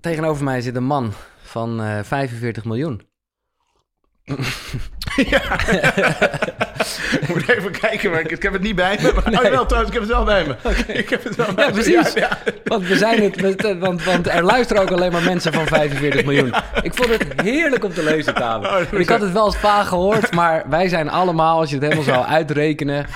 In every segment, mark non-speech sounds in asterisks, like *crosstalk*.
Tegenover mij zit een man van eh 45 miljoen. *laughs* Ik moet even kijken, maar ik, ik heb het niet bij me. Maar, oh, wel trouwens, ik heb het wel bij me. Ik heb het wel bij Ja, me. precies. Ja, ja. Want, we zijn het, we- want, want er luisteren ook alleen maar mensen van 45 miljoen. Ik vond het heerlijk om te lezen, Tabe. Oh, ik had het wel eens vaag gehoord, maar wij zijn allemaal, als je het helemaal zou uitrekenen...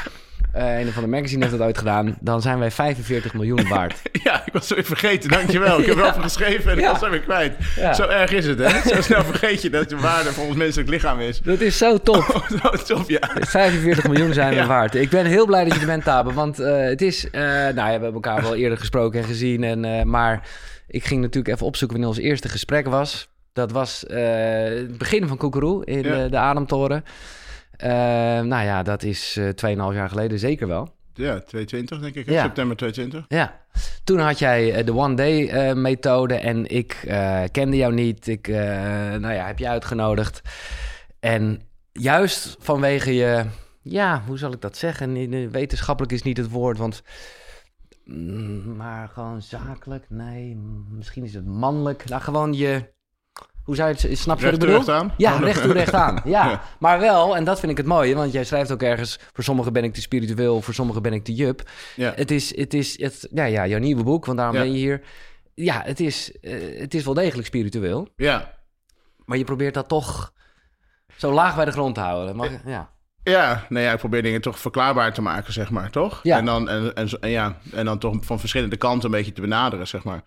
eh een van de magazine heeft dat ooit gedaan. Dan zijn wij 45 miljoen waard. *laughs* Ja, ik was zo even vergeten. Dankjewel. Ik heb *laughs* wel even geschreven en ik was zo weer kwijt. Zo erg is het, hè? *laughs* Zo snel vergeet je dat de waarde van ons menselijk lichaam is. Dat is zo top. Oh, zo top, ja. 45 miljoen zijn we waard. Ik ben heel blij dat je er bent, Tabe. Want eh, het is... eh, nou ja, we hebben elkaar wel eerder gesproken en gezien. En, maar ik ging natuurlijk even opzoeken wanneer ons eerste gesprek was. Dat was het begin van Koekeroe in Ja. de Ademtoren. Eh, nou ja, dat is eh 2,5 jaar geleden zeker wel. Ja, 220 denk ik. hè? Ja. September 220. Ja, toen had jij eh, de One Day eh, methode en ik eh, kende jou niet. Ik eh, nou ja, heb je uitgenodigd. En juist vanwege je, ja, hoe zal ik dat zeggen? Wetenschappelijk is niet het woord, want... mm, Maar gewoon zakelijk? Nee, misschien is het mannelijk. Nou, gewoon je... Hoe zou je het... Snap je wat ik Recht bedoel? recht aan? Ja, recht toe, recht aan. Ja. *laughs* Ja. maar wel, en dat vind ik het mooie, want jij schrijft ook ergens... voor sommigen ben ik te spiritueel, voor sommigen ben ik te jup. Ja. Het is, het is het, ja, ja, jouw nieuwe boek, want daarom Ja. ben je hier. Ja, het is, eh, het is wel degelijk spiritueel, Ja. maar je probeert dat toch zo laag bij de grond te houden. Mag, ja. Ja, nee, ja, ik probeer dingen toch verklaarbaar te maken, zeg maar, toch? Ja. En, dan, en, en ja, en dan toch van verschillende kanten een beetje te benaderen, zeg maar.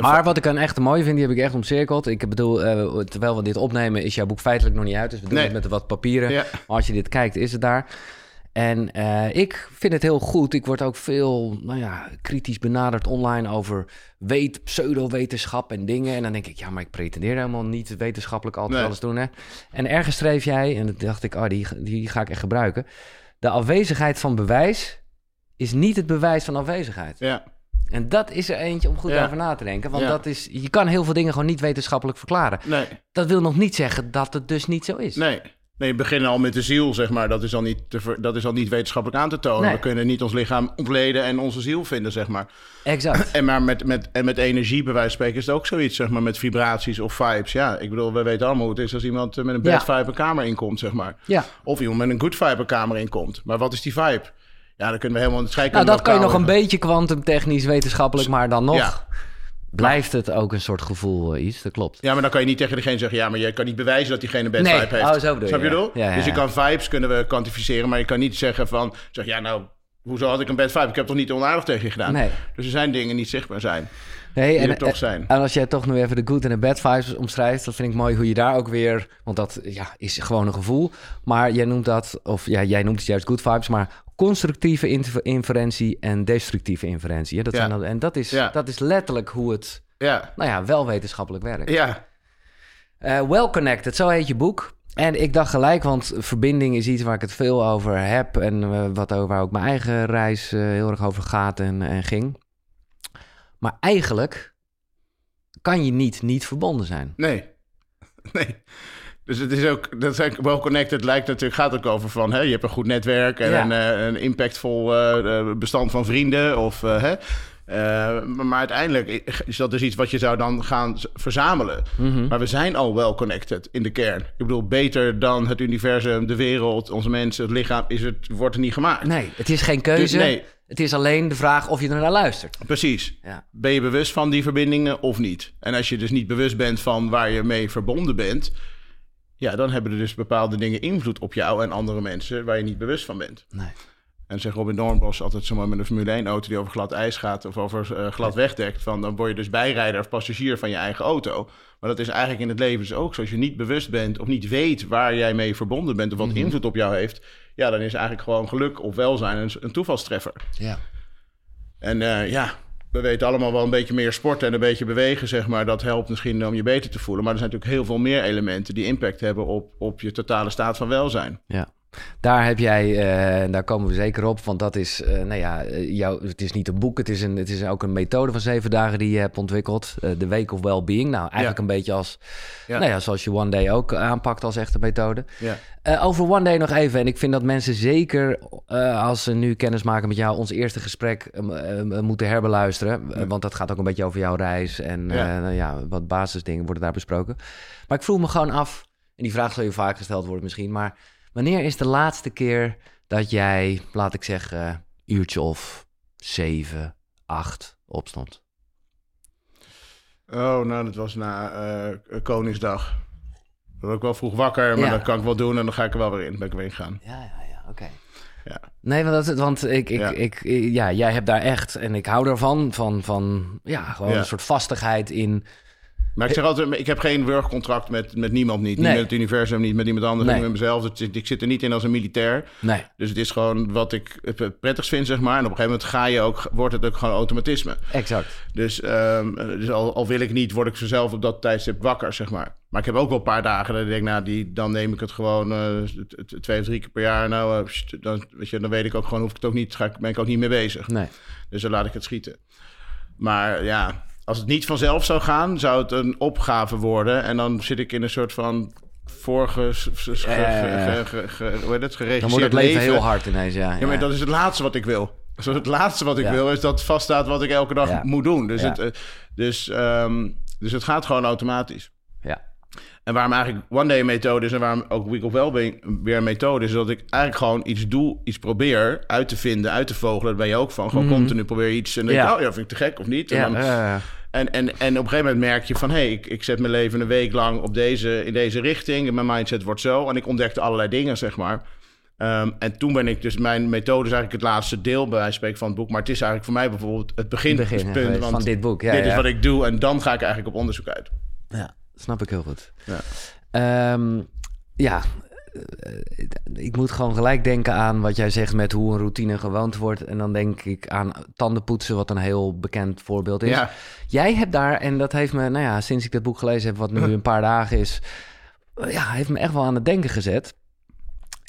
Maar wat ik dan echt mooi vind, die heb ik echt omcirkeld. Ik bedoel, eh, terwijl we dit opnemen, is jouw boek feitelijk nog niet uit. Dus we doen Nee. het met wat papieren. Ja. Maar als je dit kijkt, is het daar. En eh, ik vind het heel goed. Ik word ook veel nou ja, kritisch benaderd online over weet, pseudowetenschap en dingen. En dan denk ik, ja, maar ik pretendeer helemaal niet wetenschappelijk altijd Nee. alles doen. Hè? En ergens schreef jij, en dat dacht ik, oh, die, die ga ik echt gebruiken. De afwezigheid van bewijs is niet het bewijs van afwezigheid. Ja, En dat is er eentje om goed Ja. over na te denken. Want Ja. dat is, je kan heel veel dingen gewoon niet wetenschappelijk verklaren. nee, Dat wil nog niet zeggen dat het dus niet zo is. nee. Nee, we beginnen al met de ziel, zeg maar. Dat is al niet, te dat is al niet wetenschappelijk aan te tonen. Nee. We kunnen niet ons lichaam ontleden en onze ziel vinden, zeg maar. Exact. En maar met, met, en met energie, bij wijze van spreken, is het ook zoiets, zeg maar, met vibraties of vibes. Ja, ik bedoel, we weten allemaal hoe het is als iemand eh, met een Ja. bad vibe een kamer inkomt, zeg maar. Ja. Of iemand met een good vibe een kamer inkomt. Maar wat is die vibe? Ja, dan kunnen we helemaal het Nou, dat kan je nog een beetje kwantumtechnisch, wetenschappelijk, maar dan nog Ja. blijft het ook een soort gevoel eh, iets. Dat klopt. Ja, maar dan kan je niet tegen degene zeggen... ja, maar je kan niet bewijzen dat diegene een bad Nee. vibe heeft. Oh, zo bedoel Snap je ja. bedoel? Ja, ja, dus je kan vibes kunnen we kwantificeren... maar je kan niet zeggen van... zeg, ja, nou, hoezo had ik een bad vibe? Ik heb toch niet onaardig tegen je gedaan? Nee. Dus er zijn dingen die niet zichtbaar zijn. Nee, en, er toch en- zijn. En als jij toch nu even de good en de bad vibes omschrijft, dat vind ik mooi hoe je daar ook weer, want dat ja, is gewoon een gevoel. Maar jij noemt dat, of ja, jij noemt het juist good vibes, maar constructieve inferentie en destructieve inferentie. hè? Dat Ja. zijn en dat is, Ja. dat is letterlijk hoe het, Ja, nou ja, wel wetenschappelijk werkt. ja, Eh, well Connected, zo heet je boek. En ik dacht gelijk, want verbinding is iets waar ik het veel over heb. En eh, wat, over- waar ook mijn eigen reis eh, heel erg over gaat en, en ging. Maar eigenlijk kan je niet niet verbonden zijn. nee. *laughs* Nee. Dus het is ook, dat zijn well connected lijkt natuurlijk, gaat ook over van, hè, je hebt een goed netwerk en Ja. een, eh, een impactvol eh, eh, bestand van vrienden. Of, hè. Maar, uiteindelijk is dat dus iets wat je zou dan gaan verzamelen. Mhm. Maar we zijn al well connected in de kern. Ik bedoel, beter dan het universum, de wereld, onze mensen, het lichaam, is het, wordt er niet gemaakt. Nee, het is geen keuze. Dus nee. Het is alleen de vraag of je er naar luistert. Precies. Ja. Ben je bewust van die verbindingen of niet? En als je dus niet bewust bent van waar je mee verbonden bent, ja, dan hebben er dus bepaalde dingen invloed op jou en andere mensen waar je niet bewust van bent. Nee. En zegt Robin Doornbos altijd zomaar met een Formule 1-auto die over glad ijs gaat of over eh, glad wegdekt, van dan word je dus bijrijder of passagier van je eigen auto. Maar dat is eigenlijk in het leven dus ook zo. Als je niet bewust bent of niet weet waar jij mee verbonden bent of wat invloed op jou heeft, ja, dan is eigenlijk gewoon geluk of welzijn een, een toevalstreffer. Ja. En eh, ja, we weten allemaal wel een beetje meer sporten en een beetje bewegen, zeg maar. Dat helpt misschien om je beter te voelen. Maar er zijn natuurlijk heel veel meer elementen die impact hebben op, op je totale staat van welzijn. ja. Daar heb jij, uh, daar komen we zeker op, want dat is, uh, nou ja, uh, jou, het is niet een boek, het is, een, het is ook een methode van zeven dagen die je hebt ontwikkeld. de Week of Wellbeing. Nou, eigenlijk ja. een beetje als, ja. nou ja, zoals je One Day ook aanpakt als echte methode. Ja. over One Day nog even, en ik vind dat mensen zeker, als ze nu kennis maken met jou, ons eerste gesprek moeten herbeluisteren. Want dat gaat ook een beetje over jouw reis en nou ja, wat basisdingen worden daar besproken. Maar ik vroeg me gewoon af, en die vraag zal je vaak gesteld worden misschien, maar Wanneer is de laatste keer dat jij, laat ik zeggen, uurtje of zeven, acht opstond? Oh, nou, dat was na uh, Koningsdag. Dan was ik wel vroeg wakker, maar ja. dat kan ik wel doen en dan ga ik er wel weer in. Ben ik weer ingegaan. Ja, ja, ja, oké. Ja. Nee, want, dat, want ik, ik, ja. Ik, ja, jij hebt daar echt, en ik hou ervan, van, van ja, gewoon een soort vastigheid in maar ik zeg altijd, ik heb geen werkcontract met, met niemand niet. Niet met het universum, niet met iemand anders, niet met mezelf. Ik zit er niet in als een militair. Nee. Dus het is gewoon wat ik het prettigst vind, zeg maar. En op een gegeven moment ga je ook, wordt het ook gewoon automatisme. Exact. Dus, um, dus al, al, wil ik niet, word ik zelf op dat tijdstip wakker, zeg maar. Maar ik heb ook wel een paar dagen dat ik denk, nou, die, dan neem ik het gewoon uh, twee of drie keer per jaar. Nou, uh, dan, weet je, dan weet ik ook gewoon, hoef ik het ook niet, ga ik, ben ik ook niet mee bezig. Nee. Dus dan laat ik het schieten. Maar ja, als het niet vanzelf zou gaan, zou het een opgave worden. En dan zit ik in een soort van vorige geregisseerd Dan wordt het leven, heel hard ineens, ja. Ja, maar dat is het laatste wat ik wil. Dus het laatste wat ik wil is dat vaststaat wat ik elke dag moet doen. Dus, het, dus, um, dus het gaat gewoon automatisch. En waarom eigenlijk One Day methode is en waarom ook Week of Wellbeing weer een methode is, dat ik eigenlijk gewoon iets doe, iets probeer uit te vinden, uit te vogelen. Daar ben je ook van. Gewoon mm. continu probeer iets en dan ja. denk oh ja, vind ik te gek of niet. En, ja, dan, en, en, en op een gegeven moment merk je van... hé, hey, ik, ik zet mijn leven een week lang op deze, in deze richting... en mijn mindset wordt zo. En ik ontdekte allerlei dingen, zeg maar. Um, en toen ben ik dus... Mijn methode is eigenlijk het laatste deel, bij wijze spreken, van het boek. Maar het is eigenlijk voor mij bijvoorbeeld het beginpunt. Begin, want van dit boek, ja, Dit ja. is wat ik doe en dan ga ik eigenlijk op onderzoek uit. Ja, snap ik heel goed. Ja, um, ja ik moet gewoon gelijk denken aan wat jij zegt met hoe een routine gewoond wordt. En dan denk ik aan tandenpoetsen, wat een heel bekend voorbeeld is. Ja. Jij hebt daar, en dat heeft me, nou ja, sinds ik dat boek gelezen heb, wat nu *clears throat* een paar dagen is, ja, heeft me echt wel aan het denken gezet.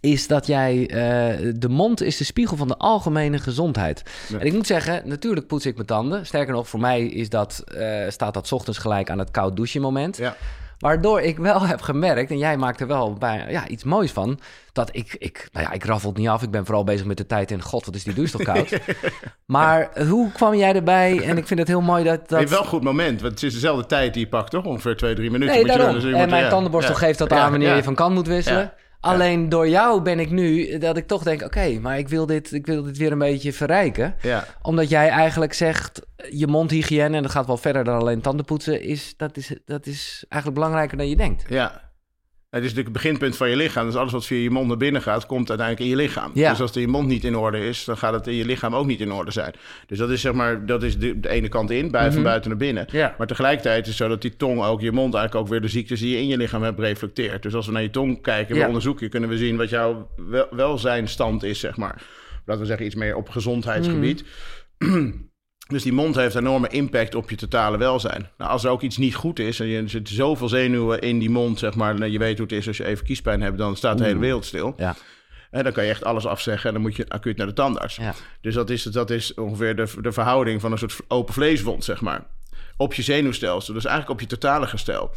Is dat jij, uh, de mond is de spiegel van de algemene gezondheid. Ja. En ik moet zeggen, natuurlijk poets ik mijn tanden. Sterker nog, voor mij is dat, uh, staat dat 's ochtends gelijk aan het koud douchen moment. Ja. Waardoor ik wel heb gemerkt, en jij maakt er wel bij, ja, iets moois van, dat ik, ik, nou ja, ik raffel het niet af. Ik ben vooral bezig met de tijd in, god, wat is die douche toch koud. *laughs* maar hoe kwam jij erbij? En ik vind het heel mooi dat... dat... Nee, wel een goed moment, want het is dezelfde tijd die je pakt, toch? Ongeveer twee, drie minuten. Nee, moet je daarom. dus en mijn ja. tandenborstel geeft dat aan wanneer je van kant moet wisselen. Alleen door jou ben ik nu dat ik toch denk: oké, maar ik wil, dit, ik wil dit weer een beetje verrijken. Ja. Omdat jij eigenlijk zegt: je mondhygiëne, en dat gaat wel verder dan alleen tandenpoetsen, is, dat, is, dat is eigenlijk belangrijker dan je denkt. Ja. Het is natuurlijk het beginpunt van je lichaam. Dus alles wat via je mond naar binnen gaat, komt uiteindelijk in je lichaam. Ja. Dus als de je mond niet in orde is, dan gaat het in je lichaam ook niet in orde zijn. Dus dat is zeg maar, dat is de, de ene kant in, bij, van Mhm. buiten naar binnen. Ja. Maar tegelijkertijd is het zo dat die tong ook, je mond eigenlijk ook weer de ziektes die je in je lichaam hebt reflecteert. Dus als we naar je tong kijken, Ja. we onderzoeken, kunnen we zien wat jouw wel, welzijnstand is, zeg maar. Laten we zeggen iets meer op gezondheidsgebied. Mhm. Dus die mond heeft een enorme impact op je totale welzijn. Nou, als er ook iets niet goed is en je er zit zoveel zenuwen in die mond, zeg maar, en je weet hoe het is als je even kiespijn hebt, dan staat de hele wereld stil. Ja. En dan kan je echt alles afzeggen en dan moet je acuut naar de tandarts. Ja. Dus dat is, dat is ongeveer de, de verhouding van een soort open vleeswond, zeg maar. Op je zenuwstelsel, dus eigenlijk op je totale gestel.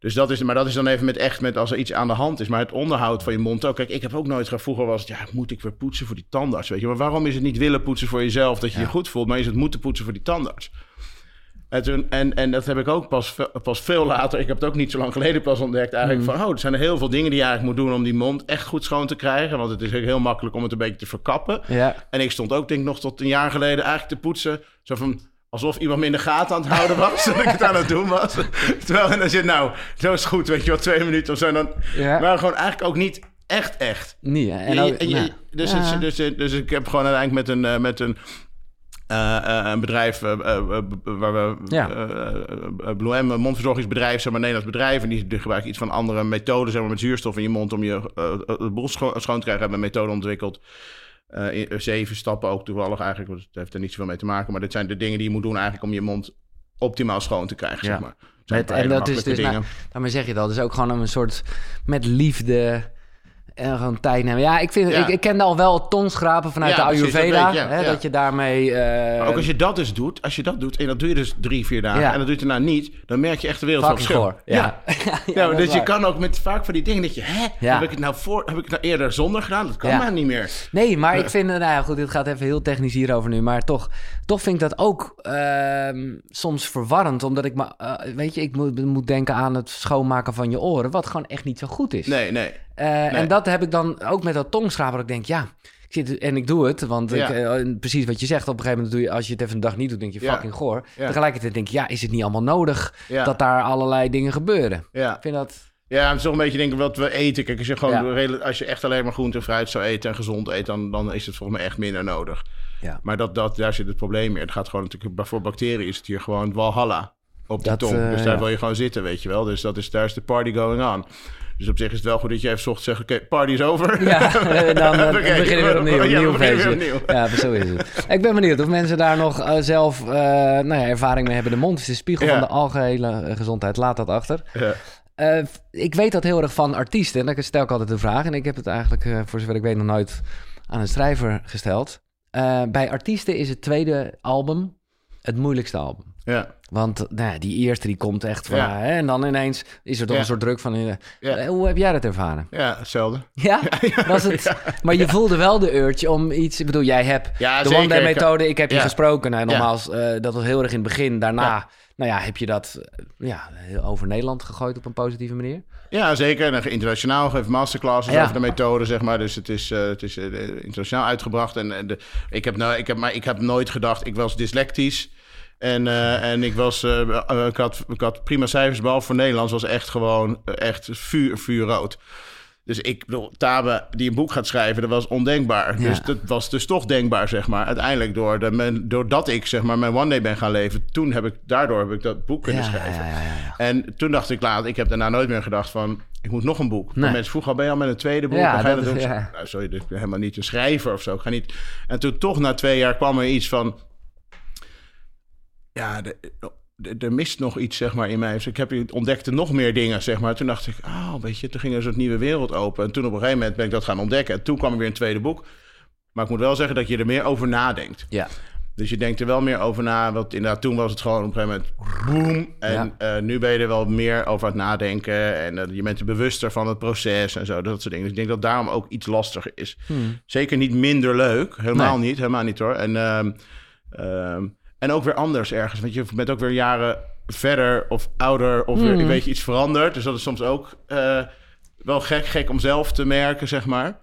Dus dat is, maar dat is dan even met echt met als er iets aan de hand is. Maar het onderhoud van je mond ook. Kijk, ik heb ook nooit gehad. Vroeger was het, ja, moet ik weer poetsen voor die tandarts? Weet je, maar waarom is het niet willen poetsen voor jezelf dat je Ja. je goed voelt, maar is het moeten poetsen voor die tandarts? En, toen, en, en dat heb ik ook pas, pas veel later, ik heb het ook niet zo lang geleden pas ontdekt, eigenlijk Mm. van, oh, er zijn er heel veel dingen die je eigenlijk moet doen om die mond echt goed schoon te krijgen. Want het is ook heel makkelijk om het een beetje te verkappen. Ja. En ik stond ook, denk ik, nog tot een jaar geleden eigenlijk te poetsen. Zo van, alsof iemand me in de gaten aan het houden was. *laughs* dat ik het aan het doen was. Terwijl, en dan zit nou, zo is goed, weet je wel, twee minuten of zo. Dan, Ja. Maar gewoon eigenlijk ook niet echt echt. Hè? en je- je- nou, dus, ja. het- dus, dus ik heb gewoon uiteindelijk met een, eh, met een, eh, eh, een bedrijf waar we Ja. Blue M, een mondverzorgingsbedrijf, zeg maar, een Nederlands bedrijf. En die, gebruiken iets van andere methoden, zeg maar, met zuurstof in je mond om je het boel scho- schoon te krijgen. Hebben een methode ontwikkeld. Eh, in- zeven stappen ook toevallig eigenlijk, het heeft er niet zoveel mee te maken. Maar dit zijn de dingen die je moet doen eigenlijk om je mond optimaal schoon te krijgen, Ja. zeg maar. Met, en dat is dus, nou, daarmee zeg je dat, is ook gewoon een soort met liefde En gewoon tijd nemen. Ja, ik, vind, Ja. ik, ik kende al wel het tongschrapen vanuit Ja, de precies, dat Ayurveda. weet je, ja, hè. Dat je daarmee... eh, ook als je dat dus doet, als je dat doet en dat doe je dus drie, vier dagen en dat doe je daarna niet, dan merk je echt de wereld van verschil. *laughs* Ja. Ja, dat dus je kan ook met vaak van die dingen dat je, hè, Ja. heb ik het nou voor, heb ik het nou eerder zonder gedaan? Dat kan maar niet meer. Nee, maar ik vind, eh, nou ja, goed, dit gaat even heel technisch hierover nu, maar toch, toch vind ik dat ook ehm, soms verwarrend, omdat ik, maar, eh, weet je, ik moet, moet denken aan het schoonmaken van je oren, wat gewoon echt niet zo goed is. Nee, nee. Eh, En dat heb ik dan ook met dat tongschrapen, dat ik denk, ja, ik zit, en ik doe het, want Ja. ik, eh, precies wat je zegt, op een gegeven moment doe je, als je het even een dag niet doet, denk je, Ja. fucking goor. Ja. Tegelijkertijd denk ik, ja, is het niet allemaal nodig dat daar allerlei dingen gebeuren? Ja. Ik vind dat... Ja, het is toch een beetje denken wat we eten. Kijk, als je gewoon Ja. als je echt alleen maar groente en fruit zou eten en gezond eet, dan, dan is het volgens mij echt minder nodig. Ja. Maar dat, dat, daar zit het probleem meer. Het gaat gewoon natuurlijk, voor bacteriën is het hier gewoon walhalla op de Dat, tong. eh, dus daar ja. wil je gewoon zitten, weet je wel. Dus dat is, daar is de party going on. Dus op zich is het wel goed dat je even zocht zegt, oké, party is over. Ja, *laughs* *laughs* dan eh, beginnen we weer opnieuw. Een ja, nieuw we beginnen feestje. weer opnieuw. Ja, zo is het. *laughs* Ik ben benieuwd of mensen daar nog eh, zelf eh, nou ja, ervaring mee hebben. De mond is de spiegel Ja. van de algehele eh, gezondheid. Laat dat achter. Ja. Ik weet dat heel erg van artiesten. En dan stel ik altijd de vraag. En ik heb het eigenlijk, voor zover ik weet, nog nooit aan een schrijver gesteld. Bij artiesten is het tweede album het moeilijkste album. Ja. Want nou die eerste die komt echt van... Ja. hè, en dan ineens is er toch Ja. een soort druk van... eh, Ja. eh, hoe heb jij dat ervaren? ja, hetzelfde. Ja? *laughs* Was het, Maar je voelde wel de urge om iets... Ik bedoel, jij hebt Ja, de zeker. One Day methode. Ik heb je gesproken. Nou, nogmaals, eh, dat was heel erg in het begin. Daarna, nou ja, heb je dat ja, over Nederland gegooid op een positieve manier. Ja, zeker. En internationaal geeft masterclasses Ja. over de methode, zeg maar. Dus het is, het is internationaal uitgebracht. En, en de, ik, heb nou, ik, heb, maar ik heb nooit gedacht, ik was dyslectisch. En, eh, en ik, was, eh, eh, ik, had, ik had prima cijfers, behalve voor Nederlands, was echt gewoon echt vuur, vuurrood. Dus ik bedoel, Tabe die een boek gaat schrijven, dat was ondenkbaar. Ja. Dus dat was dus toch denkbaar, zeg maar. Uiteindelijk, door de, men, doordat ik zeg maar mijn one day ben gaan leven, toen heb ik, daardoor heb ik dat boek kunnen Ja, schrijven. ja. En toen dacht ik later, ik heb daarna nooit meer gedacht van, ik moet nog een boek. Nee. Mensen vroegen al, ben je al met een tweede boek? Ja, Dan ga je dat dat is- doen? ja. Nou, sorry, ben helemaal niet een schrijver of zo. Ik ga niet... En toen toch na twee jaar kwam er iets van, ja, er mist nog iets, zeg maar, in mij. Dus ik heb, ontdekte nog meer dingen, zeg maar. Toen dacht ik, oh, weet je, toen ging er een soort nieuwe wereld open. En toen op een gegeven moment ben ik dat gaan ontdekken. En toen kwam er weer een tweede boek. Maar ik moet wel zeggen dat je er meer over nadenkt. Ja. Dus je denkt er wel meer over na. Want inderdaad, toen was het gewoon op een gegeven moment boom. En eh, nu ben je er wel meer over aan het nadenken. En eh, je bent er bewuster van het proces en zo. Dat soort dingen. Dus ik denk dat daarom ook iets lastiger is. Zeker niet minder leuk. Helemaal Nee. niet. Helemaal niet hoor. En, ehm, ehm, en ook weer anders ergens. Want je bent ook weer jaren verder of ouder. Of weer, weet je, iets veranderd. Dus dat is soms ook eh, wel gek, gek om zelf te merken, zeg maar.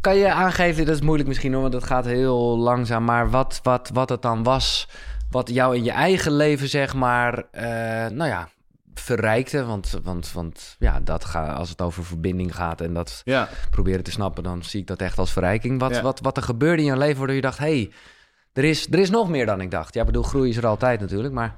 Kan je aangeven, dat is moeilijk misschien hoor, want dat gaat heel langzaam. Maar wat, wat, wat het dan was, wat jou in je eigen leven zeg maar, eh, nou ja, verrijkte. Want, want, want ja, dat ga, als het over verbinding gaat en dat Ja. proberen te snappen, dan zie ik dat echt als verrijking. Wat, Ja. wat, wat er gebeurde in je leven waardoor je dacht, hé, hey, er, is, er is nog meer dan ik dacht. Ja, ik bedoel, groei is er altijd natuurlijk, maar...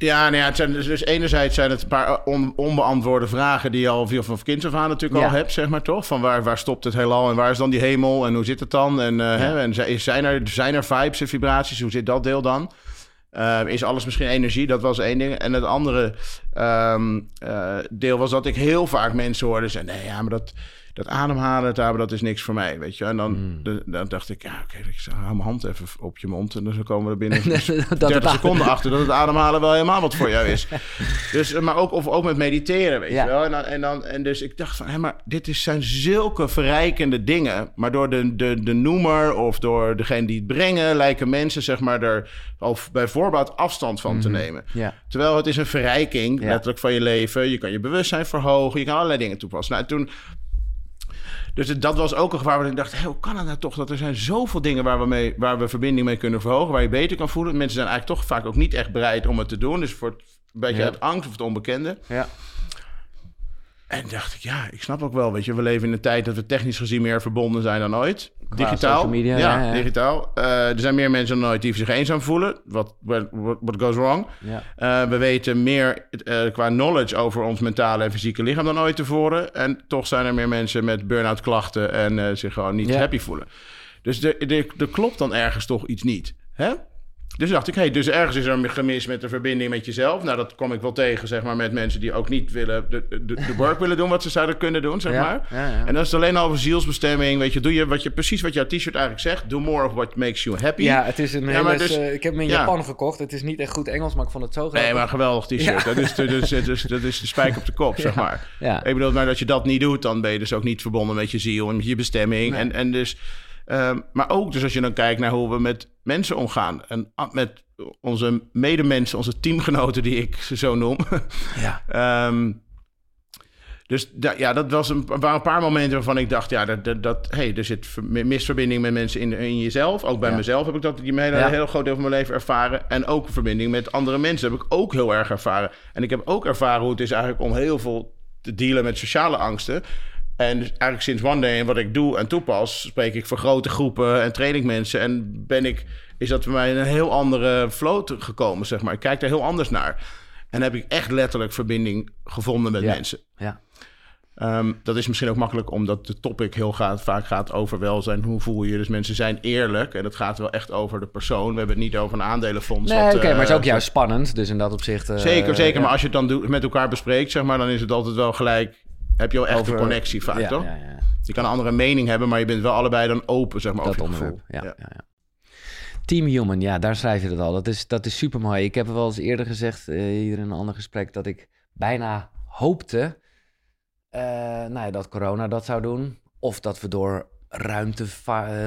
Ja, nou ja, het zijn dus, dus enerzijds zijn het een paar on- onbeantwoorde vragen die je al veel van kinds af aan natuurlijk Ja. al hebt, zeg maar toch? Van waar, waar stopt het heelal en waar is dan die hemel en hoe zit het dan? En, eh, hè, en zi- zijn, er, zijn er vibes en vibraties? Hoe zit dat deel dan? Eh, is alles misschien energie? Dat was één ding. En het andere ehm, eh, deel was dat ik heel vaak mensen hoorde zeggen... nee, ja, maar dat, dat ademhalen, dat, dat is niks voor mij, weet je. En dan, Hmm. de- dan dacht ik, ja, oké, ik hou mijn hand even op je mond... en dan komen we er binnen *laughs* dat 30 het- seconden achter dat het ademhalen wel helemaal wat voor jou is. *laughs* Dus, eh, maar ook, of ook met mediteren, weet Ja. je wel. En, dan, en, dan, en dus ik dacht van, hé, maar dit is, zijn zulke verrijkende dingen. Maar door de, de, de noemer of door degene die het brengen... lijken mensen zeg maar er al bij voorbaat afstand van te nemen. Ja. Terwijl het is een verrijking, Mhm. Ja. letterlijk van je leven. Je kan je bewustzijn verhogen, je kan allerlei dingen toepassen. Nou, toen... Dus dat was ook een gevaar waar ik dacht, hoe kan het nou toch? Dat er zijn zoveel dingen waar we, mee, waar we verbinding mee kunnen verhogen, waar je beter kan voelen. Mensen zijn eigenlijk toch vaak ook niet echt bereid om het te doen. Dus voor het, een beetje Ja. uit angst of het onbekende. Ja. En dacht ik, ja, ik snap ook wel, weet je, we leven in een tijd dat we technisch gezien meer verbonden zijn dan ooit. Digitaal. media, ja, digitaal. Eh, er zijn meer mensen dan ooit die zich eenzaam voelen. Wat what, what goes wrong? Ja. Eh, we weten meer eh, qua knowledge over ons mentale en fysieke lichaam dan ooit tevoren. En toch zijn er meer mensen met burn-out klachten en zich gewoon niet happy voelen. Dus er, er, er klopt dan ergens toch iets niet. Hè? Dus dacht ik, hey, dus ergens is er een gemis met de verbinding met jezelf. Nou, dat kom ik wel tegen, zeg maar, met mensen die ook niet willen de, de, de work willen doen wat ze zouden kunnen doen, zeg Ja, maar. ja, ja. En dat is alleen al over zielsbestemming. Weet je, doe je wat je precies wat jouw t-shirt eigenlijk zegt. Do more of what makes you happy. Ja, het is een hele... dus- eh, ik heb hem in ja. Japan gekocht. Het is niet echt goed Engels, maar ik vond het zo grappig. Nee, maar een geweldig t-shirt. Dat, is, dat, is, dat, is, dat is de spijk op de kop, *laughs* zeg maar. Ik bedoel, maar dat je dat niet doet, dan ben je dus ook niet verbonden met je ziel en met je bestemming. Nee. En, en dus, ehm, maar ook dus als je dan kijkt naar hoe we met mensen omgaan. En met onze medemensen, onze teamgenoten, die ik ze zo noem. *laughs* Ja. Ehm, dus da- ja, dat was een, waren een paar momenten waarvan ik dacht, ja, dat, dat, dat hey, er zit ver- misverbinding met mensen in, in jezelf. Ook bij Ja. mezelf heb ik dat die hele, Ja. heel groot deel van mijn leven ervaren. En ook verbinding met andere mensen heb ik ook heel erg ervaren. En ik heb ook ervaren hoe het is eigenlijk om heel veel te dealen met sociale angsten. En dus eigenlijk sinds One Day en wat ik doe en toepas, spreek ik voor grote groepen en train ik mensen. En ben ik, is dat voor mij een heel andere flow te- gekomen, zeg maar. Ik kijk er heel anders naar. En heb ik echt letterlijk verbinding gevonden met Ja. mensen. Ja. Ehm, dat is misschien ook makkelijk omdat de topic heel gaat, vaak gaat over welzijn. Hoe voel je je? Dus mensen zijn eerlijk. En het gaat wel echt over de persoon. We hebben het niet over een aandelenfonds. Nee, oké, eh, maar het is ook juist spannend. Dus in dat opzicht... eh, Zeker, zeker. ja. Maar als je het dan doet, met elkaar bespreekt, zeg maar, dan is het altijd wel gelijk. Heb je wel echt Over- een connectie vaak, ja, toch? Ja, ja. Je kan een andere mening hebben, maar je bent wel allebei dan open, zeg maar, dat over gevoel. Ja, ja. Ja, Team Human, ja, daar schrijf je het al. Dat is, dat is super mooi. Ik heb wel eens eerder gezegd, eh, hier in een ander gesprek, dat ik bijna hoopte eh, nou ja, dat corona dat zou doen. Of dat we door ruimte,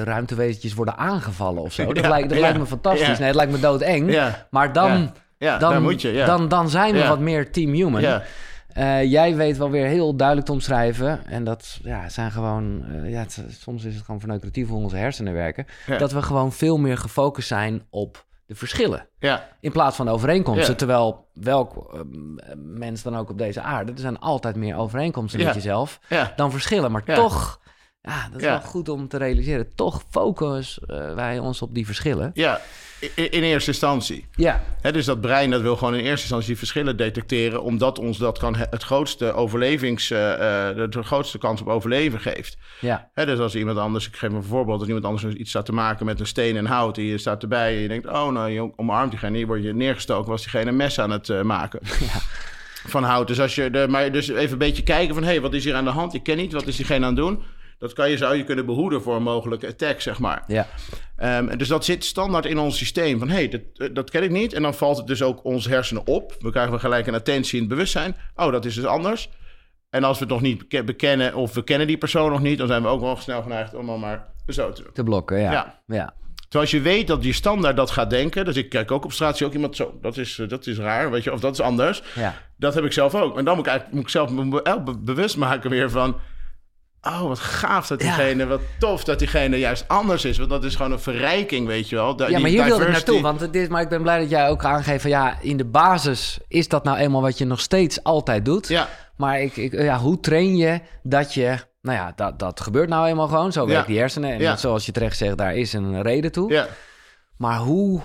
ruimtewezentjes worden aangevallen of zo. Dat, *laughs* Ja, lijkt, dat ja, lijkt me fantastisch. Nee, het lijkt me doodeng. Maar dan, dan, moet je. Dan, dan zijn we wat meer Team Human. Eh, jij weet wel weer heel duidelijk te omschrijven. En dat ja, zijn gewoon. eh, ja, het- soms is het gewoon verneukeratief hoe onze hersenen werken. Ja. Dat we gewoon veel meer gefocust zijn op de verschillen. ja. In plaats van overeenkomsten. Ja. Terwijl welk eh, mens dan ook op deze aarde. Er zijn altijd meer overeenkomsten met jezelf dan verschillen. Maar toch. Ja, dat is wel goed om te realiseren. Toch focussen eh, wij ons op die verschillen. ja. In eerste instantie. Ja, Hè, dus dat brein dat wil gewoon in eerste instantie die verschillen detecteren, omdat ons dat kan he- het grootste overlevings, eh, de, grootste kans op overleven geeft. ja, Hè, dus als iemand anders, ik geef een voorbeeld, als iemand anders iets staat te maken met een steen en hout, en je staat erbij en je denkt, oh nou, je omarmt diegene, hier word je neergestoken, was diegene een mes aan het eh, maken. *laughs* Van hout. Dus als je, de, maar dus even een beetje kijken van, hé, hey, wat is hier aan de hand? Ik ken niet, wat is diegene aan het doen? Dat kan je, zou je kunnen behoeden voor een mogelijke attack, zeg maar. ja. En dus dat zit standaard in ons systeem. Van hé, hey, dat, eh, dat ken ik niet. En dan valt het dus ook ons hersenen op. We krijgen gelijk een attentie in het bewustzijn. Oh, dat is dus anders. En als we het nog niet beke- bekennen of we kennen die persoon nog niet, dan zijn we ook wel snel geneigd om dan maar zo te. Te blokken, ja. Ja. ja. Terwijl als je weet dat je standaard dat gaat denken. Dus ik kijk ook op straat, zie ook iemand zo. Dat is, eh, dat is raar, weet je, of dat is anders. ja. Dat heb ik zelf ook. En dan moet ik eigenlijk moet ik zelf me be- bewust maken weer van. Oh, wat gaaf dat Ja. diegene, wat tof dat diegene juist anders is. Want dat is gewoon een verrijking, weet je wel. Ja, maar hier wilde ik naartoe. Want het is, maar ik ben blij dat jij ook aangeeft van ja, in de basis is dat nou eenmaal wat je nog steeds altijd doet. Ja, Maar ik, ik, ja, hoe train je dat je, nou ja, dat, dat gebeurt nou eenmaal gewoon. Zo Ja. werkt die hersenen. En Ja. zoals je terecht zegt, daar is een reden toe. ja. Maar hoe,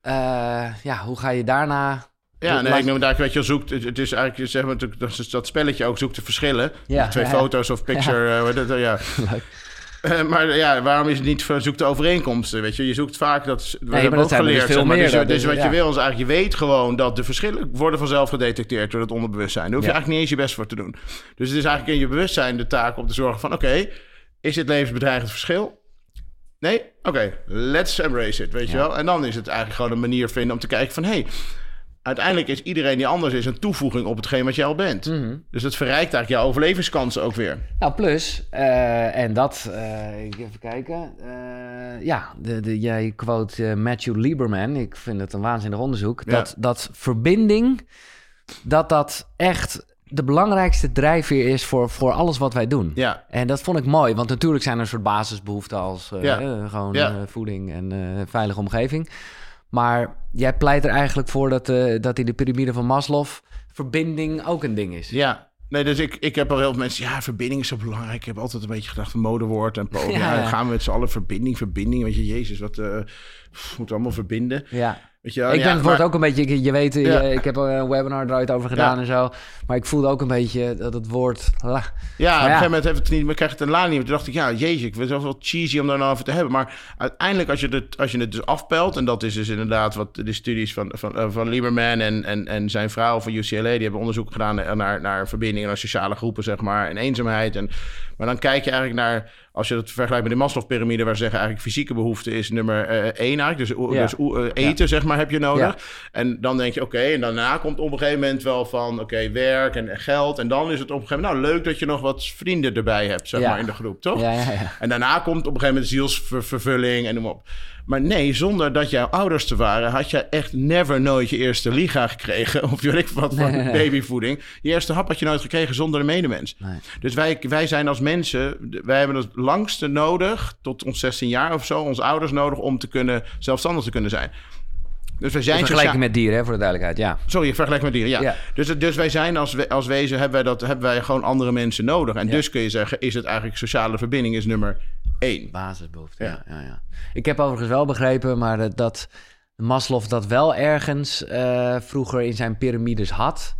eh, ja, hoe ga je daarna... Ja, nee, Laat- ik noem het eigenlijk, weet je, zoekt, het, is eigenlijk, zeg maar, dat, dat spelletje ook zoekt de verschillen. Ja, twee ja, ja. foto's of picture, eh, ja. Leuk. *laughs* Eh, maar ja, waarom is het niet voor- zoek de overeenkomsten, weet je? Je zoekt vaak, dat we hebben ook dus geleerd, veel maar. meer, Dus, dus wat ja. je wil is eigenlijk, je weet gewoon dat de verschillen worden vanzelf gedetecteerd door het onderbewustzijn. Daar hoef je Ja. eigenlijk niet eens je best voor te doen. Dus het is eigenlijk in je bewustzijn de taak om te zorgen van, oké, is dit levensbedreigend verschil? Nee? Oké, let's embrace it, weet je Ja. wel? En dan is het eigenlijk gewoon een manier vinden om te kijken van... hey, uiteindelijk is iedereen die anders is een toevoeging op hetgeen wat jij al bent. Mhm. Dus dat verrijkt eigenlijk jouw overlevingskansen ook weer. Nou, plus, eh, en dat, eh, even kijken. Eh, ja, de, de, jij quote Matthew Lieberman. Ik vind het een waanzinnig onderzoek. Ja. Dat, dat verbinding, dat dat echt de belangrijkste drijfveer is voor, voor alles wat wij doen. Ja, En dat vond ik mooi, want natuurlijk zijn er een soort basisbehoeften als Ja. gewoon voeding en veilige omgeving. Maar jij pleit er eigenlijk voor dat, eh, dat in de piramide van Maslow verbinding ook een ding is. ja. Nee, dus ik, ik heb al heel veel mensen... Ja, verbinding is zo belangrijk. Ik heb altijd een beetje gedacht modewoord. En po- *laughs* Ja, gaan we met z'n allen verbinding, verbinding. Weet je, jezus, wat... eh pff, moeten we allemaal verbinden. Ja, Weet je wel? ik Ja, ben maar- ook een beetje, je weet, Ja. je- ik heb een webinar eruit over gedaan Ja. en zo. Maar ik voelde ook een beetje dat het woord... la- Ja, op een gegeven moment heeft het niet, maar krijg het een laan niet. Toen dacht ik, ja, jeetje, ik het wel cheesy om daar nou over te hebben. Maar uiteindelijk, als je het, als je het dus afpelt, en dat is dus inderdaad wat de studies van, van, eh, van Lieberman en, en, en zijn vrouw van UCLA, die hebben onderzoek gedaan naar, naar verbindingen, naar sociale groepen, zeg maar, en eenzaamheid. En, maar dan kijk je eigenlijk naar, als je het vergelijkt met de Maslow-pyramide, waar ze zeggen eigenlijk fysieke behoefte is nummer eh, één eigenlijk. Dus, Ja. dus eh, eten, zeg maar, heb je nodig. Ja. En dan denk je, oké, en daarna komt op een gegeven moment wel van, oké, werk en geld. En dan is het op een gegeven moment, nou, leuk dat je nog wat vrienden erbij hebt, zeg maar, in de groep, toch? Ja, ja, ja. En daarna komt op een gegeven moment zielsvervulling en noem maar op. Maar nee, zonder dat jouw ouders te waren, had je echt never nooit je eerste liga gekregen. *laughs* Of weet ik wat voor Nee, babyvoeding. Je eerste hap had je nooit gekregen zonder een medemens. Nee. Dus wij, wij zijn als mensen, wij hebben het langste nodig, tot ons 16 jaar of zo, onze ouders nodig om te kunnen, zelfstandig te kunnen zijn. Dus wij zijn In vergelijking met dieren, hè, voor de duidelijkheid, ja. Sorry, ik vergelijk met dieren, ja. Ja. Dus, dus wij zijn als, we, als wezen, hebben wij, dat, hebben wij gewoon andere mensen nodig. En dus kun je zeggen, is het eigenlijk sociale verbinding is nummer één. Basisbehoefte, Ja. ja. Ja, ja, Ik heb overigens wel begrepen, maar dat- Maslow dat wel ergens eh, vroeger in zijn piramides had.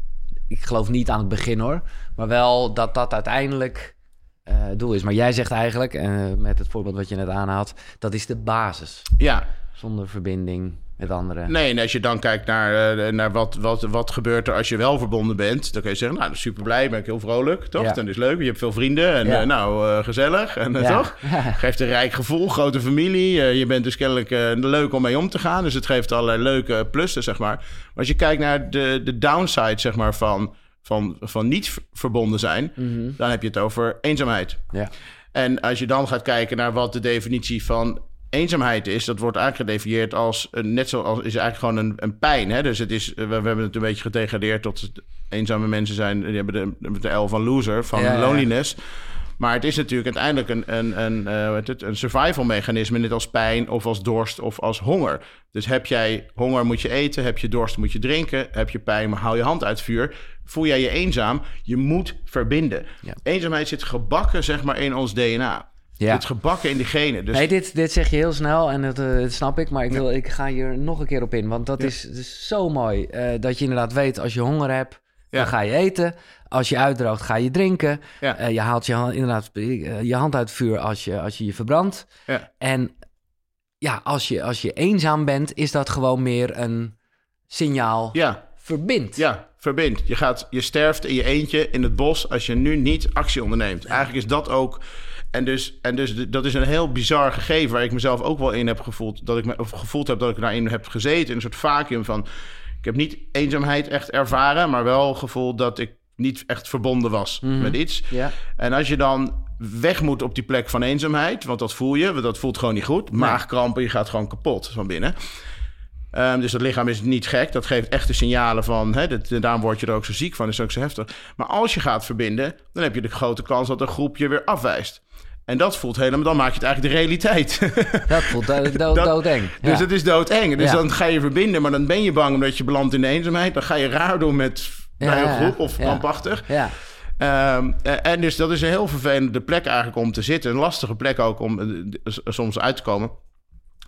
Ik geloof niet aan het begin hoor, maar wel dat dat uiteindelijk het doel is. Maar jij zegt eigenlijk, eh, met het voorbeeld wat je net aanhaalt, dat is de basis. Ja, Zonder verbinding met anderen. Nee, en als je dan kijkt naar, eh, naar wat, wat, wat gebeurt er als je wel verbonden bent, dan kun je zeggen, nou, super blij, ben ik heel vrolijk, toch? Ja. Dan is leuk, je hebt veel vrienden en Ja. eh, nou, eh, gezellig, en, toch? *laughs* Geeft een rijk gevoel, grote familie, je bent dus kennelijk leuk om mee om te gaan, dus het geeft allerlei leuke plussen, zeg maar. Maar als je kijkt naar de, de downside, zeg maar, van, van, van niet verbonden zijn, Mhm. dan heb je het over eenzaamheid. Ja. En als je dan gaat kijken naar wat de definitie van eenzaamheid is, dat wordt eigenlijk gedefinieerd als een, net zoals is eigenlijk gewoon een, een pijn. Hè? Dus het is, we, we hebben het een beetje gedegradeerd tot eenzame mensen zijn, die hebben de, de L van loser, van Ja, ja, ja. loneliness. Maar het is natuurlijk uiteindelijk een, een, een, eh, het, een survival mechanisme, net als pijn of als dorst of als honger. Dus heb jij honger, moet je eten. Heb je dorst, moet je drinken. Heb je pijn, maar hou je hand uit vuur. Voel jij je eenzaam? Je moet verbinden. Ja. Eenzaamheid zit gebakken, zeg maar, in ons DNA. Ja. Het gebakken in de genen. Dus Nee, dit, dit zeg je heel snel en dat, eh, dat snap ik. Maar ik, wil, ik ga hier nog een keer op in. Want dat is, zo mooi. eh, dat je inderdaad weet, als je honger hebt, Ja. dan ga je eten. Als je uitdroogt, ga je drinken. Eh, je haalt je, hand- inderdaad, je hand uit het vuur als je als je, je verbrandt. Ja. En ja, als je, als je eenzaam bent, is dat gewoon meer een signaal. ja, Verbind. ja, verbind. Je, gaat, je sterft in je eentje in het bos als je nu niet actie onderneemt. Eigenlijk is dat ook... En dus, en dus dat is een heel bizar gegeven waar ik mezelf ook wel in heb gevoeld. Dat ik me, of gevoeld heb dat ik daarin heb gezeten. In een soort vacuüm van... Ik heb niet eenzaamheid echt ervaren, maar wel gevoeld dat ik niet echt verbonden was met iets. Ja. En als je dan weg moet op die plek van eenzaamheid, want dat voel je, want dat voelt gewoon niet goed. Maagkrampen, je gaat gewoon kapot van binnen. Ehm, dus dat lichaam is niet gek. Dat geeft echte signalen van... Hè, dat, daarom word je er ook zo ziek van. Is ook zo heftig. Maar als je gaat verbinden... dan heb je de grote kans dat een groep je weer afwijst. En dat voelt helemaal... dan maak je het eigenlijk de realiteit. *laughs* Dat voelt do- do- Dat- doodeng. Dus Ja. het is doodeng. Dus Ja. dan ga je verbinden... maar dan ben je bang omdat je belandt in de eenzaamheid. Dan ga je raar doen met Ja, een groep of krampachtig. Ja. Ehm, eh, en dus dat is een heel vervelende plek eigenlijk om te zitten. Een lastige plek ook om eh, soms uit te komen.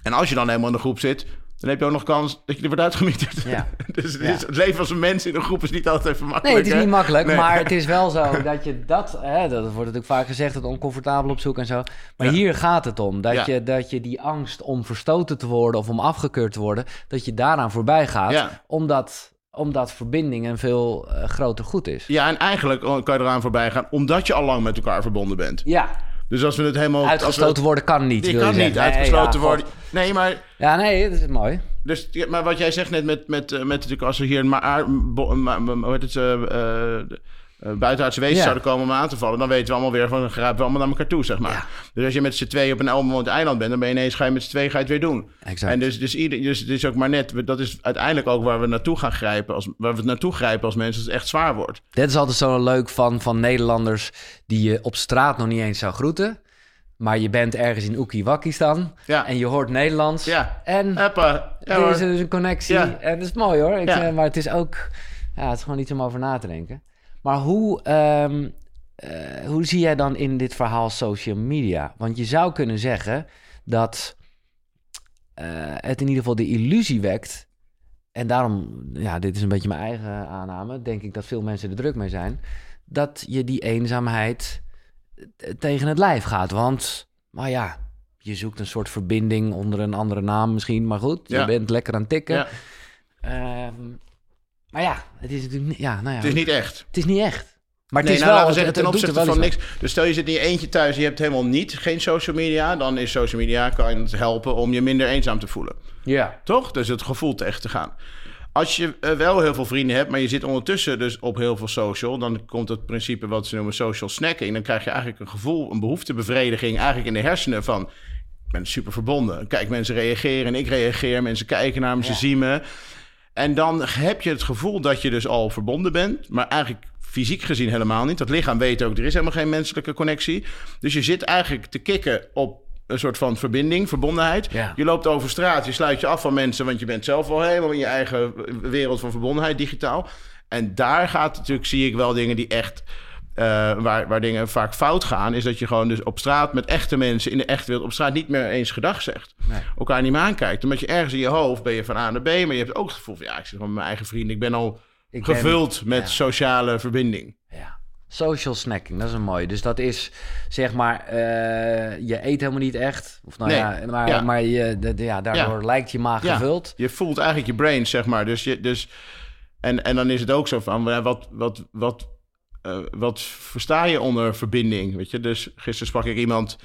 En als je dan helemaal in de groep zit, dan heb je ook nog kans dat je er wordt uitgemieterd. Ja. *laughs* dus het, Ja. is- het leven als een mens in een groep is niet altijd even makkelijk. Nee, het is niet makkelijk, Nee. maar het *laughs* is wel zo dat je dat, hè, dat wordt natuurlijk vaak gezegd, het oncomfortabel op zoek en zo. Maar Ja. hier gaat het om, dat, je, dat je die angst om verstoten te worden of om afgekeurd te worden, dat je daaraan voorbij gaat, omdat, omdat verbinding een veel eh, groter goed is. Ja, en eigenlijk kan je eraan voorbij gaan, omdat je al lang met elkaar verbonden bent. Ja, Dus als we het helemaal... we, worden kan niet, Je wil kan je niet. Nee, uitgesloten ja, worden. Nee, maar Ja, nee, dat is mooi. Dus, maar wat jij zegt net met, met, eh, met natuurlijk als we hier een maar, bo- ma- ma- eh, buitenaardse wezens Ja. zouden komen om aan te vallen, dan weten we allemaal weer van, dan grijpen we allemaal naar elkaar toe, zeg maar. Ja. Dus als je met z'n tweeën op een onbewoond eiland bent, dan ben je ineens, ga je met z'n tweeën ga je het weer doen. Exact. En dus, dus, ieder, dus het is ook maar net, dat is uiteindelijk ook waar we naartoe gaan grijpen, als, waar we het naartoe grijpen als mensen, als het echt zwaar wordt. Dit is altijd zo leuk van, van Nederlanders die je op straat nog niet eens zou groeten. Maar je bent ergens in Oekiwakistan Ja. en je hoort Nederlands. Ja. En. Ja, er is dus een connectie. En dat is mooi hoor. Ik, maar het is ook... Ja, het is gewoon iets om over na te denken. Maar hoe, ehm, eh, hoe zie jij dan in dit verhaal social media? Want je zou kunnen zeggen dat eh, het in ieder geval de illusie wekt en daarom, ja, dit is een beetje mijn eigen aanname, denk ik dat veel mensen er druk mee zijn, dat je die eenzaamheid eh, tegen het lijf gaat. Want, maar ja, je zoekt een soort verbinding onder een andere naam misschien, maar goed, je bent lekker aan het tikken. Ja. Ehm, maar ja, het is natuurlijk ja, nou ja, Het is niet echt. het is niet echt. Maar het Nee, is nou, wel, laten we het, zeggen, het, ten opzichte van niks. Dus stel je zit in je eentje thuis, je hebt helemaal niet, geen social media. Dan is social media, kan het helpen om je minder eenzaam te voelen. Ja. Toch? Dus het gevoel tegen te gaan. Als je eh, wel heel veel vrienden hebt, maar je zit ondertussen dus op heel veel social, dan komt het principe wat ze noemen social snacking. Dan krijg je eigenlijk een gevoel, een behoeftebevrediging eigenlijk in de hersenen van, ik ben super verbonden. Kijk, mensen reageren en ik reageer, mensen kijken naar me, ze zien me. En dan heb je het gevoel dat je dus al verbonden bent, maar eigenlijk fysiek gezien helemaal niet. Dat lichaam weet ook, er is helemaal geen menselijke connectie. Dus je zit eigenlijk te kikken op een soort van verbinding, verbondenheid. Ja. Je loopt over straat, je sluit je af van mensen, want je bent zelf al helemaal in je eigen wereld van verbondenheid digitaal. En daar gaat natuurlijk, zie ik wel dingen die echt, eh, waar, waar dingen vaak fout gaan, is dat je gewoon dus op straat met echte mensen in de echte wereld op straat niet meer eens gedag zegt. Nee. Elkaar niet meer aankijkt. Omdat je ergens in je hoofd ben je van A naar B, maar je hebt ook het gevoel van ja, ik zit gewoon met mijn eigen vrienden. Ik ben al Ik ben- gevuld met ja. sociale verbinding. Ja. Social snacking, dat is een mooie. Dus dat is, zeg maar, eh, je eet helemaal niet echt. Of nou Nee, ja, maar, ja. maar je, de, de- ja, daardoor lijkt je maag gevuld. Je voelt eigenlijk je brain, zeg maar. Dus je, dus, en, en dan is het ook zo van, wat, wat, wat, eh, wat versta je onder verbinding? Weet je, dus gisteren sprak ik iemand.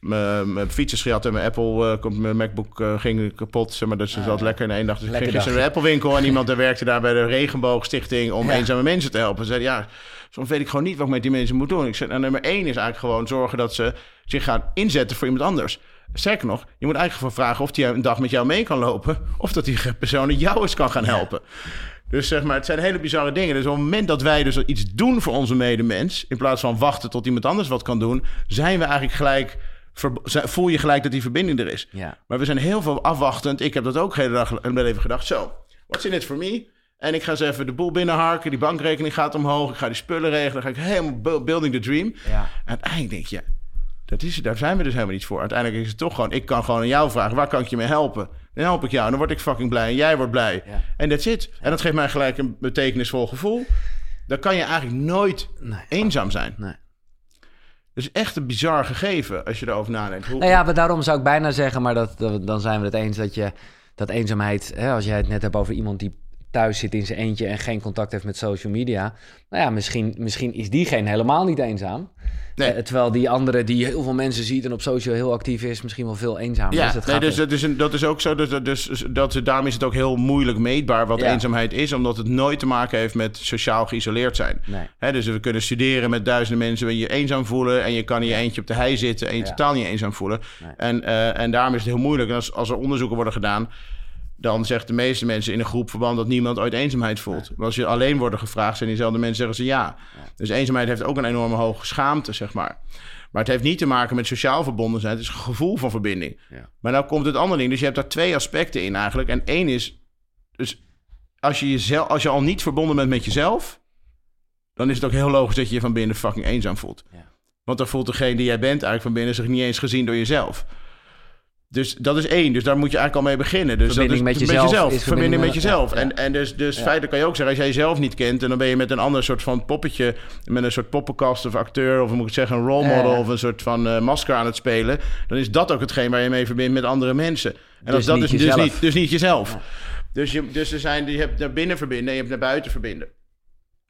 Mijn mijn fiets is gejat en mijn Apple, komt mijn MacBook eh, ging kapot. Zeg maar, dus ze Ah, zat ja. lekker in één dag. Dus ik ging gisteren naar de Apple winkel en iemand daar werkte daar bij de Regenboogstichting om Ja. eenzame mensen te helpen. Ze zei ja, soms weet ik gewoon niet wat ik met die mensen moet doen. Ik zei, nou, nummer één is eigenlijk gewoon zorgen dat ze zich gaan inzetten voor iemand anders. Sterker nog, je moet eigenlijk gewoon vragen of die een dag met jou mee kan lopen. Of dat die persoon jou eens kan gaan helpen. Dus zeg maar, het zijn hele bizarre dingen. Dus op het moment dat wij dus iets doen voor onze medemens, in plaats van wachten tot iemand anders wat kan doen, zijn we eigenlijk gelijk, voel je gelijk dat die verbinding er is. Ja. Maar we zijn heel veel afwachtend. Ik heb dat ook de hele dag wel even gedacht. Zo, what's in it for me? En ik ga eens even de boel binnenharken. Die bankrekening gaat omhoog. Ik ga die spullen regelen. Dan ga ik helemaal bu- building the dream. Ja. En uiteindelijk denk je, dat is, daar zijn we dus helemaal niet voor. Uiteindelijk is het toch gewoon, ik kan gewoon aan jou vragen, waar kan ik je mee helpen? Dan help ik jou, dan word ik fucking blij en jij wordt blij. Ja. En that's it. En dat geeft mij gelijk een betekenisvol gevoel. Dan kan je eigenlijk nooit Nee. eenzaam zijn. Nee. Dat is echt een bizar gegeven als je erover nadenkt. Hoe, Nou ja, maar daarom zou ik bijna zeggen, maar dat, dat- dan zijn we het eens dat je dat eenzaamheid, hè, als jij het net hebt over iemand die thuis zit in zijn eentje en geen contact heeft met social media, nou ja, misschien, misschien is diegene helemaal niet eenzaam. Nee. Eh, terwijl die andere die heel veel mensen ziet en op social heel actief is, misschien wel veel eenzamer Ja, is. Dat nee, dus, dat, is ook zo. Dus, dat- dus, dat, daarom is het ook heel moeilijk meetbaar wat Ja. eenzaamheid is. Omdat het nooit te maken heeft met sociaal geïsoleerd zijn. Nee. Hè, dus we kunnen studeren met duizenden mensen waar je eenzaam voelen. En je kan in je eentje op de hei zitten en je Ja. totaal niet eenzaam voelen. Nee. En, eh, en daarom is het heel moeilijk. En als, als er onderzoeken worden gedaan, dan zeggen de meeste mensen in een groepverband dat niemand ooit eenzaamheid voelt. Maar als je alleen worden gevraagd, zijn diezelfde mensen zeggen ze ja. Dus eenzaamheid heeft ook een enorme hoge schaamte, zeg maar. Maar het heeft niet te maken met sociaal verbonden zijn. Het is een gevoel van verbinding. Ja. Maar nou komt het andere ding. Dus je hebt daar twee aspecten in eigenlijk. En één is, dus als je, jezelf, als je al niet verbonden bent met jezelf, dan is het ook heel logisch dat je je van binnen fucking eenzaam voelt. Ja. Want dan voelt degene die jij bent eigenlijk van binnen zich niet eens gezien door jezelf. Dus dat is één. Dus daar moet je eigenlijk al mee beginnen. Dus Verbinding dat is met jezelf verbinding met met- jezelf. ja, ja. En, en dus, dus Ja. feitelijk kan je ook zeggen, als jij jezelf niet kent... en dan ben je met een ander soort van poppetje... met een soort poppenkast of acteur... of moet ik zeggen een role model... of een soort van eh, masker aan het spelen... dan is dat ook hetgeen waar je mee verbindt met andere mensen. En Dus als dat niet is dus jezelf. niet, dus niet jezelf. Dus, je, dus er zijn, je hebt naar binnen verbinden en je hebt naar buiten verbinden.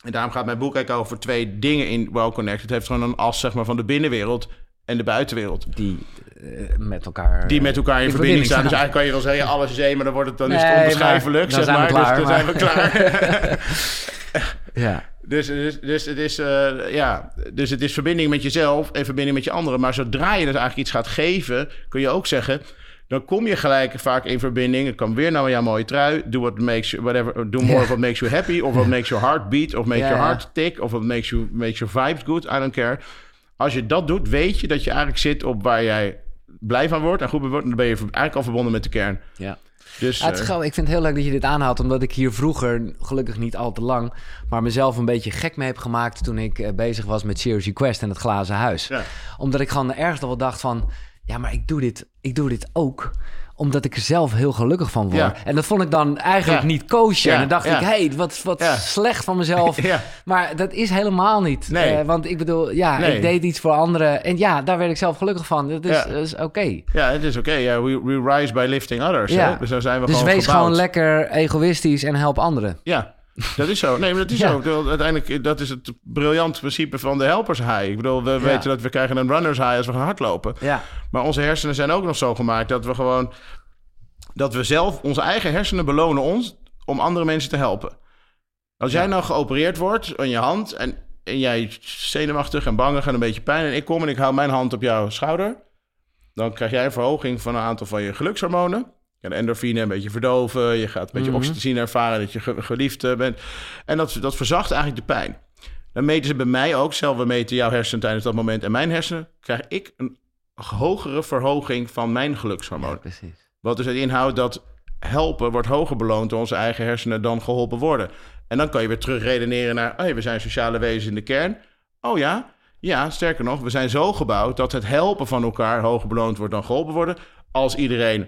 En daarom gaat mijn boek eigenlijk over twee dingen in Well Connect. Het heeft gewoon een as zeg maar, van de binnenwereld en de buitenwereld. die eh, met elkaar... Die met elkaar in in verbinding staan. Dus eigenlijk kan je wel zeggen, alles is één, maar dan, wordt het, dan is het onbeschrijfelijk. dan zeg zijn we maar. klaar, dus dan zijn we klaar. Ja. Dus, dus, dus, het is, eh, ja, dus het is verbinding met jezelf en verbinding met je anderen. Maar zodra je dus eigenlijk iets gaat geven, kun je ook zeggen... dan kom je gelijk vaak in verbinding. Het kan weer nou jouw mooie trui. Do what makes you, whatever, do more Ja. of what makes you happy... of what makes your heart beat, of *laughs* makes Ja, your heart tick... of what makes, you, makes your vibes good, I don't care. Als je dat doet, weet je dat je eigenlijk zit op waar jij blij van wordt... en goed wordt. En dan ben je eigenlijk al verbonden met de kern. ja. Dus, het is eh, gewoon- ik vind het heel leuk dat je dit aanhaalt, omdat ik hier vroeger, gelukkig niet al te lang, maar mezelf een beetje gek mee heb gemaakt toen ik eh, bezig was met Serious Request en het glazen huis. Ja. Omdat ik gewoon ergens al wel dacht van, ja, maar ik doe dit, ik doe dit ook omdat ik er zelf heel gelukkig van word. Ja. En dat vond ik dan eigenlijk Ja. niet kosher. En dan dacht ik, hé, hey, wat, wat slecht van mezelf. *laughs* Maar dat is helemaal niet. Nee. Eh, want ik bedoel, ja, Nee. ik deed iets voor anderen. En ja, daar werd ik zelf gelukkig van. Dat is, oké. Ja, het is oké. Ja, we, we rise by lifting others. Hè? Dus zo zijn we Dus gewoon wees gebouwd. gewoon lekker egoïstisch en help anderen. Ja, dat is zo. Nee, maar dat is Ja. zo. Bedoel, Uiteindelijk, dat is het briljante principe van de helpers high. Ik bedoel, we weten dat we krijgen een runners high als we gaan hardlopen. Ja. Maar onze hersenen zijn ook nog zo gemaakt dat we gewoon... dat we zelf, onze eigen hersenen belonen ons om andere mensen te helpen. Als jij nou geopereerd wordt aan je hand en, en jij zenuwachtig en bangig en een beetje pijn... en ik kom en ik hou mijn hand op jouw schouder... dan krijg jij een verhoging van een aantal van je gelukshormonen. Gaat endorfine een beetje verdoven. Je gaat een beetje Mhm. oxytocine ervaren dat je ge- geliefd eh, bent. En dat, dat verzacht eigenlijk de pijn. Dan meten ze bij mij ook, stel we meten jouw hersenen tijdens dat moment en mijn hersenen... krijg ik een hogere verhoging van mijn gelukshormoon. precies. Wat dus het inhoudt dat helpen wordt hoger beloond door onze eigen hersenen dan geholpen worden. En dan kan je weer terug redeneren naar, hey, we zijn sociale wezens in de kern. Oh ja, ja, sterker nog, we zijn zo gebouwd dat het helpen van elkaar hoger beloond wordt dan geholpen worden. Als iedereen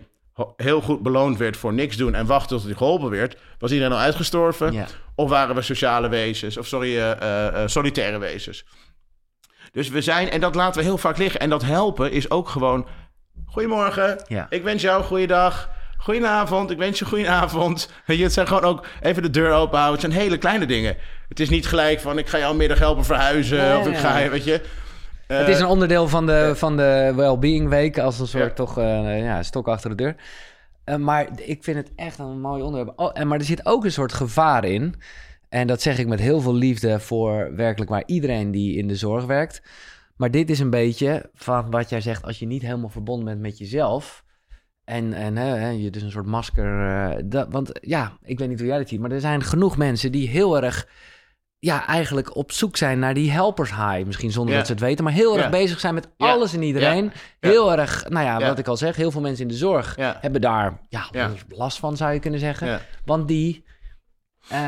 heel goed beloond werd voor niks doen en wachten tot hij geholpen werd, was iedereen al uitgestorven. Ja. Of waren we sociale wezens, of sorry, eh, eh, eh, solitaire wezens. Dus we zijn, en dat laten we heel vaak liggen. En dat helpen is ook gewoon, goedemorgen, Ja. ik wens jou een goede dag. Goedenavond, ik wens je een goede avond. *laughs* Weet je, het zijn gewoon ook even de deur open houden. Het zijn hele kleine dingen. Het is niet gelijk van, ik ga jou middag helpen verhuizen. Nee, of ik ga, weet je. Eh, het is een onderdeel van de, van de well-being week. Als een soort toch eh, ja, stok achter de deur. Eh, maar ik vind het echt een mooi onderwerp. Oh, en, maar er zit ook een soort gevaar in. En dat zeg ik met heel veel liefde voor werkelijk maar iedereen die in de zorg werkt. Maar dit is een beetje van wat jij zegt, als je niet helemaal verbonden bent met jezelf. En, en hè, hè, je dus een soort masker. eh, dat, want ja, ik weet niet hoe jij dat ziet, maar er zijn genoeg mensen die heel erg. Ja, eigenlijk op zoek zijn naar die helpers high. Misschien zonder Ja. dat ze het weten, maar heel erg Ja. bezig zijn met alles en iedereen. Heel erg, nou ja, wat ik al zeg, heel veel mensen in de zorg hebben daar ja, last van, zou je kunnen zeggen. Want die, eh,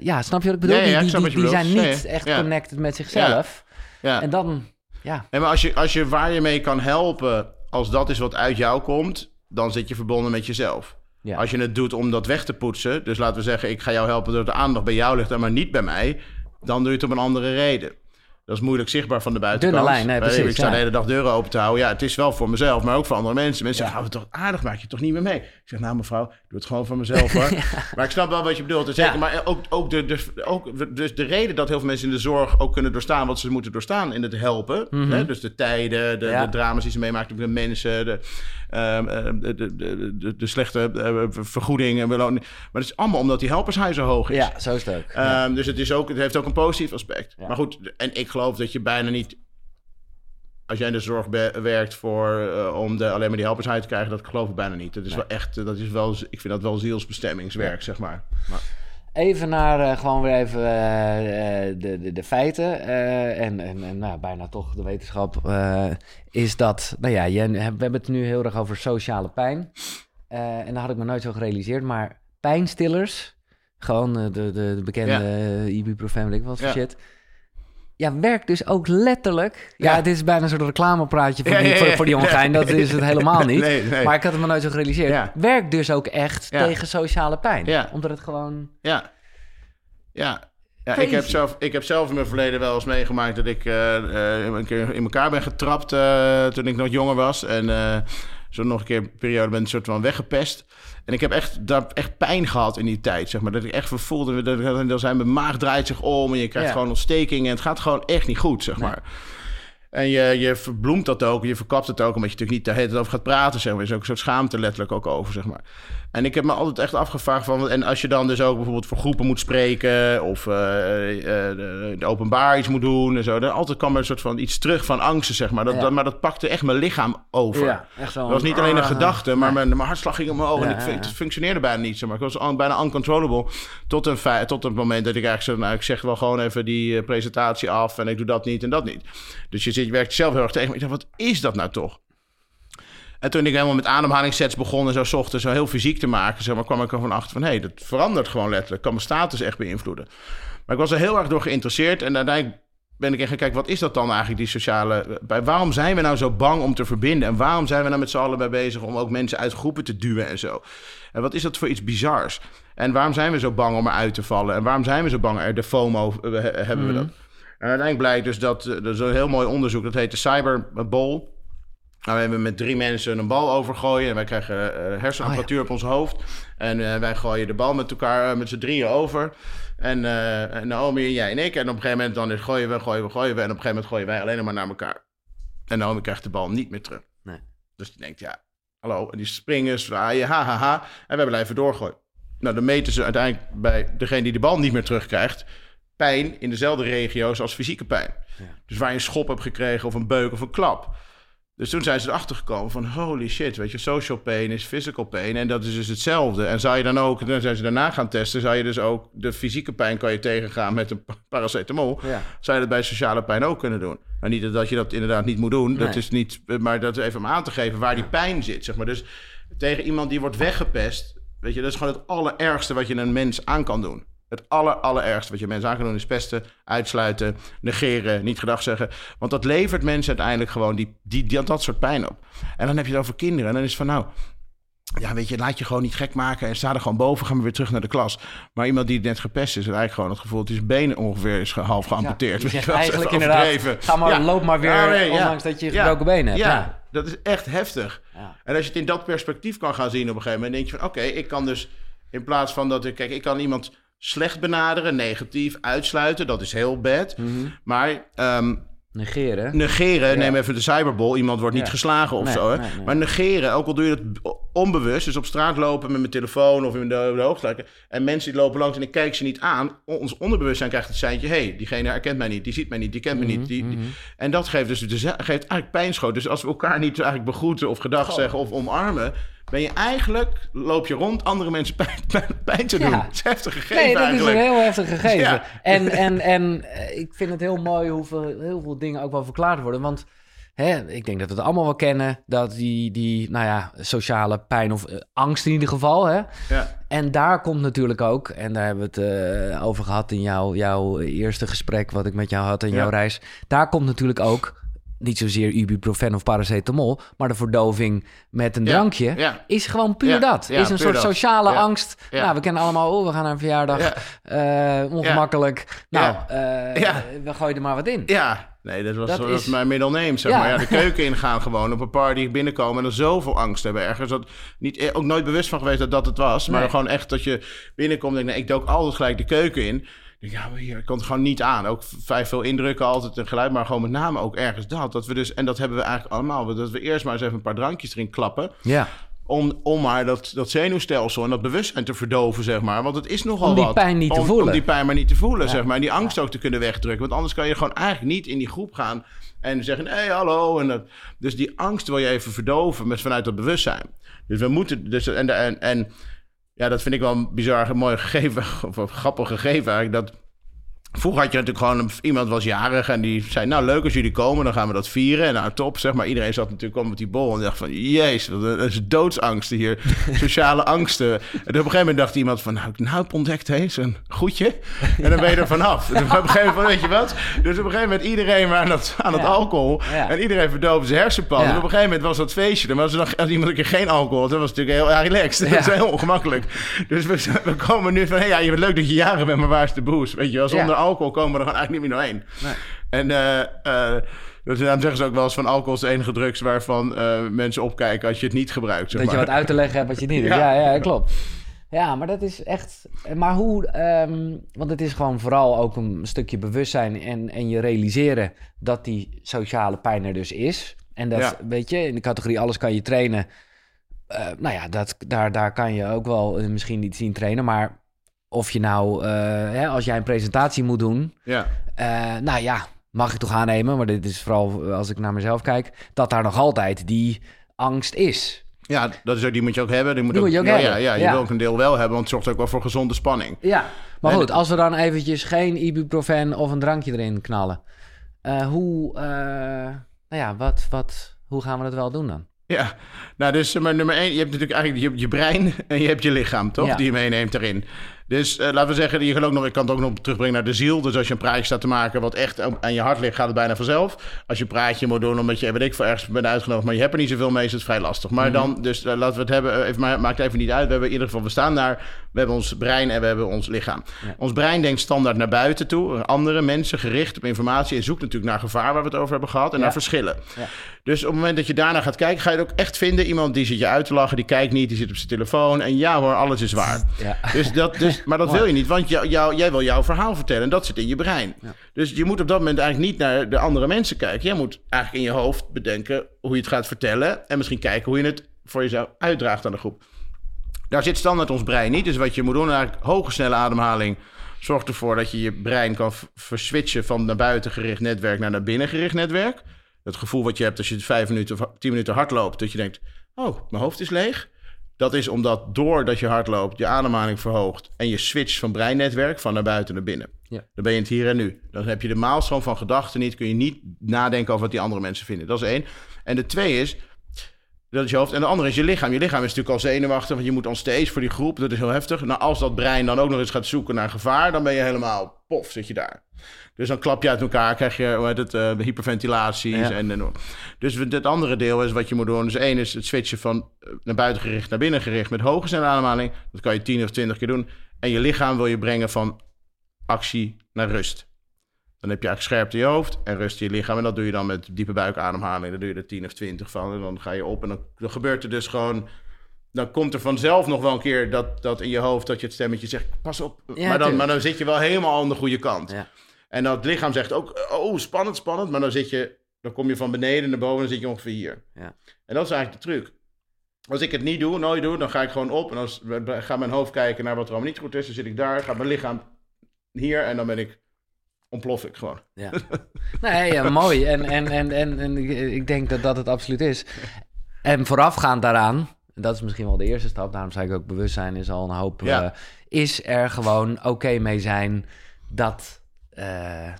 ja, snap je wat ik bedoel? Die die, zijn niet echt connected met zichzelf. Ja. En dan, ja, Nee, maar als je, als je waar je mee kan helpen, als dat is wat uit jou komt, dan zit je verbonden met jezelf. Als je het doet om dat weg te poetsen, dus laten we zeggen, ik ga jou helpen doordat de aandacht bij jou ligt en maar niet bij mij, dan doe je het om een andere reden. Dat is moeilijk zichtbaar van de buitenkant. Dunne lijn, nee, precies, Ik sta ja. de hele dag deuren open te houden. Ja, het is wel voor mezelf, maar ook voor andere mensen. Mensen Ja. zeggen, oh, toch aardig, maak je toch niet meer mee? Ik zeg, nou mevrouw, doe het gewoon voor mezelf hoor. *laughs* Maar ik snap wel wat je bedoelt. En Zeker. Maar ook, ook, de, de, ook dus de reden dat heel veel mensen in de zorg ook kunnen doorstaan wat ze moeten doorstaan in het helpen. hè? Dus de tijden, de, Mhm. De drama's die ze meemaken met mensen, de, ehm, de, de, de, de, de slechte eh, vergoeding en beloning. Maar het is allemaal omdat die helpershuis zo hoog is. ja, zo is het ook. Ehm, dus het, is ook, het heeft ook een positief aspect. Maar goed, en ik geloof dat je bijna niet... Als jij in de zorg werkt voor, eh, om de, alleen maar die helpershuis te krijgen... dat geloof ik bijna niet. Dat is wel echt, eh, dat is wel, ik vind dat wel zielsbestemmingswerk, zeg maar. maar Even naar eh, gewoon weer even de, de, de feiten. en en, en nou, bijna toch de wetenschap. is dat, nou ja, je, we hebben het nu heel erg over sociale pijn. En dat had ik me nooit zo gerealiseerd. Maar pijnstillers, gewoon de, de, de bekende Ja. ibuprofen, weet ik wat voor Ja. shit. Ja, werkt dus ook letterlijk. Ja, Ja. dit is bijna een soort reclamepraatje voor, Ja, die, ja, voor, voor die ongein. Dat is het helemaal *laughs* niet. Nee, nee. Maar ik had het me nooit zo gerealiseerd. Werkt dus ook echt tegen sociale pijn. Omdat het gewoon... Ja. Ja. Ja, ik heb, zelf, ik heb zelf in mijn verleden wel eens meegemaakt dat ik eh, eh, een keer in elkaar ben getrapt eh, toen ik nog jonger was. En zo nog een keer een periode ben een soort van weggepest. En ik heb echt, daar echt pijn gehad in die tijd, zeg maar. Dat ik echt voelde, dat, dat, zijn, mijn maag draait zich om en je krijgt Ja. gewoon ontsteking. En het gaat gewoon echt niet goed, zeg Nee. maar. En je, je verbloemt dat ook, je verkapt het ook, omdat je natuurlijk niet de hele tijd over gaat praten, zeg maar. Er is ook een soort schaamte letterlijk ook over, zeg maar. En ik heb me altijd echt afgevraagd van... En als je dan dus ook bijvoorbeeld voor groepen moet spreken... of de, de openbaar iets moet doen en zo... dan altijd kwam er een soort van iets terug van angsten, zeg maar. Dat, Ja. dat- maar dat pakte echt mijn lichaam over. Ja, echt zo. Dat was niet alleen een Ah. gedachte, maar mijn, mijn hartslag ging omhoog. Ja, en ik, het functioneerde bijna niet. Zeg maar. Ik was un- bijna uncontrollable. Tot, een tot het moment dat ik eigenlijk zo... Nou, ik zeg wel gewoon even die presentatie af... en ik doe dat niet en dat niet. Dus je, zit, je werkt zelf heel erg tegen. Maar ik dacht, wat is dat nou toch? En toen ik helemaal met ademhalingssets begon... en zo 's ochtends zo heel fysiek te maken... Zeg maar, kwam ik ervan achter van... hé, hey, dat verandert gewoon letterlijk. Kan mijn status echt beïnvloeden. Maar ik was er heel erg door geïnteresseerd. En uiteindelijk ben ik echt gaan kijken, wat is dat dan eigenlijk, die sociale... Bij, waarom zijn we nou zo bang om te verbinden? En waarom zijn we nou met z'n allen bij bezig om ook mensen uit groepen te duwen en zo? En wat is dat voor iets bizars? En waarom zijn we zo bang om eruit te vallen? En waarom zijn we zo bang? Er de FOMO eh, hebben we Mhm. dat. En uiteindelijk blijkt dus dat, eh, er is een heel mooi onderzoek, dat heet de Cyberball. Nou, we hebben met drie mensen een bal overgooien. En wij krijgen eh, hersenapparatuur op ons hoofd. En eh, wij gooien de bal met elkaar, met z'n drieën over. En, Naomi en jij en ik. En op een gegeven moment dan is gooien we, gooien we, gooien we. En op een gegeven moment gooien wij alleen maar naar elkaar. En Naomi krijgt de bal niet meer terug. Nee. Dus die denkt, ja, hallo. En die springen, zwaaien, ha, ha, ha. En wij blijven doorgooien. Nou, dan meten ze uiteindelijk bij degene die de bal niet meer terugkrijgt... pijn in dezelfde regio's als fysieke pijn. Ja. Dus waar je een schop hebt gekregen of een beuk of een klap. Dus toen zijn ze erachter gekomen van holy shit, weet je, social pain is physical pain en dat is dus hetzelfde. En zou je dan ook, dan zijn ze daarna gaan testen, zou je dus ook de fysieke pijn kan je tegengaan met een pa- paracetamol. Ja. Zou je dat bij sociale pijn ook kunnen doen? Nou, niet dat je dat inderdaad niet moet doen, dat Nee. is niet, maar dat is even om aan te geven waar die pijn zit, zeg maar. Dus tegen iemand die wordt weggepest, weet je, dat is gewoon het allerergste wat je een mens aan kan doen. Het aller, allerergste wat je mensen aan kan doen is pesten, uitsluiten, negeren, niet gedag zeggen. Want dat levert mensen uiteindelijk gewoon die, die, die, dat soort pijn op. En dan heb je het over kinderen. En dan is het van nou, ja, weet je, laat je gewoon niet gek maken en sta er gewoon boven, gaan we weer terug naar de klas. Maar iemand die net gepest is, heeft eigenlijk gewoon het gevoel dat zijn benen ongeveer is half geamputeerd. die Weet je eigenlijk inderdaad, ga maar, Ja. loop maar weer, Ja, nee, ja. ondanks dat je Ja. gebroken benen hebt. Ja, Ja. dat is echt heftig. Ja. En als je het in dat perspectief kan gaan zien op een gegeven moment, denk je van oké, ik kan dus in plaats van dat ik, kijk, ik kan iemand slecht benaderen, negatief uitsluiten, dat is heel bad. Mhm. Maar ehm, Negeren. negeren, Ja. neem even de cyberbol, iemand wordt niet Ja. geslagen of Nee, zo. Hè? nee, nee. Maar negeren, ook al doe je dat onbewust, dus op straat lopen met mijn telefoon of in de, de hoogstelijke, en mensen die lopen langs en ik kijk ze niet aan, ons onderbewustzijn krijgt het seintje, hé, hey, diegene herkent mij niet, die ziet mij niet, die kent me Mhm, niet. Die, die- En dat geeft dus de, geeft eigenlijk pijnschoot. Dus als we elkaar niet eigenlijk begroeten of gedag Goh. zeggen of omarmen, ben je eigenlijk, loop je rond andere mensen pijn, *laughs* pijn, pijn te Ja. doen. Het is heftig gegeven Nee, dat is een heel heftig gegeven. Ja. En, en, en eh, ik vind het heel mooi hoeveel heel veel dingen ook wel verklaard worden. Want hè, ik denk dat we het allemaal wel kennen. Dat die, die nou ja, sociale pijn of eh, angst in ieder geval. Hè? Ja. En daar komt natuurlijk ook, en daar hebben we het eh, over gehad in jouw, jouw eerste gesprek wat ik met jou had in Ja. jouw reis. Daar komt natuurlijk ook niet zozeer ibuprofen of paracetamol, maar de verdoving met een Ja. drankje Ja. is gewoon puur Ja. dat. Ja, is een soort dat. sociale Ja. angst. Ja. Nou, we kennen allemaal, oh, we gaan naar een verjaardag, Ja. eh, ongemakkelijk. Nou, eh, Ja. we gooien er maar wat in. Ja, nee, dat was, Dat dat was is- mijn middle name, zeg Ja. maar. Ja, de keuken ingaan gewoon, op een party binnenkomen... en dan zoveel angst hebben ergens. Dat niet, eh, ook nooit bewust van geweest dat dat het was. Maar Nee. gewoon echt dat je binnenkomt en denk, nee, ik dook altijd gelijk de keuken in. Ja, ik kon het gewoon niet aan. Ook vrij veel indrukken altijd en geluid, maar gewoon met name ook ergens dat. dat we dus, en dat hebben we eigenlijk allemaal. Dat we eerst maar eens even een paar drankjes erin klappen... Ja, Om, om maar dat, dat zenuwstelsel en dat bewustzijn te verdoven, zeg maar. Want het is nogal Om die wat. pijn niet te voelen. Om die pijn maar niet te voelen, Ja. zeg maar. En die angst ook te kunnen wegdrukken. Want anders kan je gewoon eigenlijk niet in die groep gaan... en zeggen, hé, hey, hallo. En dat, dus die angst wil je even verdoven met, vanuit dat bewustzijn. Dus we moeten... Dus, en, en, en ja, dat vind ik wel een bizar mooi gegeven... *laughs* of een grappig gegeven eigenlijk... dat Vroeger had je natuurlijk gewoon, iemand was jarig en die zei, nou leuk als jullie komen, dan gaan we dat vieren. En nou top, zeg maar. Iedereen zat natuurlijk om met die bol en dacht van, jezus, dat is doodsangsten hier. *laughs* Sociale angsten. En op een gegeven moment dacht iemand van, nou, ik nou heb ontdekt, hé, een goedje. En dan ben je er vanaf. *laughs* Dus op een gegeven moment, weet je wat? Dus op een gegeven moment iedereen maar aan het, aan Ja. alcohol. Ja. En iedereen verdoofde zijn hersenpan. Ja. En op een gegeven moment was dat feestje. Dan was er nog, als iemand een keer geen alcohol had, dan was het natuurlijk heel relaxed. Dat is heel ongemakkelijk. Dus we, we komen nu van, hé, ja, je bent leuk dat je jarig bent, maar waar is de boost? Weet je wel, zonder. Alcohol komen we er gewoon eigenlijk niet meer doorheen. Nee. En eh, dus daarom zeggen ze ook wel eens van alcohol is de enige drugs waarvan eh, mensen opkijken als je het niet gebruikt. Zeg dat je wat uit te leggen hebt wat je niet *laughs* doet. Ja. Ja, ja, klopt. Ja, maar dat is echt... Maar hoe... ehm, want het is gewoon vooral ook een stukje bewustzijn en, en je realiseren dat die sociale pijn er dus is. En dat, Ja. weet je, in de categorie alles kan je trainen. eh, nou ja, dat, daar, daar kan je ook wel misschien niet zien trainen. Maar of je nou, eh, hè, als jij een presentatie moet doen... Ja, eh, nou ja, mag ik toch aannemen, maar dit is vooral als ik naar mezelf kijk... dat daar nog altijd die angst is. ja, dat is ook, die moet je ook hebben. Die moet, Die moet je ook ja, hebben. Ja, ja, je Ja. wil ook een deel wel hebben, want het zorgt ook wel voor gezonde spanning. Ja, maar En- goed, als we dan eventjes geen ibuprofen of een drankje erin knallen. eh, hoe, eh, nou ja, wat, wat, hoe gaan we dat wel doen dan? Ja, nou dus eh, maar nummer één, je hebt natuurlijk eigenlijk je, je brein *laughs* en je hebt je lichaam, toch? Ja. Die je meeneemt erin. Dus eh, laten we zeggen, je ook nog, ik kan het ook nog terugbrengen naar de ziel. Dus als je een praatje staat te maken wat echt aan je hart ligt, gaat het bijna vanzelf. Als je een praatje moet doen omdat je, weet ik, voor ergens bent uitgenodigd, maar je hebt er niet zoveel mee, is het vrij lastig. Maar Mhm. dan, dus eh, laten we het hebben, eh, even, maar, maakt even niet uit. We hebben in ieder geval, we staan daar, we hebben ons brein en we hebben ons lichaam. Ja. Ons brein denkt standaard naar buiten toe, andere mensen gericht op informatie en zoekt natuurlijk naar gevaar waar we het over hebben gehad en Ja. naar verschillen. Ja. Dus op het moment dat je daarna gaat kijken, ga je het ook echt vinden. Iemand die zit je uit te lachen, die kijkt niet, die zit op zijn telefoon. En ja hoor, alles is waar. Dus dat, dus, maar dat Mooi. wil je niet, want jou, jou- jij wil jouw verhaal vertellen. En dat zit in je brein. Ja. Dus je moet op dat moment eigenlijk niet naar de andere mensen kijken. Jij moet eigenlijk in je hoofd bedenken hoe je het gaat vertellen. En misschien kijken hoe je het voor jezelf uitdraagt aan de groep. Daar zit standaard ons brein niet. Dus wat je moet doen, eigenlijk hoge snelle ademhaling. Zorgt ervoor dat je je brein kan verswitchen van naar buiten gericht netwerk naar naar binnen gericht netwerk. Het gevoel wat je hebt als je vijf minuten of tien minuten hard loopt, dat je denkt, oh, mijn hoofd is leeg. Dat is omdat doordat je hard loopt, je ademhaling verhoogt en je switcht van breinnetwerk van naar buiten naar binnen. Ja. Dan ben je het hier en nu. Dan heb je de maalstroom van gedachten niet, kun je niet nadenken over wat die andere mensen vinden. Dat is één. En de twee is, dat is je hoofd. En de andere is je lichaam. Je lichaam is natuurlijk al zenuwachtig, want je moet on stage voor die groep. Dat is heel heftig. Nou, als dat brein dan ook nog eens gaat zoeken naar gevaar, dan ben je helemaal pof, zit je daar. Dus dan klap je uit elkaar, krijg je hoe heet het, eh, hyperventilaties. Ja. En, en, dus het andere deel is wat je moet doen. Dus één is het switchen van eh, naar buiten gericht naar binnen gericht met hoge snelle ademhaling. Dat kan je 10 of 20 keer doen. En je lichaam wil je brengen van actie naar rust. Dan heb je eigenlijk scherpte in je hoofd en rust in je lichaam. En dat doe je dan met diepe buikademhaling. Daar doe je er 10 of 20 van. En dan ga je op en dan, dan gebeurt er dus gewoon... Dan komt er vanzelf nog wel een keer dat, dat in je hoofd... dat je het stemmetje zegt, pas op. Ja, maar, dan, maar dan zit je wel helemaal aan de goede kant. Ja. En dat lichaam zegt ook, oh, spannend, spannend. Maar dan zit je, dan kom je van beneden naar boven en dan zit je ongeveer hier. Ja. En dat is eigenlijk de truc. Als ik het niet doe, nooit doe, dan ga ik gewoon op. En dan gaat mijn hoofd kijken naar wat er allemaal niet goed is. Dan zit ik daar, gaat mijn lichaam hier en dan ben ik, ontplof ik gewoon. Ja. *laughs* Nee, ja, mooi. En, en, en, en, en ik- denk dat dat het absoluut is. En voorafgaand daaraan, dat is misschien wel de eerste stap, daarom zei ik ook bewustzijn is al een hoop, Ja. eh, is er gewoon oké mee zijn dat, eh,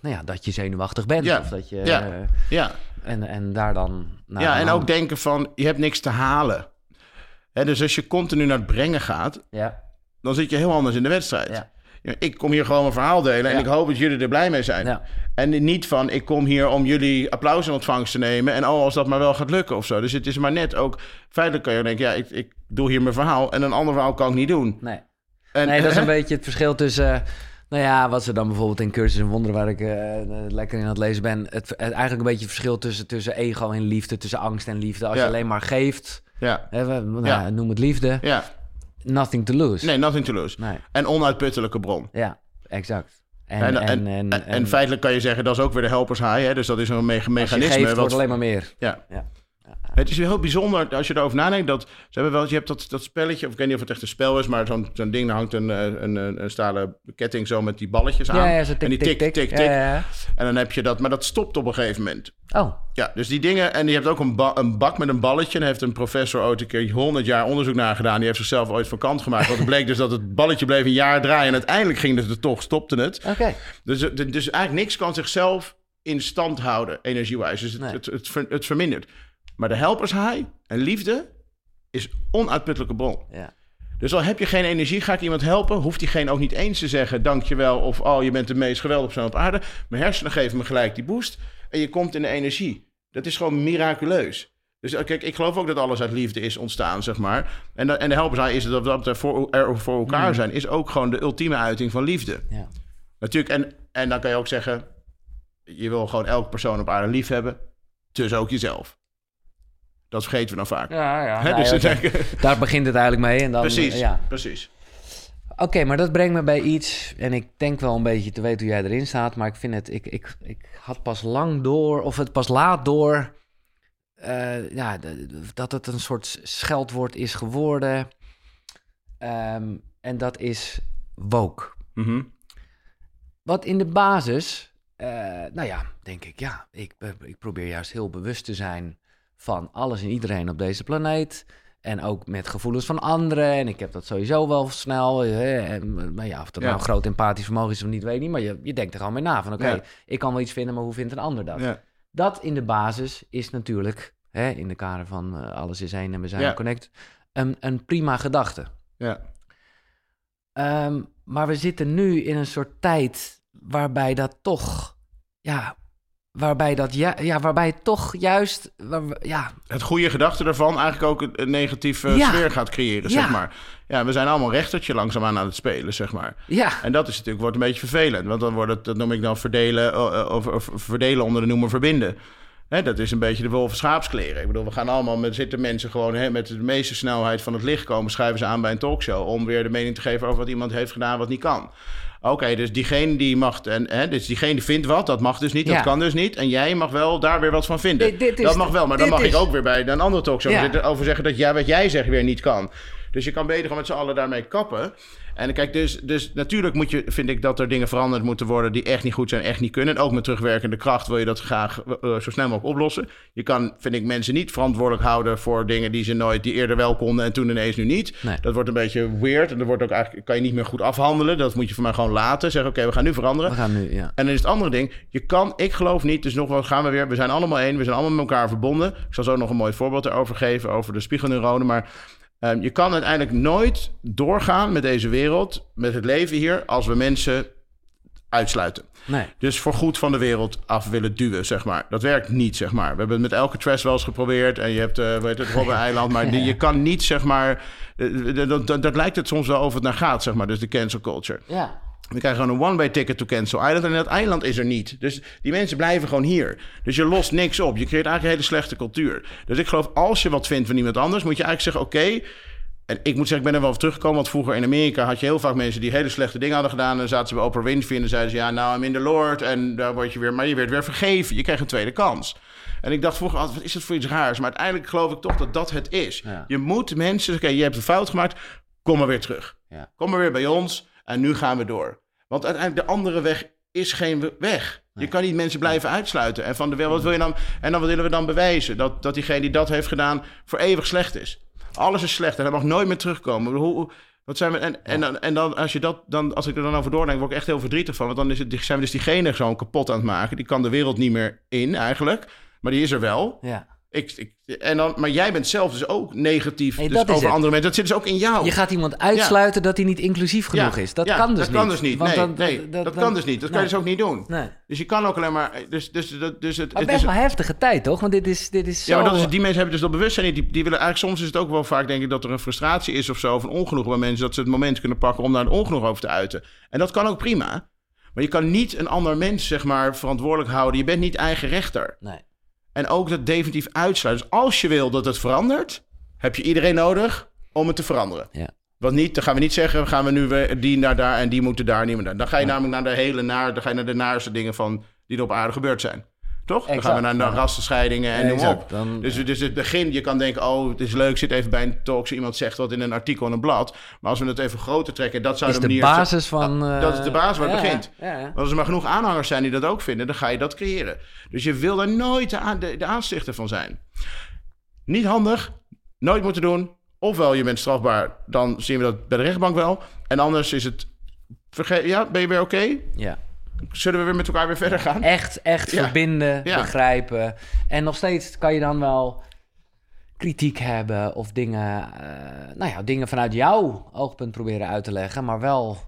nou ja, dat je zenuwachtig bent. Ja. Of dat je, Ja. eh, Ja, en, en daar dan... naar ja en ook denken van, je hebt niks te halen. Hè, dus als je continu naar het brengen gaat, Ja, dan zit je heel anders in de wedstrijd. Ik kom hier gewoon mijn verhaal delen en ik hoop dat jullie er blij mee zijn. En niet van, ik kom hier om jullie applaus in ontvangst te nemen. En oh, als dat maar wel gaat lukken of zo. Dus het is maar net ook... Feitelijk kan je denken, ja, ik, ik doe hier mijn verhaal. En een ander verhaal kan ik niet doen. nee. En, Nee, dat is een beetje het verschil tussen... eh, nou ja, wat ze dan bijvoorbeeld in Cursus in Wonderen... waar ik eh, lekker in aan het lezen ben... Het, het- eigenlijk een beetje het verschil tussen, tussen ego en liefde... tussen angst en liefde. Als Ja. je alleen maar geeft... Ja, Hè, we- nou, Ja. Noem het liefde. ja. Nothing to lose. Nee, nothing to lose. Nee. En onuitputtelijke bron. Ja, exact. En, En, en, en, feitelijk kan je zeggen, dat is ook weer de helpers high. Hè? Dus dat is een me- als je mechanisme. geeft, wat- wordt alleen maar meer. ja. Ja. Het is heel bijzonder als je erover nadenkt. Dat, ze hebben wel, je hebt dat, dat spelletje, of ik weet niet of het echt een spel is, maar zo'n zo'n ding, daar hangt een, eh, een, een, een stalen ketting zo met die balletjes aan. Ja, ja, zo tik, en die tik, tik, tik. Ja. En dan heb je dat, maar dat stopt op een gegeven moment. Oh, Ja, dus die dingen. En die hebt ook een, ba- een bak met een balletje. En daar heeft een professor ooit een keer 100 jaar onderzoek naar gedaan. Die heeft zichzelf ooit van kant gemaakt. Want het bleek dus dat het balletje bleef een jaar draaien. En uiteindelijk ging het er toch, stopte het. oké. Dus, dus eigenlijk niks kan zichzelf in stand houden, energiewijs. Dus het, Nee. het, het vermindert. Maar de helpers high en liefde is onuitputtelijke bron. Ja. Dus al heb je geen energie, ga ik iemand helpen, hoeft diegene ook niet eens te zeggen dankjewel of oh je bent de meest geweldige persoon op aarde. Mijn hersenen geven me gelijk die boost en je komt in de energie. Dat is gewoon miraculeus. Dus eh, kijk, ik geloof ook dat alles uit liefde is ontstaan, zeg maar. En, de, en de high is dat dat er voor, er voor elkaar zijn, is ook gewoon de ultieme uiting van liefde. Ja. Natuurlijk, en, en dan kan je ook zeggen, je wil gewoon elke persoon op aarde lief hebben, dus ook jezelf. Dat vergeten we dan vaak. Ja, ja. Hè, nou dus ja, denk *laughs* Daar begint het eigenlijk mee. En dan, precies, Ja. precies. Oké, maar dat brengt me bij iets. En ik denk wel een beetje te weten hoe jij erin staat. Maar ik vind het. Ik, ik, ik had pas lang door. Of het pas laat door. eh, ja, dat het een soort scheldwoord is geworden. Ehm, en dat is woke. Mhm. Wat in de basis. eh, nou ja, denk ik. Ja, ik, ik probeer juist heel bewust te zijn. Van alles en iedereen op deze planeet. En ook met gevoelens van anderen. En ik heb dat sowieso wel snel. Hè, en, maar ja, of dat Ja. nou groot empathisch vermogen is of niet, weet ik niet. Maar je, je denkt er gewoon mee na. Van oké, Ja. ik kan wel iets vinden, maar hoe vindt een ander dat? Ja. Dat in de basis is natuurlijk, hè, in de kader van eh, alles is één en we zijn connect, een, een prima gedachte. Ja. Ehm, maar we zitten nu in een soort tijd waarbij dat toch, ja, waarbij dat ja, ja waarbij het toch juist, waar ja, Het goede gedachte daarvan eigenlijk ook een, een negatieve Ja. sfeer gaat creëren, Ja. zeg maar. Ja, we zijn allemaal rechtertje langzaamaan aan het spelen, zeg maar. ja, En dat is natuurlijk, wordt een beetje vervelend. Want dan wordt het, dat noem ik dan verdelen, eh, of, of verdelen onder de noemer verbinden. Hè, dat is een beetje de wolven schaapskleren. Ik bedoel, we gaan allemaal met zitten mensen gewoon hè, met de meeste snelheid van het licht komen, schuiven ze aan bij een talkshow om weer de mening te geven over wat iemand heeft gedaan wat niet kan. Oké, dus diegene die mag, en, hè, dus diegene die vindt wat, dat mag dus niet, Ja. dat kan dus niet. En jij mag wel daar weer wat van vinden. Dit- dit is dat mag wel, maar dan mag ik ook weer bij een andere talkshow Ja. over zeggen dat jij wat jij zegt weer niet kan. Dus je kan beter gewoon met z'n allen daarmee kappen. En kijk, dus, dus natuurlijk moet je, vind ik dat er dingen veranderd moeten worden die echt niet goed zijn, echt niet kunnen. En ook met terugwerkende kracht wil je dat graag eh, zo snel mogelijk oplossen. Je kan, vind ik, mensen niet verantwoordelijk houden voor dingen die ze nooit, die eerder wel konden en toen ineens nu niet. Nee. Dat wordt een beetje weird en dat wordt ook eigenlijk, kan je niet meer goed afhandelen. Dat moet je voor mij gewoon laten. Zeggen, oké, we gaan nu veranderen. we gaan nu, ja. En dan is het andere ding, je kan, ik geloof niet, dus nog wat gaan we weer, we zijn allemaal één, we zijn allemaal met elkaar verbonden. Ik zal zo nog een mooi voorbeeld erover geven, over de spiegelneuronen, maar ehm, je kan uiteindelijk nooit doorgaan met deze wereld, met het leven hier, als we mensen uitsluiten. Nee, Dus voor goed van de wereld af willen duwen, zeg maar. Dat werkt niet, zeg maar. We hebben het met elke trash wel eens geprobeerd. En je hebt, eh weet het, Robben-eiland. *laughs* Maar die- je kan niet, zeg maar... eh, Dat, dat, dat lijkt het soms wel of het naar gaat, zeg maar. Dus de cancel culture. ja. We krijgen gewoon een one-way ticket to Cancel Island. En dat eiland is er niet. Dus die mensen blijven gewoon hier. Dus je lost niks op. Je creëert eigenlijk een hele slechte cultuur. Dus ik geloof, als je wat vindt van iemand anders... moet je eigenlijk zeggen, oké... en ik moet zeggen, ik ben er wel op teruggekomen... want vroeger in Amerika had je heel vaak mensen... die hele slechte dingen hadden gedaan... en dan zaten ze bij Oprah Winfrey... en dan zeiden ze, ja, nou, I'm in the Lord... en daar word je weer... maar je werd weer vergeven. Je kreeg een tweede kans. En ik dacht vroeger altijd, wat is dat voor iets raars? Maar uiteindelijk geloof ik toch dat dat het is. Ja. Je moet mensen... oké, je hebt een fout gemaakt... kom maar weer terug. Ja. Kom maar weer bij ons en nu gaan we door. Want uiteindelijk de andere weg is geen we- weg. Je kan niet mensen blijven uitsluiten. En van de wel, wat wil je dan? En dan wat willen we dan bewijzen? Dat, dat diegene die dat heeft gedaan voor eeuwig slecht is. Alles is slecht en hij mag nooit meer terugkomen. Hoe, hoe- wat zijn we, en, en, dan, en dan, als, je dat, dan, als ik er dan over doordenk, word ik echt heel verdrietig van. Want dan is het, zijn we dus diegene gewoon kapot aan het maken. Die kan de wereld niet meer in eigenlijk. Maar die is er wel. ja. Ik, ik, en dan, maar jij bent zelf dus ook negatief Nee, dus over het. andere mensen. Dat zit dus ook in jou. Je gaat iemand uitsluiten dat hij niet inclusief genoeg is. Dat Ja, kan dus dat niet. kan dus niet. Want nee, dan- nee, dat, kan dus niet. Dat kan je dus ook niet doen. Nee. Dus je kan ook alleen maar... Dus, dus, dus, dus het, Maar het best is, wel heftige tijd, toch? Want dit is, dit is zo... ja, maar dat is, die mensen hebben dus dat bewustzijn niet. Die, die willen eigenlijk... Soms is het ook wel vaak, denk ik, dat er een frustratie is of zo... of een ongenoeg bij mensen... dat ze het moment kunnen pakken om daar een ongenoeg over te uiten. En dat kan ook prima. Maar je kan niet een ander mens, zeg maar, verantwoordelijk houden. Je bent niet eigen rechter. Nee. En ook dat definitief uitsluiten. Dus als je wil dat het verandert... heb je iedereen nodig om het te veranderen. Ja. Want niet, dan gaan we niet zeggen, gaan we nu weer die naar daar en die moeten daar, die moeten daar. Dan ga je namelijk naar de hele naar, dan ga je naar de naarste dingen van die er op aarde gebeurd zijn. Toch? Dan gaan we naar de ja. rassenscheidingen en noem op. dan- dus, dus het begin, je kan denken, oh, het is leuk, zit even bij een talk, iemand zegt wat in een artikel in een blad. Maar als we het even groter trekken, dat zou is de de manier... basis van... Ah, dat is de basis waar het ja, begint. Ja, als er maar genoeg aanhangers zijn die dat ook vinden, dan ga je dat creëren. Dus je wil daar nooit de, aan- de, de aanstichter van zijn. Niet handig, nooit moeten doen. Ofwel je bent strafbaar, dan zien we dat bij de rechtbank wel. En anders is het. Verge ja, ben je weer oké? ja. Zullen we weer met elkaar weer verder gaan? Echt, echt Ja. verbinden, Ja. begrijpen. En nog steeds kan je dan wel kritiek hebben of dingen, eh, nou ja, dingen vanuit jouw oogpunt proberen uit te leggen, maar wel...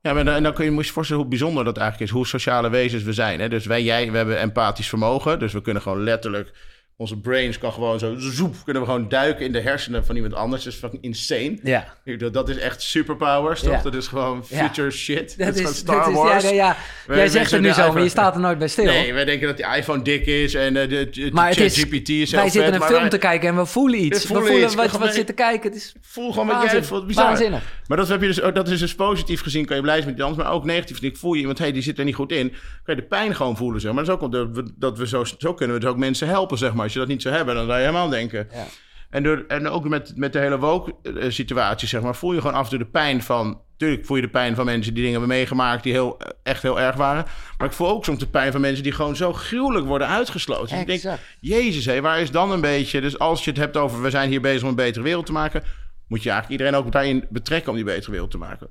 Ja, maar dan, en dan kun je moet je je voorstellen hoe bijzonder dat eigenlijk is. Hoe sociale wezens we zijn. Hè? Dus wij, jij, we hebben empathisch vermogen. Dus we kunnen gewoon letterlijk. Onze brains kan gewoon zo zoep. Kunnen we gewoon duiken in de hersenen van iemand anders. Dat is fucking insane. Ja, Ik Dat is echt superpowers, toch? Ja. Dat is gewoon Ja. future shit. Dat, is gewoon dat Star is- Wars. Ja, ja, ja. Wij Jij zegt het nu zo, maar je staat er nooit bij stil. Nee, wij denken dat die iPhone dik is en eh, de, de, maar het is, is wij zitten een film wij- te kijken en we voelen iets. We We voelen iets. wat, wat zitten kijken. Het is Voel gewoon wat jij Waanzin. voelt. Bizar. Waanzinnig. Maar dat, heb je dus, dat is dus positief gezien, kan je blij zijn met die ander. Maar ook negatief gezien, voel je iemand, hey, die zit er niet goed in. Kan je de pijn gewoon voelen, zeg maar. Dat is ook omdat we, dat we zo, zo kunnen we dus ook mensen helpen, zeg maar. Als je dat niet zou hebben, dan zou je helemaal denken. Ja. En, door, en ook met, met de hele woke-situatie, zeg maar, voel je gewoon af en toe de pijn van... Tuurlijk voel je de pijn van mensen die dingen hebben meegemaakt... die heel, echt heel erg waren. Maar ik voel ook soms de pijn van mensen die gewoon zo gruwelijk worden uitgesloten. Dus ik denk. Jezus, hé, waar is dan een beetje... Dus als je het hebt over, we zijn hier bezig om een betere wereld te maken... moet je eigenlijk iedereen ook daarin betrekken om die betere wereld te maken.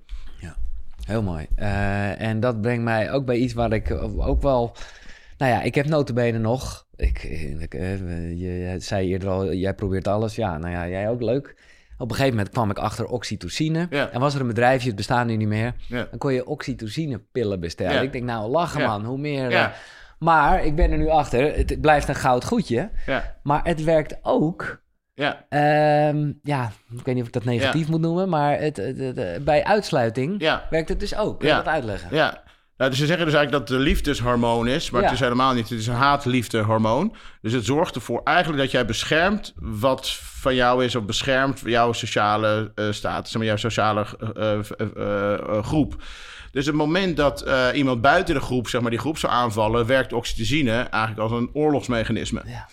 Heel mooi. Eh, en dat brengt mij ook bij iets waar ik ook wel... Nou ja, ik heb notenbenen nog. Ik, ik, eh, je zei eerder al, jij probeert alles. Ja, nou ja, jij ook leuk. Op een gegeven moment kwam ik achter oxytocine. Ja. En was er een bedrijfje, het bestaat nu niet meer. Ja. Dan kon je oxytocinepillen bestellen. Ja. Ik denk, nou, lachen man, hoe meer... Eh, maar ik ben er nu achter, het blijft een goud goedje. Ja, Maar het werkt ook... ja, ehm, ja, ik weet niet of ik dat negatief moet noemen, maar het, het- het- het- bij uitsluiting werkt het dus ook. Kun je dat uitleggen? Ja, nou, dus ze zeggen dus eigenlijk dat het een liefdeshormoon is, maar Ja. het is helemaal niet. Het is een haat-liefdehormoon. Dus het zorgt ervoor eigenlijk dat jij beschermt wat van jou is, of beschermt jouw sociale eh, status, zeg maar, jouw sociale eh, eh, groep. Dus het moment dat iemand buiten de groep, zeg maar, die groep zou aanvallen, werkt oxytocine eigenlijk als een oorlogsmechanisme. Ja.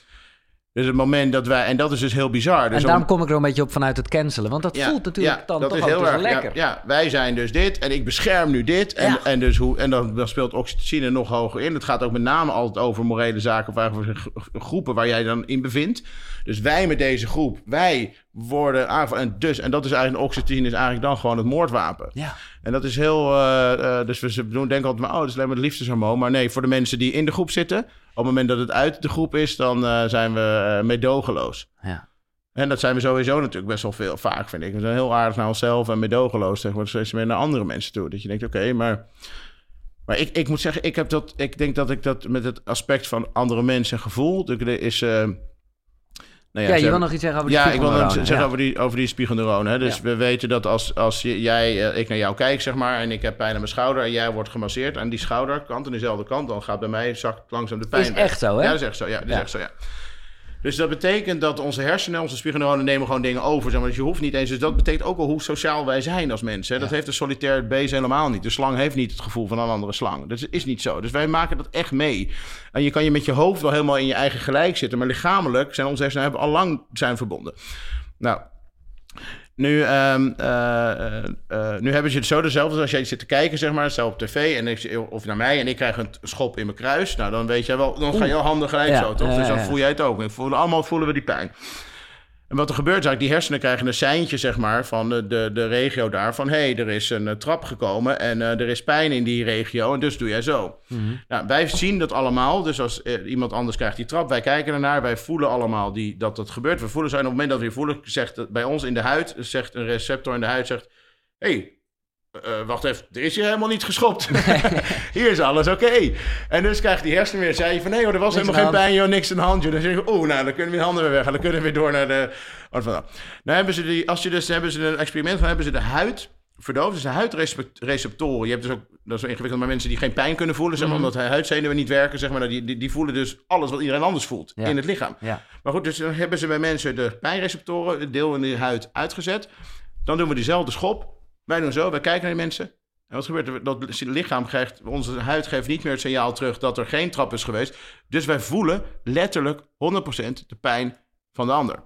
Dus het moment dat wij, en dat is dus heel bizar. Dus en daarom kom ik er een beetje op vanuit het cancelen. Want dat ja, voelt natuurlijk ja, dan dat toch is heel dus erg lekker. Ja, ja, wij zijn dus dit en ik bescherm nu dit. En, en, dus hoe, en dan, dan speelt oxytocine nog hoger in. Het gaat ook met name altijd over morele zaken of eigenlijk over gro- groepen waar jij dan in bevindt. Dus wij met deze groep, wij worden aangevallen. En, dus, en dat is eigenlijk, oxytocine is eigenlijk dan gewoon het moordwapen. Ja. En dat is heel. eh, eh, dus we doen denken altijd, maar, oh, dat is alleen maar het liefdeshormoon. Maar nee, voor de mensen die in de groep zitten, op het moment dat het uit de groep is, dan eh, zijn we eh, meedogenloos. Ja. En dat zijn we sowieso natuurlijk best wel veel, vaak vind ik. We zijn heel aardig naar onszelf en meedogenloos tegenwoordig steeds meer naar andere mensen toe. Dat je denkt, oké, maar... Maar ik, ik moet zeggen, ik, heb dat, ik denk dat ik dat met het aspect van andere mensen en gevoel... Dat is... eh, nou Ja, je wil nog iets zeggen over de ja, ik wil nog zeggen Ja. over die, over die spiegelneuronen. Hè. Dus Ja. we weten dat als, als jij, eh, ik naar jou kijk, zeg maar, en ik heb pijn aan mijn schouder en jij wordt gemasseerd aan die schouderkant, aan dezelfde kant, dan gaat bij mij zakt langzaam de pijn Is weg. echt zo, hè? Ja, dat is echt zo. Ja, dat is echt zo, ja. Dus dat betekent dat onze hersenen, onze spiegelneuronen nemen gewoon dingen over. Zeg maar. Dus je hoeft niet eens. Dus dat betekent ook al hoe sociaal wij zijn als mensen. Hè. Dat Ja. heeft de solitaire beest helemaal niet. De slang heeft niet het gevoel van een andere slang. Dat is niet zo. Dus wij maken dat echt mee. En je kan je met je hoofd wel helemaal in je eigen gelijk zitten. Maar lichamelijk zijn onze hersenen hebben al lang zijn verbonden. Nou, nu, eh, eh, nu hebben ze het zo dezelfde als jij zit te kijken, zeg maar, stel op tv, en ik, of naar mij, en ik krijg een schop in mijn kruis. Nou, dan weet jij wel, dan gaan jouw handen gelijk Ja, zo, toch? dus dan voel jij het ook. We voelen, allemaal voelen we die pijn. En wat er gebeurt is eigenlijk, die hersenen krijgen een seintje, zeg maar, van de, de, regio daar. Van, hé, hey, er is een eh, trap gekomen en eh, er is pijn in die regio en dus doe jij zo. Mhm. Nou, wij zien dat allemaal. Dus als eh, iemand anders krijgt die trap, wij kijken ernaar. Wij voelen allemaal die, dat dat gebeurt. We voelen zijn op het moment dat we voelen, zegt bij ons in de huid, zegt een receptor in de huid, zegt, hé, hey, eh, wacht even, er is hier helemaal niet geschopt. *laughs* hier is alles oké. En dus krijgt die hersenen weer, zei je van, nee hoor, er was Niks helemaal geen pijn, joh, niks aan de hand. joh. Dan zeg je, oeh, nou, dan kunnen we de handen weer weg. En dan kunnen we weer door naar de... Nou. nou hebben ze die, als je dus, hebben ze een experiment van, hebben ze de huid verdoofd. Dus de huidreceptoren. Je hebt dus ook, dat is ingewikkeld, maar mensen die geen pijn kunnen voelen, zeg maar, Mhm. omdat huidzenuwen niet werken, zeg maar, nou, die, die, die voelen dus alles wat iedereen anders voelt Ja. in het lichaam. Ja. Maar goed, dus dan hebben ze bij mensen de pijnreceptoren, het deel in de huid, uitgezet. Dan doen we diezelfde schop. Wij doen zo, wij kijken naar die mensen. En wat gebeurt er? Dat lichaam krijgt, onze huid geeft niet meer het signaal terug dat er geen trap is geweest. Dus wij voelen letterlijk 100% de pijn van de ander.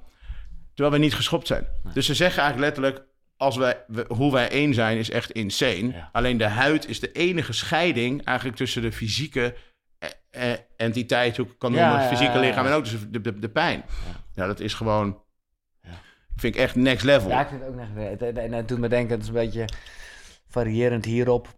Terwijl we niet geschopt zijn. Dus ze zeggen eigenlijk letterlijk, als wij, we- hoe wij één zijn is echt insane. Ja. Alleen de huid is de enige scheiding eigenlijk tussen de fysieke eh, eh, entiteit, hoe ik kan noemen, ja, het fysieke ja, lichaam en ook dus de, de, de pijn. Ja. dat is gewoon. Vind ik echt next level. Ja, ik vind het ook het- het- En het doet me denken, het is een beetje variërend hierop.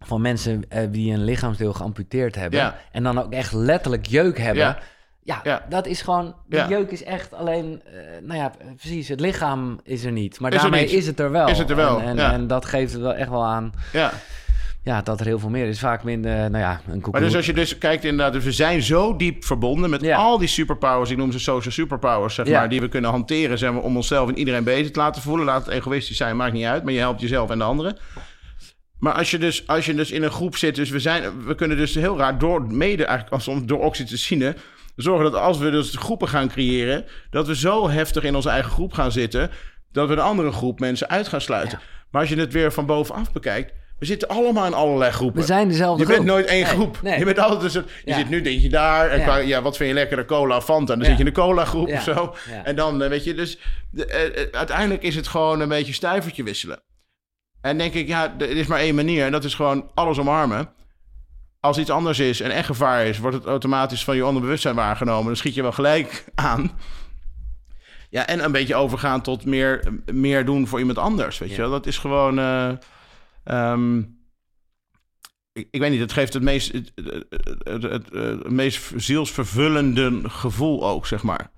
Van mensen eh, die een lichaamsdeel geamputeerd hebben. Ja. En dan ook echt letterlijk jeuk hebben. Ja. Ja, Ja. dat is gewoon. Ja. jeuk is echt alleen. eh, nou ja, precies. Het lichaam is er niet. Maar Is daarmee is het er wel. Is het er wel, En, en, en dat geeft het wel echt wel aan. Ja. Ja, dat er heel veel meer is. Vaak minder. Nou ja, een. Maar dus als je dus kijkt inderdaad, dus we zijn zo diep verbonden met Ja. al die superpowers, ik noem ze social superpowers, zeg Ja. maar, die we kunnen hanteren, zeg maar, om onszelf en iedereen bezig te laten voelen. Laat het egoïstisch zijn, maakt niet uit, maar je helpt jezelf en de anderen. Maar als je dus, als je dus in een groep zit, dus we, zijn, we kunnen dus heel raar door, mede eigenlijk als soms door oxytocine, zorgen dat als we dus groepen gaan creëren, dat we zo heftig in onze eigen groep gaan zitten, dat we de andere groep mensen uit gaan sluiten. Maar als je het weer van bovenaf bekijkt, we zitten allemaal in allerlei groepen. we zijn dezelfde Je bent groep. nooit één Nee, groep. nee. Je bent altijd dus, je Ja. zit nu denk je daar en Ja. qua- ja, wat vind je lekkerder cola, Fanta, dan Ja. zit je in de cola groep Ja. of zo. Ja. En dan eh, weet je, dus de- eh, eh, uiteindelijk is het gewoon een beetje stuivertje wisselen. En denk ik, ja, er is maar één manier en dat is gewoon alles omarmen. Als iets anders is en echt gevaar is, wordt het automatisch van je onderbewustzijn waargenomen. Dan schiet je wel gelijk *laughs* aan. Ja, en een beetje overgaan tot meer, meer doen voor iemand anders. Weet Ja. je wel, dat is gewoon. eh, ehm, ik, ik weet niet, het geeft het meest, het, het, het, meest zielsvervullende gevoel ook, zeg maar.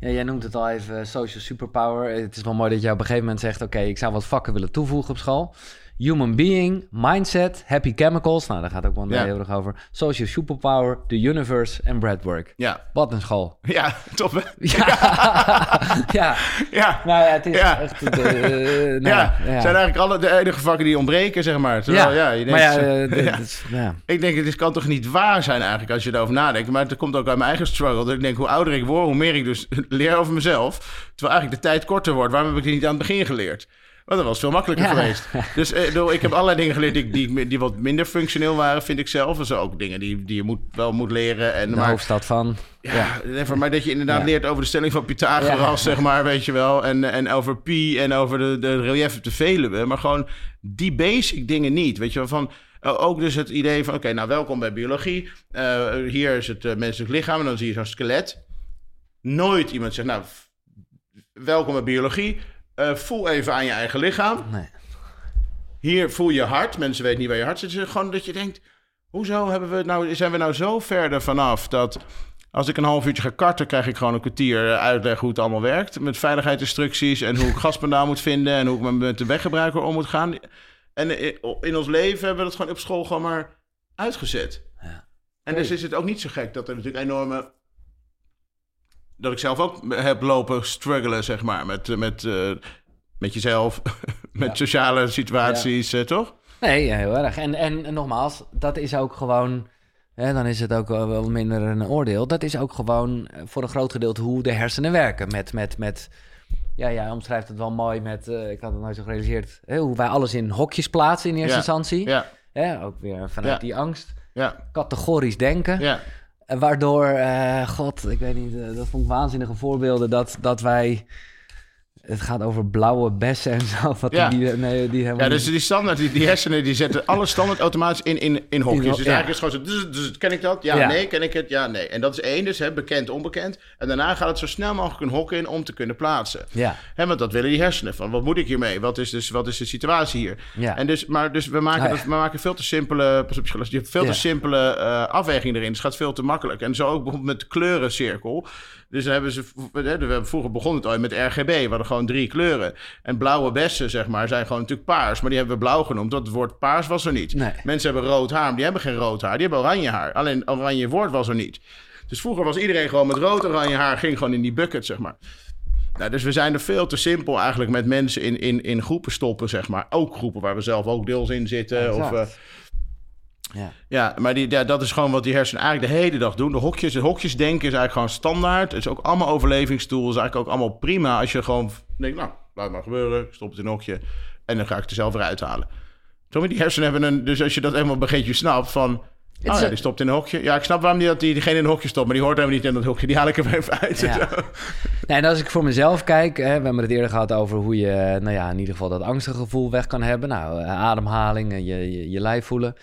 Ja, jij noemt het al even social superpower. Het is wel mooi dat je op een gegeven moment zegt... oké, ik zou wat vakken willen toevoegen op school. Human being, mindset, happy chemicals. Nou, daar gaat ook wel Ja. heel erg over. Social superpower, the universe en breadwork. Ja, Wat een school. *laughs* ja top hè? *laughs* Ja, ja. Ja. nou ja, het is Ja. echt... eh, nou, *laughs* ja, zijn eigenlijk alle de enige vakken die ontbreken, zeg maar. Terwijl, ja, je denkt, maar ja, dit- ja. dit is- ja. Ik denk, het kan toch niet waar zijn eigenlijk als je erover nadenkt. Maar het komt ook uit mijn eigen struggle. Dat ik denk, hoe ouder ik word, hoe meer ik dus leer over mezelf. Terwijl eigenlijk de tijd korter wordt. Waarom heb ik die niet aan het begin geleerd? Dat was veel makkelijker Ja. geweest. Dus eh, ik bedoel, ik heb allerlei dingen geleerd die, die, die wat minder functioneel waren, vind ik zelf. Dus ook dingen die, die je moet, wel moet leren. En, De maar, hoofdstad van... ja, maar dat je inderdaad Ja. leert over de stelling van Pythagoras, zeg maar, weet je wel. En, en over pi en over de, de relief op de Veluwe. Maar gewoon die basic dingen niet, weet je wel. Van, eh, ook dus het idee van, oké, nou welkom bij biologie. Eh, hier is het menselijk lichaam en dan zie je zo'n skelet. Nooit iemand zegt, nou, welkom bij biologie. Eh, voel even aan je eigen lichaam. Nee. Hier voel je hart. Mensen weten niet waar je hart zit. Het is gewoon dat je denkt, hoezo hebben we nou, zijn we nou zo verder vanaf dat als ik een half uurtje ga karten, krijg ik gewoon een kwartier uitleg hoe het allemaal werkt. Met veiligheidsinstructies en hoe ik gaspedaal *laughs* moet vinden en hoe ik met- met de weggebruiker om moet gaan. En eh, in ons leven hebben we dat gewoon op school gewoon maar uitgezet. Ja. En dus is het ook niet zo gek dat er natuurlijk enorme... Dat ik zelf ook heb lopen struggelen, zeg maar, met, met, eh, met jezelf, *laughs* met Ja. sociale situaties, eh, toch? Nee, ja, heel erg. En, en, en nogmaals, dat is ook gewoon... Hè, dan is het ook wel minder een oordeel. Dat is ook gewoon eh, voor een groot gedeelte hoe de hersenen werken. Met, met, met ja, ja, omschrijft het wel mooi met... eh, ik had het nooit zo gerealiseerd. Hè, hoe wij alles in hokjes plaatsen in eerste Ja. instantie. Ja, Hè, ook weer vanuit Ja. die angst. ja, Categorisch denken. Waardoor, eh, god, ik weet niet, eh, dat vond ik waanzinnige voorbeelden dat, dat wij. Het gaat over blauwe bessen en zo. Wat Ja. die, nee, die Ja, dus die standaard, die, die hersenen, die zetten alle standaard automatisch in, in, in hokjes. In dus ja. eigenlijk is het gewoon zo, dus, dus, ken ik dat? Ja, Ja. nee, ken ik het? Ja, nee. En dat is één, dus hè, bekend, onbekend. En daarna gaat het zo snel mogelijk een hok in om te kunnen plaatsen. Ja, Hè, want dat willen die hersenen. Van, wat moet ik hiermee? Wat is, dus, wat is de situatie hier? ja. En dus, maar dus we maken, Ah, dat- we maken veel te simpele, pas op je hebt veel te simpele eh afweging erin. Dus het gaat veel te makkelijk. En zo ook bijvoorbeeld met de kleurencirkel. Dus dan hebben ze, we hebben vroeger begonnen het ooit met RGB. We hadden gewoon drie kleuren. En blauwe bessen, zeg maar, zijn gewoon natuurlijk paars. Maar die hebben we blauw genoemd, want het woord paars was er niet. Nee. Mensen hebben rood haar, maar die hebben geen rood haar. Die hebben oranje haar. Alleen oranje woord was er niet. Dus vroeger was iedereen gewoon met rood oranje haar, ging gewoon in die bucket, zeg maar. Nou, dus we zijn er veel te simpel eigenlijk met mensen in, in, in groepen stoppen, zeg maar. Ook groepen waar we zelf ook deels in zitten. Of, Exact. Ja. ja, maar die, ja, dat is gewoon wat die hersenen eigenlijk de hele dag doen. De hokjes, de hokjes denken is eigenlijk gewoon standaard. Het is ook allemaal overlevingstool. is eigenlijk ook allemaal prima als je gewoon denkt, nou, laat het maar gebeuren. Ik stop het in een hokje en dan ga ik het er zelf weer uithalen. Zo, die hersenen hebben een... Dus als je dat helemaal een beetje snapt van... Het Oh ja, die stopt in een hokje. Ja, ik snap waarom die, dat die, diegene in een hokje stopt, maar die hoort helemaal niet in dat hokje. Die haal ik er weer even uit. Ja. Nee, en als ik voor mezelf kijk, hè, we hebben het eerder gehad over hoe je, nou ja, in ieder geval dat angstige gevoel weg kan hebben. Nou, eh, ademhaling, en je, je, je lijf voelen.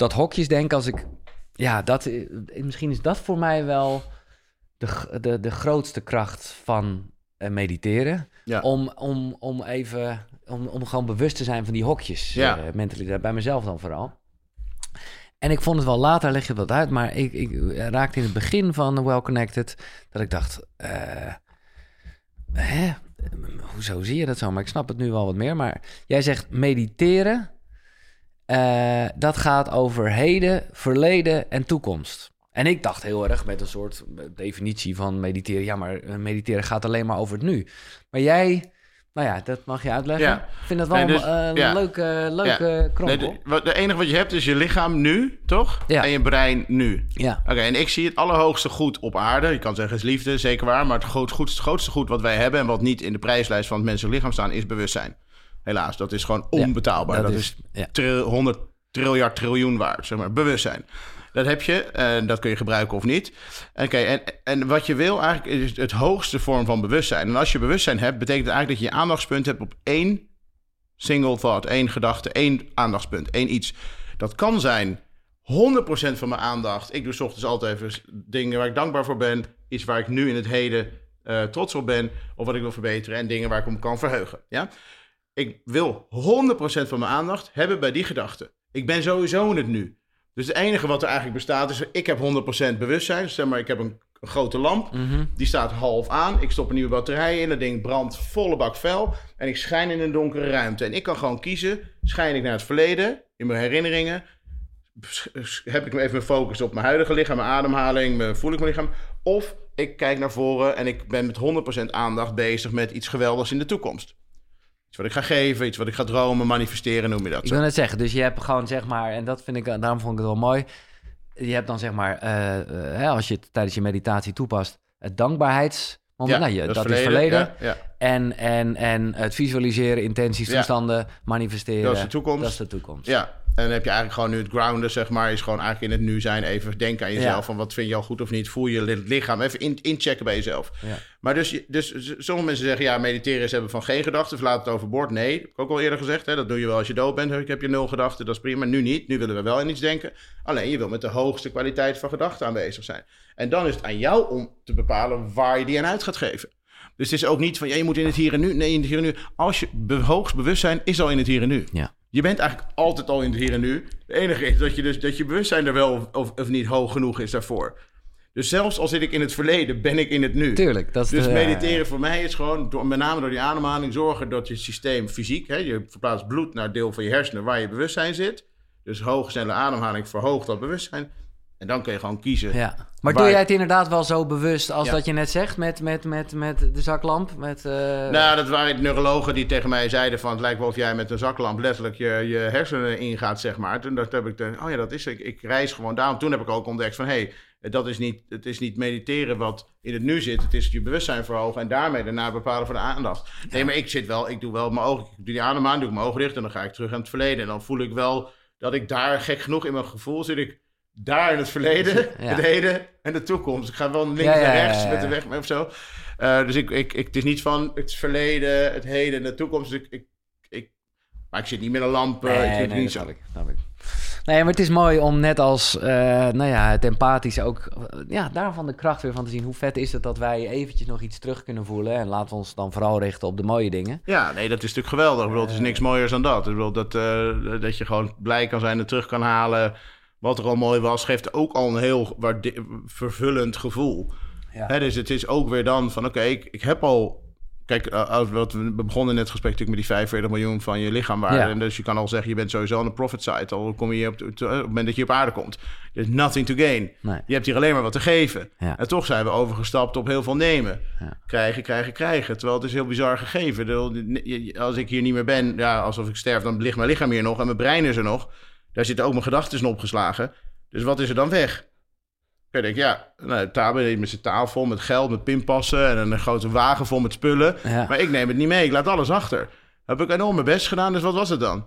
Dat hokjes denken, als ik, ja, dat, eh, misschien is dat voor mij wel de, de, de grootste kracht van eh, mediteren. Ja. Om, om, om even, om, om gewoon bewust te zijn van die hokjes. Ja. eh, mentaliteit, bij mezelf dan vooral. En ik vond het wel later, leg je dat uit, maar ik, ik raakte in het begin van Well Connected dat ik dacht, eh, hè? Hoezo zie je dat zo? Maar ik snap het nu wel wat meer. Maar jij zegt mediteren, eh, dat gaat over heden, verleden en toekomst. En ik dacht heel erg met een soort definitie van mediteren. Ja, maar eh, mediteren gaat alleen maar over het nu. Maar jij, nou ja, dat mag je uitleggen. Ja. Ik vind dat wel Nee, dus- een eh, ja. leuke, leuke Nee, de, wat- de enige wat je hebt is je lichaam nu, toch? Ja. En je brein nu. Ja, Oké, en ik zie het allerhoogste goed op aarde. Je kan zeggen is liefde, zeker waar. Maar het, groot, goed, het grootste goed wat wij hebben... en wat niet in de prijslijst van het menselijk lichaam staan... is bewustzijn. Helaas, dat is gewoon Ja, onbetaalbaar. dat, is, ja. tril- 100 triljard triljoen waard, zeg maar. Bewustzijn. Dat heb je en dat kun je gebruiken of niet. Oké, en, en wat je wil eigenlijk is het hoogste vorm van bewustzijn. En als je bewustzijn hebt, betekent het eigenlijk dat je je aandachtspunt hebt op één single thought, één gedachte, één aandachtspunt, één iets. Dat kan zijn 100% van mijn aandacht. Ik doe 's ochtends altijd even dingen waar ik dankbaar voor ben. Iets waar ik nu in het heden eh, trots op ben. Of wat ik wil verbeteren. En dingen waar ik om kan verheugen. Ja? Ik wil 100% van mijn aandacht hebben bij die gedachte. Ik ben sowieso in het nu. Dus het enige wat er eigenlijk bestaat is... ik heb 100% bewustzijn. Zeg maar, ik heb een een grote lamp. Mhm. Die staat half aan. Ik stop een nieuwe batterij in. Dat ding brandt volle bak fel. En ik schijn in een donkere ruimte. En ik kan gewoon kiezen. Schijn ik naar het verleden, in mijn herinneringen. Heb ik even mijn focus op mijn huidige lichaam, mijn ademhaling, mijn, voel ik mijn lichaam. Of ik kijk naar voren en ik ben met 100% aandacht bezig met iets geweldigs in de toekomst. Iets wat ik ga geven, iets wat ik ga dromen, manifesteren, noem je dat. Ik zo. wil net zeggen, dus je hebt gewoon zeg maar, en dat vind ik, daarom vond ik het wel mooi. Je hebt dan zeg maar, eh, eh, als je het tijdens je meditatie toepast, het dankbaarheidsmoment. nou, je, dat, is verleden. Ja, ja. En, en, en het visualiseren, intenties, Ja. toestanden, manifesteren. Dat is de toekomst. Dat is de toekomst. Ja, en dan heb je eigenlijk gewoon nu het grounden, zeg maar, is gewoon eigenlijk in het nu zijn. Even denken aan jezelf, Ja. van wat vind je al goed of niet. Voel je het lichaam, even in, inchecken bij jezelf. Ja. Maar dus, dus sommige mensen zeggen, ja, mediteren is hebben van geen gedachten, verlaat het overboord. Nee, heb ik ook al eerder gezegd, hè, dat doe je wel als je dood bent. Ik heb je nul gedachten, dat is prima. Nu niet, nu willen we wel in iets denken. Alleen, je wil met de hoogste kwaliteit van gedachten aanwezig zijn. En dan is het aan jou om te bepalen waar je die aan uit gaat geven. Dus het is ook niet van, ja, je moet in het hier en nu. Nee, in het hier en nu. Als je hoogst bewustzijn is al in het hier en nu. Ja. Je bent eigenlijk altijd al in het hier en nu. Het enige is dat je, dus, dat je bewustzijn er wel of, of niet hoog genoeg is daarvoor. Dus zelfs al zit ik in het verleden, ben ik in het nu. Tuurlijk. Dat is Dus de- mediteren voor mij is gewoon, door, met name door die ademhaling, zorgen dat je systeem fysiek, hè, je verplaatst bloed naar het deel van je hersenen waar je bewustzijn zit. Dus hoge, snelle ademhaling verhoogt dat bewustzijn. En dan kun je gewoon kiezen. Ja. Maar Waar- doe jij het inderdaad wel zo bewust als Ja. dat je net zegt met, met, met, met de zaklamp? Met, eh, Nou, dat waren neurologen die tegen mij zeiden van... het lijkt wel of jij met een zaklamp letterlijk je, je hersenen ingaat, zeg maar. Toen dacht, heb ik, de, oh ja, dat is ik. Ik reis gewoon daarom. Toen heb ik ook ontdekt van... hé, hey, dat is niet, het is niet mediteren wat in het nu zit. Het is je bewustzijn verhogen en daarmee daarna bepalen voor de aandacht. Nee, maar ik zit wel, ik doe wel mijn ogen... Ik doe die adem aan, doe ik mijn ogen dicht en dan ga ik terug aan het verleden. En dan voel ik wel dat ik daar, gek genoeg in mijn gevoel, zit ik... Daar in het verleden, *laughs* Ja. het heden en de toekomst. Ik ga wel links Ja, ja, naar ja, rechts met de weg of zo. Eh, dus ik, ik, ik, het is niet van het verleden, het heden en de toekomst. Ik, ik, ik, maar ik zit niet met een lamp. eh, Nee, ik zit nee, niet zo. ik, ik. Nee, maar het is mooi om net als, eh, nou ja, het empathische ook, ja, daarvan de kracht weer van te zien. Hoe vet is het dat wij eventjes nog iets terug kunnen voelen. En laten we ons dan vooral richten op de mooie dingen. Ja, nee, dat is natuurlijk geweldig. Ik bedoel, het is niks mooiers dan dat. Ik bedoel, dat, dat je gewoon blij kan zijn en terug kan halen. Wat er al mooi was, geeft ook al een heel vervullend gevoel. Ja. Hè, dus het is ook weer dan van, oké, ik, ik heb al... Kijk, eh, wat we begonnen in het gesprek natuurlijk met die 45 miljoen van je lichaamwaarde. Ja. En dus je kan al zeggen, je bent sowieso aan de profit side. Al kom je op, de- op het moment dat je op aarde komt. There's nothing to gain. Nee. Je hebt hier alleen maar wat te geven. Ja. En toch zijn we overgestapt op heel veel nemen. Ja. Krijgen, krijgen, krijgen. Terwijl het is heel bizar gegeven. Als ik hier niet meer ben, ja, alsof ik sterf, dan ligt mijn lichaam hier nog en mijn brein is er nog. Daar zitten ook mijn gedachten opgeslagen. Dus wat is er dan weg? Ik denk, ja, nou, Tabe met zijn tafel, met geld, met pinpassen en een grote wagen vol met spullen. Ja. Maar ik neem het niet mee, ik laat alles achter. Heb ik enorm mijn best gedaan, dus wat was het dan?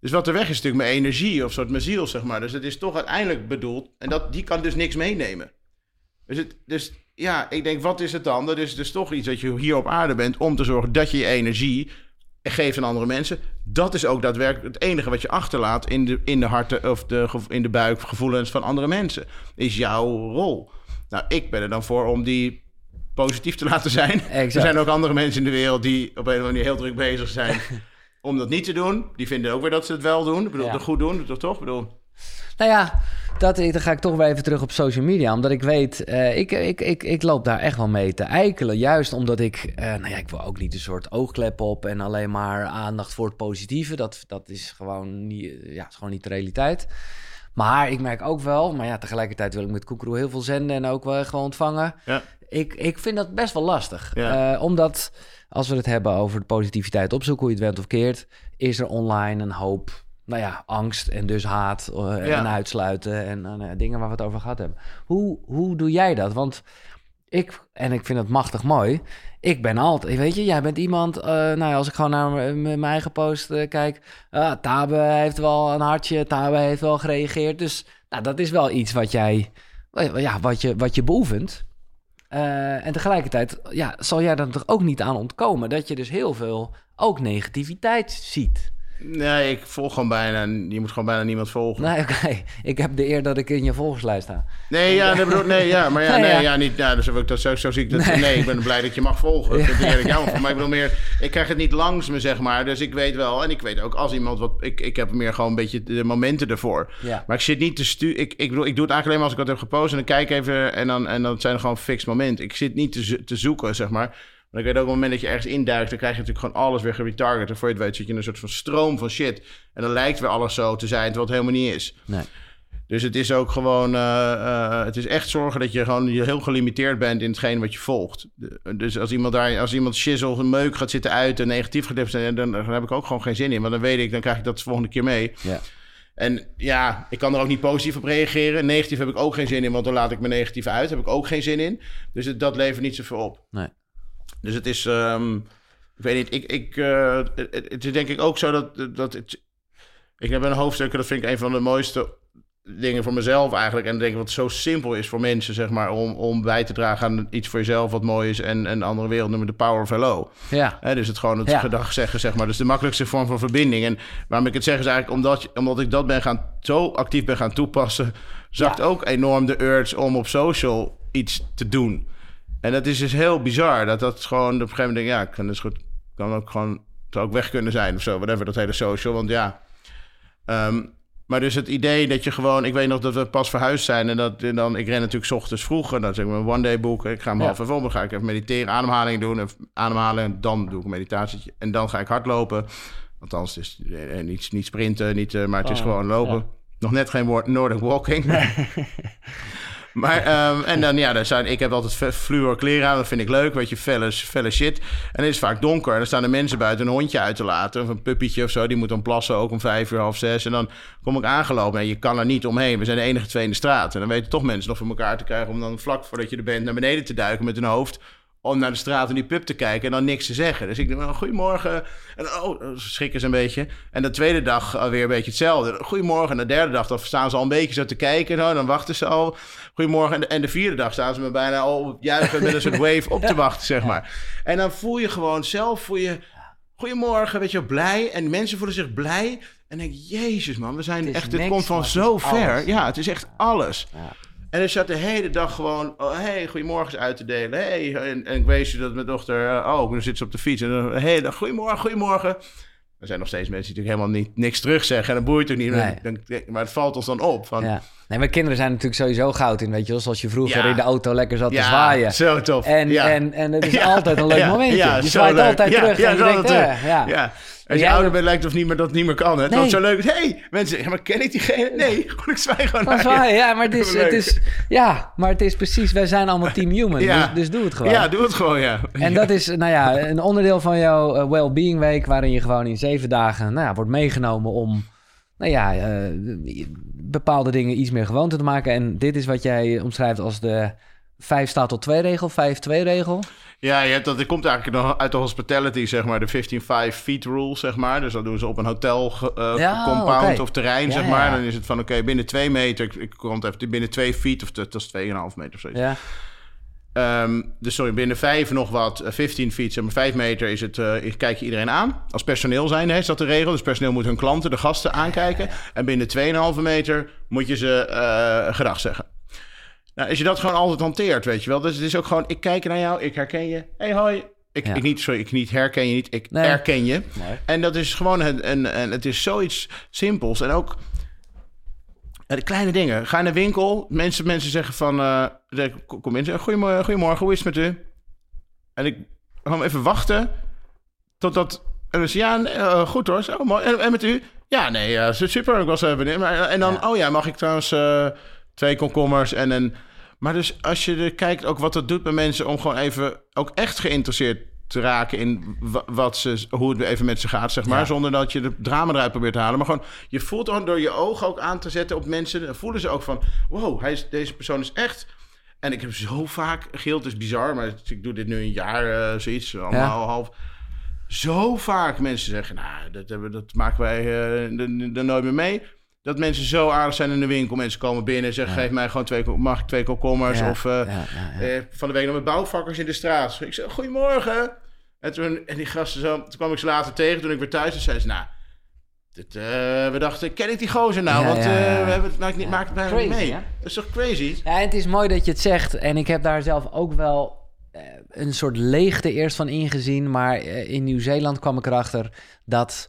Dus wat er weg is, is natuurlijk mijn energie of soort mijn ziel, zeg maar. Dus het is toch uiteindelijk bedoeld, en dat, die kan dus niks meenemen. Dus, het, dus ja, ik denk, wat is het dan? Dat is dus toch iets dat je hier op aarde bent om te zorgen dat je je energie geeft aan andere mensen. Dat is ook daadwerkelijk het enige wat je achterlaat in de, in de harten of de, in de buik gevoelens van andere mensen. Is jouw rol. Nou, ik ben er dan voor om die positief te *laughs* laten zijn. Er zijn ook andere mensen in de wereld die op een of andere manier heel druk bezig zijn *laughs* om dat niet te doen. Die vinden ook weer dat ze het wel doen. Ik bedoel, Ja. het goed doen, toch? Ik bedoel, Nou ja, dat, dan ga ik toch weer even terug op social media. Omdat ik weet, eh, ik, ik, ik, ik loop daar echt wel mee te eikelen. Juist omdat ik, eh, nou ja, ik wil ook niet een soort oogklep op en alleen maar aandacht voor het positieve. Dat, dat is gewoon niet, ja, is gewoon niet de realiteit. Maar ik merk ook wel, maar ja, tegelijkertijd wil ik met Koekeroe heel veel zenden en ook wel gewoon ontvangen. ja. Ik, ik vind dat best wel lastig. Ja. Eh, omdat als we het hebben over de positiviteit opzoeken, hoe je het went of keert, is er online een hoop, nou ja, angst en dus haat eh, Ja. en uitsluiten en eh, dingen waar we het over gehad hebben. Hoe, hoe doe jij dat? Want ik, en ik vind het machtig mooi, ik ben altijd, weet je, jij bent iemand, eh, nou ja, als ik gewoon naar mijn eigen post kijk, ah, Tabe heeft wel een hartje, Tabe heeft wel gereageerd. Dus nou, dat is wel iets wat jij, ja, wat je, wat je beoefent. En tegelijkertijd ja, zal jij er toch ook niet aan ontkomen dat je dus heel veel ook negativiteit ziet. Nee, ik volg gewoon bijna... Je moet gewoon bijna niemand volgen. Nee, oké. *laughs* Ik heb de eer dat ik in je volgerslijst sta. Nee, ja, nee, bedoel, nee, ja, maar ja, *laughs* Nee, nee, ja. ja, niet, ja, dus dat, zo, zo zie ik dat. Nee. ik ben blij dat je mag volgen. *laughs* Dat vind ik van. Maar ik bedoel meer, ik krijg het niet langs me, zeg maar. Dus ik weet wel, en ik weet ook als iemand wat, ik, ik heb meer gewoon een beetje de momenten ervoor. Ja. Maar ik zit niet te stu, ik, ik bedoel, ik doe het eigenlijk alleen maar als ik wat heb gepost en dan kijk even en dan, en dan zijn er gewoon fixed momenten. Ik zit niet te, te zoeken, zeg maar. Maar ik weet ook op het moment dat je ergens induikt, dan krijg je natuurlijk gewoon alles weer geretarget. En voor je het weet zit je in een soort van stroom van shit. En dan lijkt weer alles zo te zijn, terwijl het helemaal niet is. Nee. Dus het is ook gewoon, eh, eh, het is echt zorgen dat je gewoon heel gelimiteerd bent in hetgeen wat je volgt. Dus als iemand daar, als iemand shizzle of een meuk gaat zitten uit en negatief gaat zijn, dan, dan heb ik ook gewoon geen zin in. Want dan weet ik, dan krijg ik dat de volgende keer mee. Ja. En ja, ik kan er ook niet positief op reageren. Negatief heb ik ook geen zin in, want dan laat ik me negatief uit. Heb ik ook geen zin in. Dus het, dat levert niet zoveel op. Nee. Dus het is, ehm, ik weet niet, ik, ik, eh, het, het is denk ik ook zo dat, dat het, ik heb een hoofdstuk, dat vind ik een van de mooiste dingen voor mezelf eigenlijk. En ik denk wat het zo simpel is voor mensen, zeg maar, om, om bij te dragen aan iets voor jezelf wat mooi is en een andere wereld noemen de power of hello. Ja. Dus het gewoon het Ja. gedag zeggen, zeg maar. Dus de makkelijkste vorm van verbinding. En waarom ik het zeg is eigenlijk omdat, omdat ik dat ben gaan, zo actief ben gaan toepassen, zakt Ja. ook enorm de urge om op social iets te doen. En dat is dus heel bizar. Dat dat gewoon op een gegeven moment denk ja, ik kan dus goed, kan ook gewoon, zou ook weg kunnen zijn of zo. Whatever, dat hele social. Want ja. Ehm, maar dus het idee dat je gewoon... Ik weet nog dat we pas verhuisd zijn. En, dat, en dan, ik ren natuurlijk 's ochtends vroeg. En dan zeg ik mijn one-day boeken. Ik ga hem Ja. half even om. Dan ga ik even mediteren, ademhaling doen. Even ademhalen. En dan doe ik een meditatietje. En dan ga ik hardlopen. Althans, het is eh, niet, niet sprinten, niet, eh, maar het is Oh, gewoon lopen. ja. Nog net geen woord Nordic walking. *laughs* Maar, ehm, en dan, ja, dan zijn, ik heb altijd fluor kleren aan. Dat vind ik leuk, weet je, felle, felle shit. En het is vaak donker. En dan staan er mensen buiten een hondje uit te laten. Of een puppietje of zo. Die moet dan plassen, ook om vijf uur, half zes. En dan kom ik aangelopen. En je kan er niet omheen. We zijn de enige twee in de straat. En dan weten toch mensen nog voor elkaar te krijgen... om dan vlak voordat je er bent naar beneden te duiken met hun hoofd... om naar de straat en die pup te kijken en dan niks te zeggen. Dus ik denk, well, goedemorgen. En oh, schrikken ze een beetje. En de tweede dag alweer een beetje hetzelfde. Goedemorgen. En de derde dag dan staan ze al een beetje zo te kijken. Zo, dan wachten ze al. Goedemorgen. En de, en de vierde dag staan ze me bijna al juichen met een soort *laughs* wave op te wachten, zeg maar. En dan voel je gewoon zelf, voel je... Goedemorgen, weet je, wel, blij. En mensen voelen zich blij. En denk ik, jezus man, we zijn Het echt... Dit niks, komt van het zo ver. Ja, het is echt alles. Ja. En ik zat de hele dag gewoon, oh, hey, goedemorgens uit te delen. Hey, en, en ik wees je dat mijn dochter, eh, oh, dan zit ze op de fiets. En dan, de hele dag, goedemorgen, goedemorgen. Er zijn nog steeds mensen die natuurlijk helemaal niet, niks terugzeggen. En dat boeit ook niet. Nee. Dan, maar het valt ons dan op. Van, Ja. Nee, maar kinderen zijn natuurlijk sowieso goud in, weet je wel. Zoals je vroeger in de auto lekker zat te zwaaien. zo tof. En, ja. en, en het is *laughs* altijd een leuk momentje. je zwaait leuk. altijd terug en je denkt, eh, ja. Als je ouder bent, lijkt het of niet meer dat het niet meer kan. Hè? Dat Nee. is zo leuk. hey, mensen maar ken ik diegene? Nee, *laughs* ik zwaai gewoon naar zwaaien, ja, maar het *laughs* is, het is, ja, maar het is precies, wij zijn allemaal team human, Ja. dus, dus doe het gewoon. Ja, doe het gewoon, ja. En dat is, nou ja, een onderdeel van jouw eh, well-being week, waarin je gewoon in zeven dagen, nou ja, wordt meegenomen om, nou ja, eh, bepaalde dingen iets meer gewoonte te maken. En dit is wat jij omschrijft als de 5 staat tot 2 regel, 5-2 regel. Ja, je hebt dat, het komt eigenlijk nog uit de hospitality, zeg maar, de 15-5 feet rule, zeg maar. Dus dat doen ze op een hotel eh, Ja, compound of terrein, Ja, zeg maar. ja. Dan is het van, oké, binnen twee meter, ik, ik kom het even, binnen twee feet, of dat dat is 2,5 meter of zoiets. Ja, Ehm, dus sorry, binnen vijf nog wat, eh, 15 feet, zeg maar 5 meter is het, eh, kijk je iedereen aan. Als personeel zijn, hè, is dat de regel. Dus personeel moet hun klanten, de gasten aankijken. En binnen 2,5 meter moet je ze eh gedag zeggen. Nou, als je dat gewoon altijd hanteert, weet je wel. Dus het is ook gewoon, ik kijk naar jou, ik herken je. hey, hoi. Ik, Ja. ik niet, sorry, ik niet herken je niet, ik Nee. herken je. En dat is gewoon, een, een, een- het is zoiets simpels. En ook de kleine dingen. Ga in de winkel, mensen, mensen zeggen van, eh, zeggen, kom in, zeggen, goedemorgen, goedemorgen, hoe is het met u? En ik ga even wachten totdat, en zeg ja, nee, eh, goed hoor, zo mooi. En, en met u? Ja, nee, eh, super, ik was even benieuwd. Maar, En dan, Ja. oh ja, mag ik trouwens eh, twee komkommers en een... Maar dus als je er kijkt ook wat dat doet bij mensen om gewoon even ook echt geïnteresseerd te raken in wa- wat ze, hoe het even met ze gaat, zeg maar. Ja. Zonder dat je de drama eruit probeert te halen. Maar gewoon, je voelt gewoon door je ogen ook aan te zetten op mensen. Dan voelen ze ook van, wow, hij is, deze persoon is echt... En ik heb zo vaak, het is bizar, maar ik doe dit nu een jaar, eh, zoiets, allemaal half. Zo vaak mensen zeggen, nou, dat, hebben, dat maken wij eh, er nooit meer mee. Dat mensen zo aardig zijn in de winkel. Mensen komen binnen en zeggen, Ja. geef mij gewoon twee, mag ik twee komkommers? Ja, Of eh, van de week nog met bouwvakkers in de straat. Ik zei, goedemorgen. En, toen, en die gasten zo, toen kwam ik ze later tegen toen ik weer thuis was. Zei ze, nou, dit, eh, we dachten, ken ik die gozer nou? Ja, Want ja, eh, we hebben het, maakt, niet, Ja. maakt het bijna Crazy, niet mee. hè? Dat is toch crazy? Ja, het is mooi dat je het zegt. En ik heb daar zelf ook wel eh, een soort leegte eerst van ingezien. Maar in Nieuw-Zeeland kwam ik erachter dat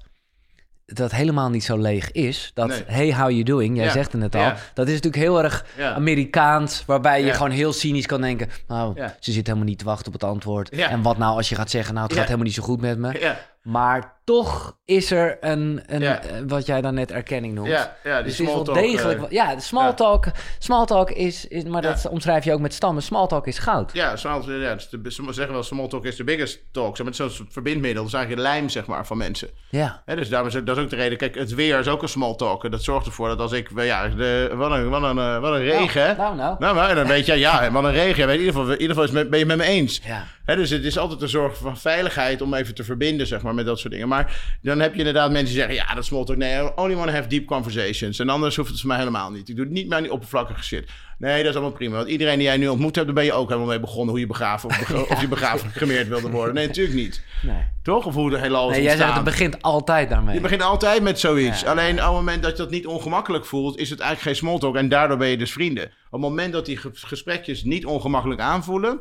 dat helemaal niet zo leeg is. Dat Nee. hey, how you doing? Jij Ja. zegt het net al. Ja. Dat is natuurlijk heel erg Ja. Amerikaans. Waarbij je gewoon heel cynisch kan denken... nou, ze zit helemaal niet te wachten op het antwoord. En wat nou als je gaat zeggen... nou, het gaat helemaal niet zo goed met me. Maar toch is er een, een eh, wat jij dan net erkenning noemt. ja, ja die Dus small talk, degelijk. eh, ja, de small talk, small talk is, is maar dat omschrijf je ook met stammen. Small talk is goud. Ja, small, ja de, ze zeggen wel, small talk is de biggest talk. Zeg maar, Het is zo'n verbindmiddel. Dat is eigenlijk de lijm zeg maar, van mensen. Ja. Dus daarom is dat is ook de reden. Kijk, het weer is ook een small talk. Dat zorgt ervoor dat als ik... Ja, de, wat, een, wat, een, eh, wat een regen, hè? Nou, nou. Nou, maar dan weet je, ja, wat een regen. In ieder geval, in ieder geval is met- ben je het met me eens. Ja. Dus het is altijd een zorg van veiligheid om even te verbinden, zeg maar, met dat soort dingen. Maar dan heb je inderdaad mensen die zeggen, ja, dat small talk. Nee, I only want to have deep conversations. En anders hoeft het voor mij helemaal niet. Ik doe het niet meer aan die oppervlakkige shit. Nee, dat is allemaal prima. Want iedereen die jij nu ontmoet hebt, daar ben je ook helemaal mee begonnen. Hoe je begraven *laughs* of, of je begraven gemeerd wilde worden. Nee, natuurlijk niet. Nee. Toch? Of hoe de hele alles nee, jij zegt het begint altijd daarmee. Je begint altijd met zoiets. Ja. Alleen op het moment dat je dat niet ongemakkelijk voelt, is het eigenlijk geen small talk. En daardoor ben je dus vrienden. Op het moment dat die ge- gesprekjes niet ongemakkelijk aanvoelen,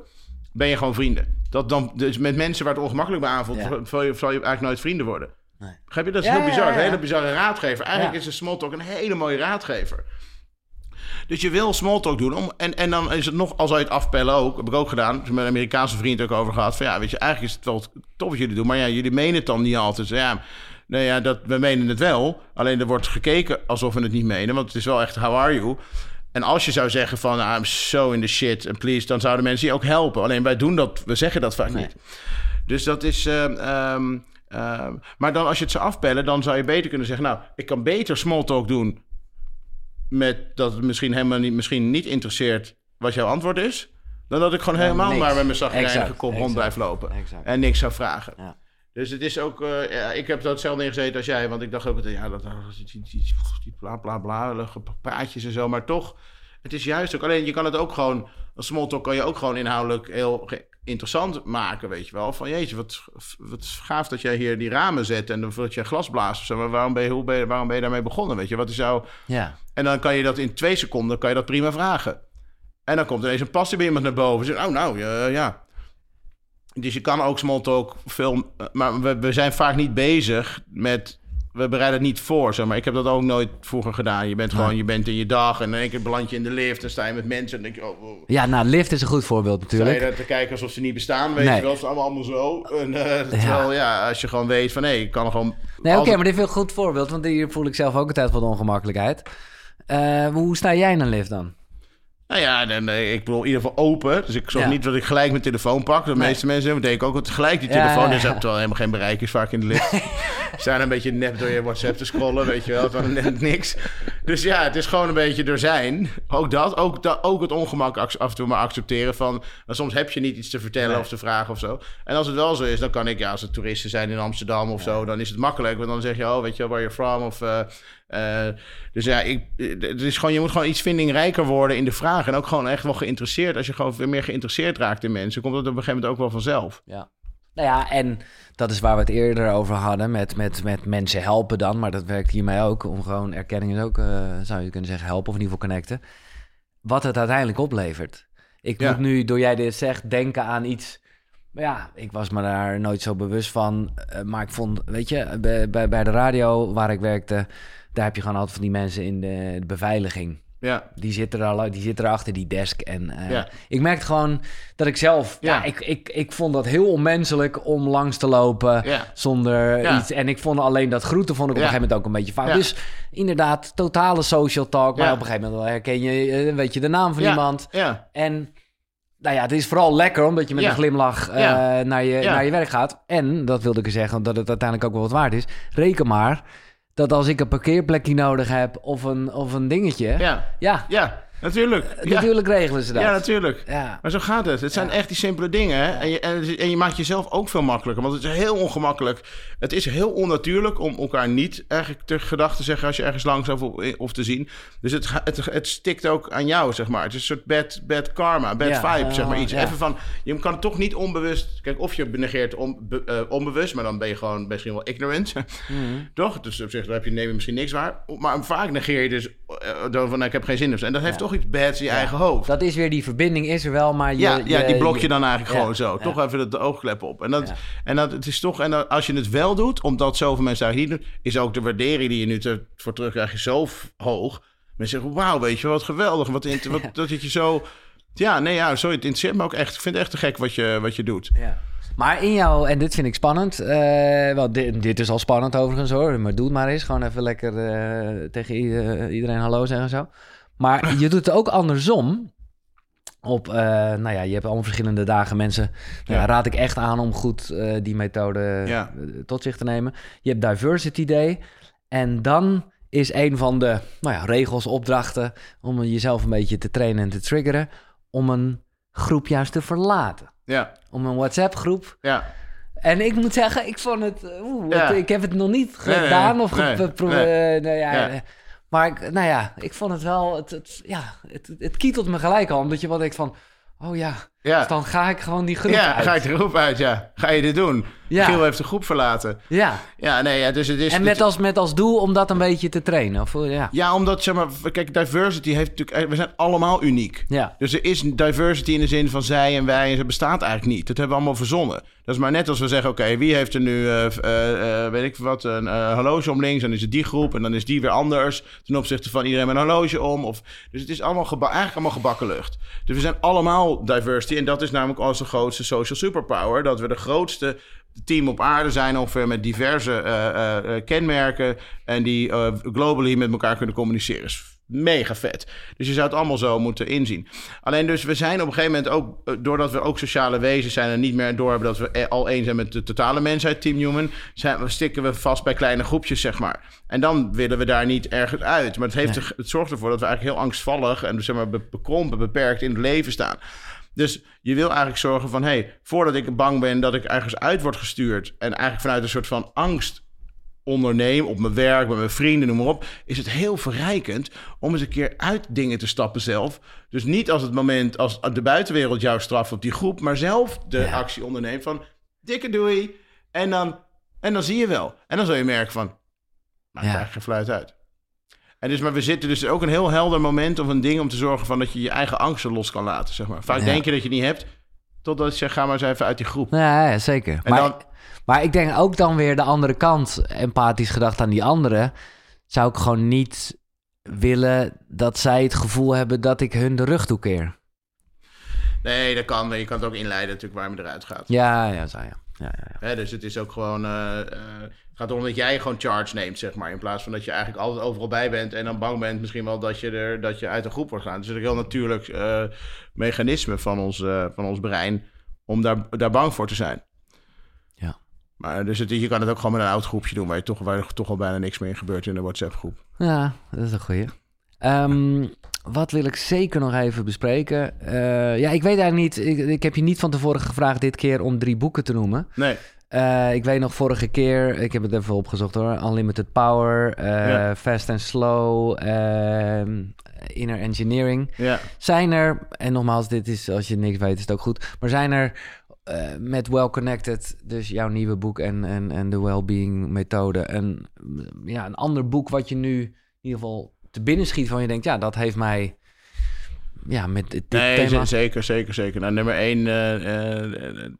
ben je gewoon vrienden. Dat dan, dus met mensen waar het ongemakkelijk bij aanvoelt, Ja. zal, je, zal je eigenlijk nooit vrienden worden. Nee. Begrijp je? Dat is Ja, heel bizar. een hele bizarre raadgever. Eigenlijk Ja. is een small talk een hele mooie raadgever. Dus je wil small talk doen. Om, en, en dan is het nog, als zou je het afpellen ook, heb ik ook gedaan. Dus met een Amerikaanse vriend ook over gehad. Van ja, weet je, eigenlijk is het wel tof wat jullie doen. Maar ja, jullie menen het dan niet altijd. Dus ja, nou ja, dat, we menen het wel. Alleen er wordt gekeken alsof we het niet menen. Want het is wel echt, how are you? En als je zou zeggen van, I'm so in the shit and please, dan zouden mensen je ook helpen. Alleen wij doen dat, we zeggen dat vaak Nee. niet. Dus dat is. ehm, ehm, ehm, maar dan als je het zou afpellen, dan zou je beter kunnen zeggen: Nou, ik kan beter small talk doen. Met dat het misschien helemaal niet, misschien niet interesseert wat jouw antwoord is. Dan dat ik gewoon helemaal maar met mijn zagrijnige kop rond blijf lopen. exact. En niks zou vragen. Ja. Dus het is ook, eh, ja, ik heb dat hetzelfde ingezeten als jij, want ik dacht ook, ja, dat, die, die, bla bla bla, praatjes en zo, maar toch, het is juist ook, alleen je kan het ook gewoon, als small talk kan je ook gewoon inhoudelijk heel interessant maken, weet je wel, van jeetje, wat, wat gaaf dat jij hier die ramen zet en dat je glas blaast of zo, maar waarom ben je, hoe ben je, waarom ben je daarmee begonnen, weet je, wat is jouw, Ja. en dan kan je dat in twee seconden, kan je dat prima vragen. En dan komt ineens een passie bij iemand naar boven. Zeg, oh nou, ja, ja. Dus je kan ook smalltalk veel... Maar we, we zijn vaak niet bezig met... We bereiden het niet voor, zeg maar. Ik heb dat ook nooit vroeger gedaan. Je bent gewoon, Nee. je bent in je dag... en in één keer beland je in de lift... en sta je met mensen en denk je... Oh, oh. ja, nou, lift is een goed voorbeeld natuurlijk. te kijken alsof ze niet bestaan, weet Nee. je wel. Het is allemaal, allemaal zo. En, eh, terwijl, ja, als je gewoon weet van... hé, ik kan gewoon... Nee, oké, maar dit is een goed voorbeeld, want hier voel ik zelf ook altijd wat ongemakkelijkheid. Eh, hoe sta jij in een lift dan? Nou ja, dan, eh, ik bedoel in ieder geval open. Dus ik zorg Ja. niet dat ik gelijk mijn telefoon pak. De Nee. meeste mensen doen, denk ik ook dat gelijk die Ja, telefoon ja, is. ja. Terwijl helemaal geen bereik is vaak in de lift. *laughs* Zijn een beetje nep door je WhatsApp te scrollen, weet je wel. Van net niks. Dus ja, het is gewoon een beetje er zijn. Ook dat. Ook, dat, ook het ongemak af en toe maar accepteren van... soms heb je niet iets te vertellen Nee. of te vragen of zo. En als het wel zo is, dan kan ik... Ja, als het toeristen zijn in Amsterdam of zo... dan is het makkelijk. Want dan zeg je, oh, weet je wel, where you're from of... eh, eh, dus ja, ik, het is gewoon, je moet gewoon iets vindingrijker worden in de vraag. En ook gewoon echt wel geïnteresseerd. Als je gewoon weer meer geïnteresseerd raakt in mensen, komt dat op een gegeven moment ook wel vanzelf. Ja. Nou ja, en dat is waar we het eerder over hadden, met, met, met mensen helpen dan. Maar dat werkt hiermee ook, om gewoon erkenning is ook, eh, zou je kunnen zeggen, helpen of in ieder geval connecten. Wat het uiteindelijk oplevert. Ik Ja. moet nu, door jij dit zegt, denken aan iets... Maar ja, ik was me daar nooit zo bewust van. eh, maar ik vond, weet je, bij, bij, bij de radio waar ik werkte... daar heb je gewoon altijd van die mensen in de, de beveiliging. Ja, Die zitten er al, die zitten er achter die desk. En Ja. ik merkte gewoon dat ik zelf, ja, Ja. ik, ik, ik vond dat heel onmenselijk om langs te lopen ja. zonder iets. En ik vond alleen dat groeten vond ik op een gegeven moment ook een beetje fout. Dus inderdaad, totale social talk. Maar op een gegeven moment herken je, eh, weet je de naam van iemand. Ja, En nou ja, het is vooral lekker omdat je met een glimlach eh, naar, je, naar je werk gaat. En, dat wilde ik zeggen, dat het uiteindelijk ook wel wat waard is. Reken maar dat als ik een parkeerplekje nodig heb of een, of een dingetje... ja, ja ja. Natuurlijk. Ja. Natuurlijk regelen ze dat. ja, natuurlijk. Ja. Maar zo gaat het. Het zijn Ja. echt die simpele dingen. Hè? En, je, en, en je maakt jezelf ook veel makkelijker. Want het is heel ongemakkelijk. Het is heel onnatuurlijk om elkaar niet eigenlijk ter gedachte te zeggen... als je ergens langs of, of te zien. Dus het, het, het stikt ook aan jou, zeg maar. Het is een soort bad, bad karma, bad vibe, zeg maar. Iets. Even van, je kan het toch niet onbewust... Kijk, of je negeert on, be- eh, onbewust... maar dan ben je gewoon misschien wel ignorant. *laughs* Toch? Dus op zich heb je, neem je misschien niks waar. Maar vaak negeer je dus eh, van... nou, ik heb geen zin of zo. En dat heeft Ja. toch iets bads in je eigen hoofd. Dat is weer die verbinding is er wel, maar je, Ja, ja, die blok je dan eigenlijk gewoon zo. Toch even de oogklep op. En, dat, en dat, het is toch, en dat, als je het wel doet, omdat zoveel mensen eigenlijk niet doen, is ook de waardering die je nu te, voor terugkrijgt zo hoog. Mensen zeggen, wauw, weet je wat geweldig. Wat, int- *laughs* wat, dat je zo... Ja, nee, ja, sorry, het interesseert me ook echt. Ik vind het echt te gek wat je, wat je doet. Ja. Maar in jou, en dit vind ik spannend. eh, wel, dit, dit is al spannend overigens hoor. Maar doe het maar eens. Gewoon even lekker eh, tegen eh, iedereen hallo zeggen en zo. Maar je doet het ook andersom. Op, nou ja, je hebt allemaal verschillende dagen. Mensen, nou ja, raad ik echt aan om goed die methode Ja. tot zich te nemen. Je hebt Diversity Day. En dan is een van de nou ja, regels, opdrachten... om jezelf een beetje te trainen en te triggeren... om een groep juist te verlaten. Ja, Om een WhatsApp-groep ja. en ik moet zeggen, ik vond het... eh, Oeh, Ja. het- ik heb het nog niet gedaan nee. of geprobeerd. nee. nou ja, eh, Maar ik, nou ja, ik vond het wel... Het, het, ja, het, het kietelt me gelijk al. Omdat je wel denkt van... Oh ja, Ja, dus dan ga ik gewoon die groep ja uit. ga ik de groep uit, ja. Ga je dit doen? Ja. Giel heeft de groep verlaten. Ja, Ja, nee, ja, dus het is... en met als, met als doel om dat een beetje te trainen. Of, ja. Ja, omdat, zeg maar, kijk, diversity heeft natuurlijk... We zijn allemaal uniek. Ja. Dus er is diversity in de zin van zij en wij en ze bestaat eigenlijk niet. Dat hebben we allemaal verzonnen. Dat is maar net als we zeggen, oké, wie heeft er nu, eh, eh, eh, weet ik wat, een eh, horloge om links, dan is het die groep en dan is die weer anders ten opzichte van iedereen met een horloge om. Of, dus het is allemaal eigenlijk allemaal gebakken lucht. Dus we zijn allemaal diversity en dat is namelijk onze grootste social superpower, dat we de grootste team op aarde zijn, ongeveer met diverse eh, eh, eh, kenmerken en die eh, globally met elkaar kunnen communiceren. Is mega vet. Dus je zou het allemaal zo moeten inzien. Alleen dus, we zijn op een gegeven moment ook, doordat we ook sociale wezens zijn en niet meer door hebben dat we al één zijn met de totale mensheid, Team Human, zijn, we- stikken we vast bij kleine groepjes, zeg maar. En dan willen we daar niet ergens uit. Maar het, heeft Nee. het zorgt ervoor dat we eigenlijk heel angstvallig en zeg maar be- bekrompen, beperkt in het leven staan. Dus je wil eigenlijk zorgen van, hey, voordat ik bang ben dat ik ergens uit word gestuurd en eigenlijk vanuit een soort van angst onderneem, op mijn werk, met mijn vrienden, noem maar op, is het heel verrijkend om eens een keer uit dingen te stappen zelf. Dus niet als het moment, als de buitenwereld jou straft op die groep, maar zelf de Ja. actie onderneemt van dikke doei. En dan, en dan zie je wel. En dan zul je merken van, maakt Ja. eigenlijk geen fluit uit. En dus, maar we zitten dus ook een heel helder moment of een ding om te zorgen van dat je je eigen angsten los kan laten, zeg maar. Vaak Ja. denk je dat je niet hebt, totdat je zegt, ga maar eens even uit die groep. Ja, ja, zeker. En Maar, dan- maar ik denk ook dan weer de andere kant, empathisch gedacht aan die anderen, zou ik gewoon niet willen dat zij het gevoel hebben dat ik hun de rug toekeer. Nee, dat kan. Je kan het ook inleiden natuurlijk waarom je eruit gaat. Ja, ja, zo ja. Ja, ja, ja. Hè, dus het is ook gewoon. eh, eh, het gaat erom dat jij gewoon charge neemt, zeg maar. In plaats van dat je eigenlijk altijd overal bij bent en dan bang bent misschien wel dat je, er, dat je uit een groep wordt gaan. Het is een heel natuurlijk eh, mechanisme van ons, eh, van ons brein om daar, daar bang voor te zijn. Ja. Maar dus het, je kan het ook gewoon met een oud groepje doen waar, je toch, waar er toch al bijna niks meer in gebeurt in een WhatsApp-groep. Ja, dat is een goeie. Ehm, wat wil ik zeker nog even bespreken? Eh, ja, ik weet eigenlijk niet. Ik, ik heb je niet van tevoren gevraagd dit keer om drie boeken te noemen. Nee, Eh, ik weet nog vorige keer, ik heb het even opgezocht hoor. Unlimited Power, eh, Ja. Fast and Slow, ehm, Inner Engineering. ja. Zijn er, en nogmaals, dit is als je niks weet, is het ook goed. Maar zijn er met Well Connected, dus jouw nieuwe boek en, en, en de Wellbeing Methode, een, ja, een ander boek wat je nu in ieder geval te binnen schiet van je denkt, ja, dat heeft mij ja, met dit Nee, thema. zeker, zeker, zeker. Nou, nummer één, eh, eh, eh,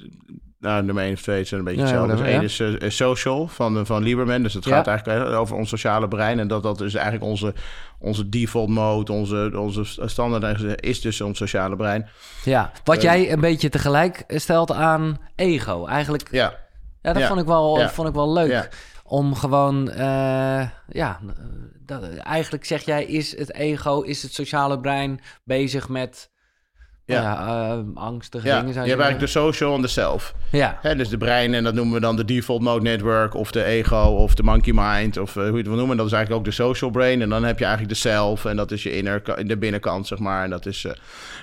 nou, nummer één of twee zijn een beetje Ja, hetzelfde. Dus whatever, één is eh, Social van, eh, van Lieberman. Dus het Ja. gaat eigenlijk over ons sociale brein. En dat dat dus eigenlijk onze, onze default mode, onze, onze standaard is dus ons sociale brein. Ja, wat Eh, jij een beetje tegelijk stelt aan ego. Eigenlijk, Ja, ja, dat ja, vond, ik wel, ja, vond ik wel leuk. ja. Om gewoon, eh, ja, dat, eigenlijk zeg jij, is het ego, is het sociale brein bezig met ja. Ja. eh, angstige Ja, dingen je zou hebt je eigenlijk de social en de self. Ja, Hè, dus de brein, en dat noemen we dan de default mode network, of de ego, of de monkey mind, of eh, hoe je het wil noemen. Dat is eigenlijk ook de social brain. En dan heb je eigenlijk de self, en dat is je inner, de binnenkant, zeg maar. En dat is, eh,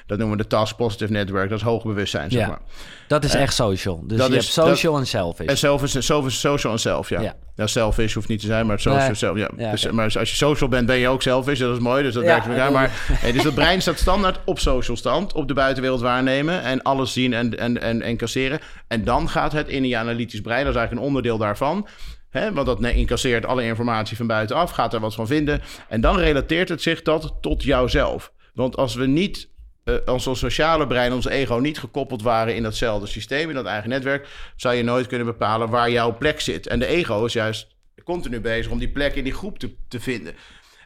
dat noemen we de task positive network. Dat is hoog bewustzijn, zeg Ja. maar. dat is echt social. Dus dat je is- hebt social en selfish. En self is, self is social en self, ja. Ja. ja. selfish hoeft niet te zijn, maar social Nee. self, ja. Ja, dus. Maar als je social bent, ben je ook selfish. Dat is mooi, dus dat werkt met elkaar. Maar *laughs* hey, dus dat brein staat standaard op social stand, op de buitenwereld waarnemen en alles zien en, en, en, en casseren. En dan gaat het in je analytisch brein, dat is eigenlijk een onderdeel daarvan. Hè, want dat incasseert alle informatie van buitenaf, gaat er wat van vinden. En dan relateert het zich dat tot jouzelf. Want als we niet eh, als ons sociale brein, ons ego niet gekoppeld waren in datzelfde systeem, in dat eigen netwerk, zou je nooit kunnen bepalen waar jouw plek zit. En de ego is juist continu bezig om die plek in die groep te, te vinden.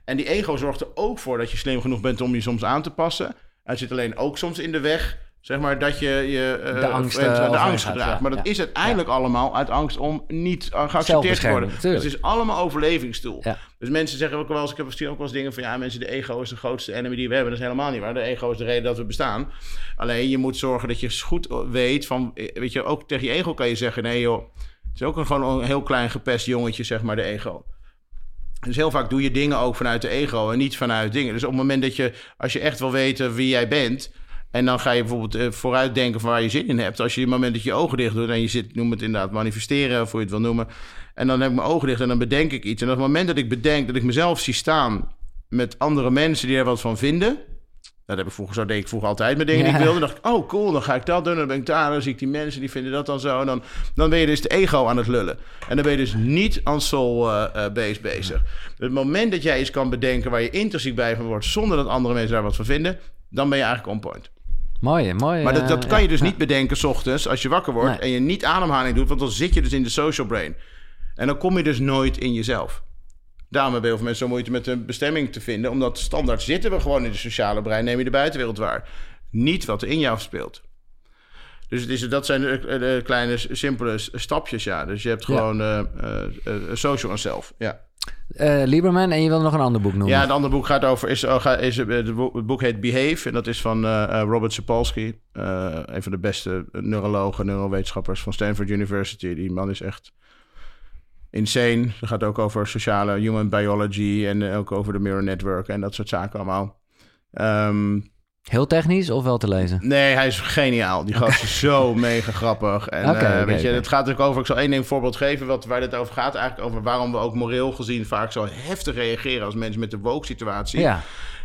En die ego zorgt er ook voor dat je slim genoeg bent om je soms aan te passen. Het zit alleen ook soms in de weg, zeg maar, dat je je eh, De angst, eh, de angst gaat, gedraagt. ja, maar dat ja. is uiteindelijk allemaal uit angst om niet eh, geaccepteerd te worden. Dus het is allemaal overlevingsstoel. Dus mensen zeggen ook wel eens, ik heb misschien ook wel eens dingen van ja, mensen, de ego is de grootste enemy die we hebben. Dat is helemaal niet waar. De ego is de reden dat we bestaan. Alleen je moet zorgen dat je goed weet van, weet je, ook tegen je ego kan je zeggen, nee joh, het is ook een, gewoon een heel klein gepest jongetje, zeg maar, de ego. Dus heel vaak doe je dingen ook vanuit de ego en niet vanuit dingen. Dus op het moment dat je, als je echt wil weten wie jij bent, en dan ga je bijvoorbeeld eh, vooruitdenken van waar je zin in hebt. Als je op het moment dat je je ogen dicht doet en je zit, noem het inderdaad manifesteren, of hoe je het wil noemen. En dan heb ik mijn ogen dicht en dan bedenk ik iets. En op het moment dat ik bedenk dat ik mezelf zie staan met andere mensen die er wat van vinden. Dat heb ik vroeger, zo deed ik vroeger altijd met dingen die ik wilde. Dan dacht ik, oh cool, dan ga ik dat doen. Dan ben ik daar, dan zie ik die mensen die vinden dat dan zo. En dan, dan ben je dus de ego aan het lullen. En dan ben je dus niet aan soul-based bezig. Het moment dat jij iets kan bedenken waar je intrinsiek bij van wordt... zonder dat andere mensen daar wat van vinden... dan ben je eigenlijk on point. Mooi, mooi. Maar dat, eh, dat kan ja, je dus ja. niet bedenken s ochtends als je wakker wordt... Nee. en je niet ademhaling doet, want dan zit je dus in de social brain. En dan kom je dus nooit in jezelf. Daarom hebben heel veel mensen zo moeite met een bestemming te vinden... omdat standaard zitten we gewoon in de sociale brein... neem je de buitenwereld waar. Niet wat er in jou speelt. Dus het is, dat zijn de, de kleine, simpele stapjes, ja. Dus je hebt Ja. gewoon eh, eh, eh, social en self, ja. Eh, Lieberman, en je wil nog een ander boek noemen. Ja, het andere boek gaat over, is, ga- is, eh, het boek- heet Behave. En dat is van eh, eh, Robert Sapolsky. eh, een van de beste neurologen, neurowetenschappers van Stanford University. Die man is echt insane. Het gaat ook over sociale human biology en eh, ook over de mirror network en dat soort zaken allemaal. Ehm, Heel technisch of wel te lezen? Nee, hij is geniaal. Die gast is zo *laughs* mega grappig. En eh, weet je, het gaat natuurlijk over. Ik zal één ding voorbeeld geven wat, waar dit over gaat. Eigenlijk over waarom we ook moreel gezien vaak zo heftig reageren als mensen met de woke-situatie. Ja,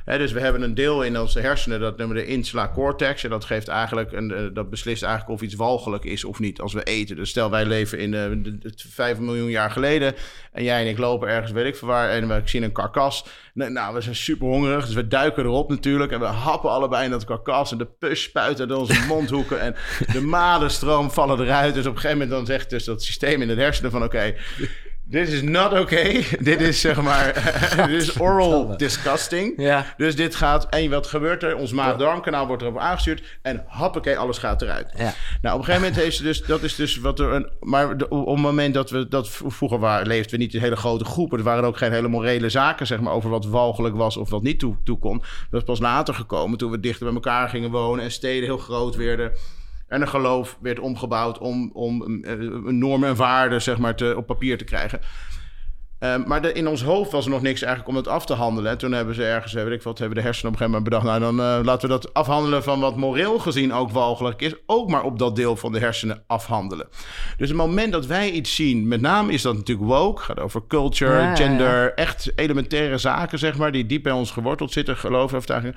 Dus we hebben een deel in onze hersenen, dat noemen we de insula cortex. En dat geeft eigenlijk een, eh, dat beslist eigenlijk of iets walgelijk is of niet als we eten. Dus stel wij leven in eh, de, de, 5 miljoen jaar geleden. En jij en ik lopen ergens, weet ik veel waar. En we zien een karkas. Nou, we zijn super hongerig. Dus we duiken erop natuurlijk. En we happen allebei in dat karkas. En de pus spuit uit onze *laughs* mondhoeken. En de madenstroom vallen eruit. Dus op een gegeven moment dan zegt dus dat systeem in het hersenen van oké. Dit is not okay. *laughs* dit is zeg maar. *laughs* *laughs* dit is oral disgusting. Ja. Dus dit gaat. En wat gebeurt er? Ons maag-darmkanaal wordt erop aangestuurd. En hoppakee, alles gaat eruit. Ja. Nou, op een gegeven moment heeft ze dus. Dat is dus wat er. Een, maar de- op het moment dat we. Dat vroeger waren, leefden we niet in hele grote groepen. Er waren ook geen hele morele zaken, zeg maar. Over wat walgelijk was of wat niet toe, toe kon. Dat is pas later gekomen. Toen we dichter bij elkaar gingen wonen. En steden heel groot werden. En een geloof werd omgebouwd om, om eh, normen en waarden zeg maar, te, op papier te krijgen. Eh, maar de- in ons hoofd was er nog niks eigenlijk om het af te handelen. En toen hebben ze ergens, eh, weet ik wat, hebben de hersenen op een gegeven moment bedacht... nou, dan eh, laten we dat afhandelen van wat moreel gezien ook walgelijk is... ook maar op dat deel van de hersenen afhandelen. Dus het moment dat wij iets zien, met name is dat natuurlijk woke... gaat over culture, Ja, gender, echt elementaire zaken, zeg maar... die diep bij ons geworteld zitten, geloof, overtuiging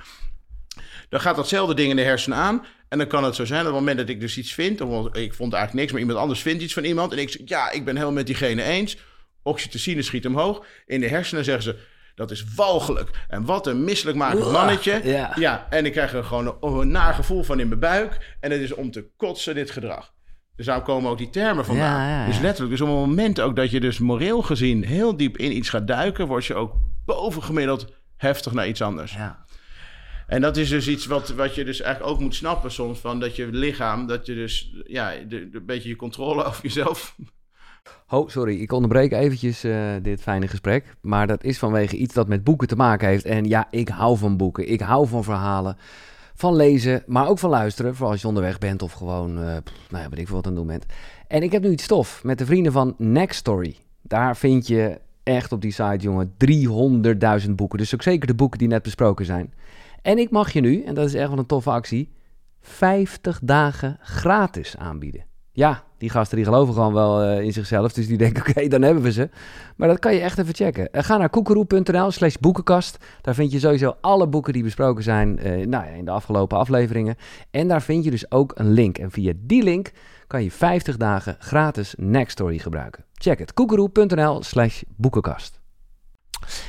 dan gaat datzelfde ding in de hersenen aan. En dan kan het zo zijn dat op het moment dat ik dus iets vind... of ik vond eigenlijk niks, maar iemand anders vindt iets van iemand... en ik zeg, ja, ik ben helemaal met diegene eens... oxytocine schiet omhoog. In de hersenen zeggen ze, dat is walgelijk. En wat een misselijkmakend mannetje. ja. ja, en ik krijg er gewoon een, een naar gevoel van in mijn buik... en het is om te kotsen, dit gedrag. Dus daar komen ook die termen vandaan. Ja, ja, ja. Dus letterlijk, dus op het moment ook dat je dus moreel gezien... heel diep in iets gaat duiken... word je ook bovengemiddeld heftig naar iets anders. ja. En dat is dus iets wat, wat je dus eigenlijk ook moet snappen soms. Van dat je lichaam, dat je dus ja, een beetje je controle *laughs* over jezelf. Oh, sorry, ik onderbreek eventjes eh, dit fijne gesprek. Maar dat is vanwege iets dat met boeken te maken heeft. En ja, ik hou van boeken. Ik hou van verhalen. van lezen, maar ook van luisteren. Vooral als je onderweg bent of gewoon, uh, nou ja, weet ik veel wat aan het doen bent. En ik heb nu iets stof met de vrienden van Next Story. Daar vind je echt op die site, jongen, 300.000 boeken. Dus ook zeker de boeken die net besproken zijn. En ik mag je nu, en dat is echt wel een toffe actie, 50 dagen gratis aanbieden. Ja, die gasten die geloven gewoon wel uh, in zichzelf. Dus die denken, *laughs* oké, dan hebben we ze. Maar dat kan je echt even checken. Uh, ga naar koekeroe.nl slash boekenkast. Daar vind je sowieso alle boeken die besproken zijn uh, nou in de afgelopen afleveringen. En daar vind je dus ook een link. En via die link kan je 50 dagen gratis Nextory gebruiken. Check het, koekeroe.nl slash boekenkast.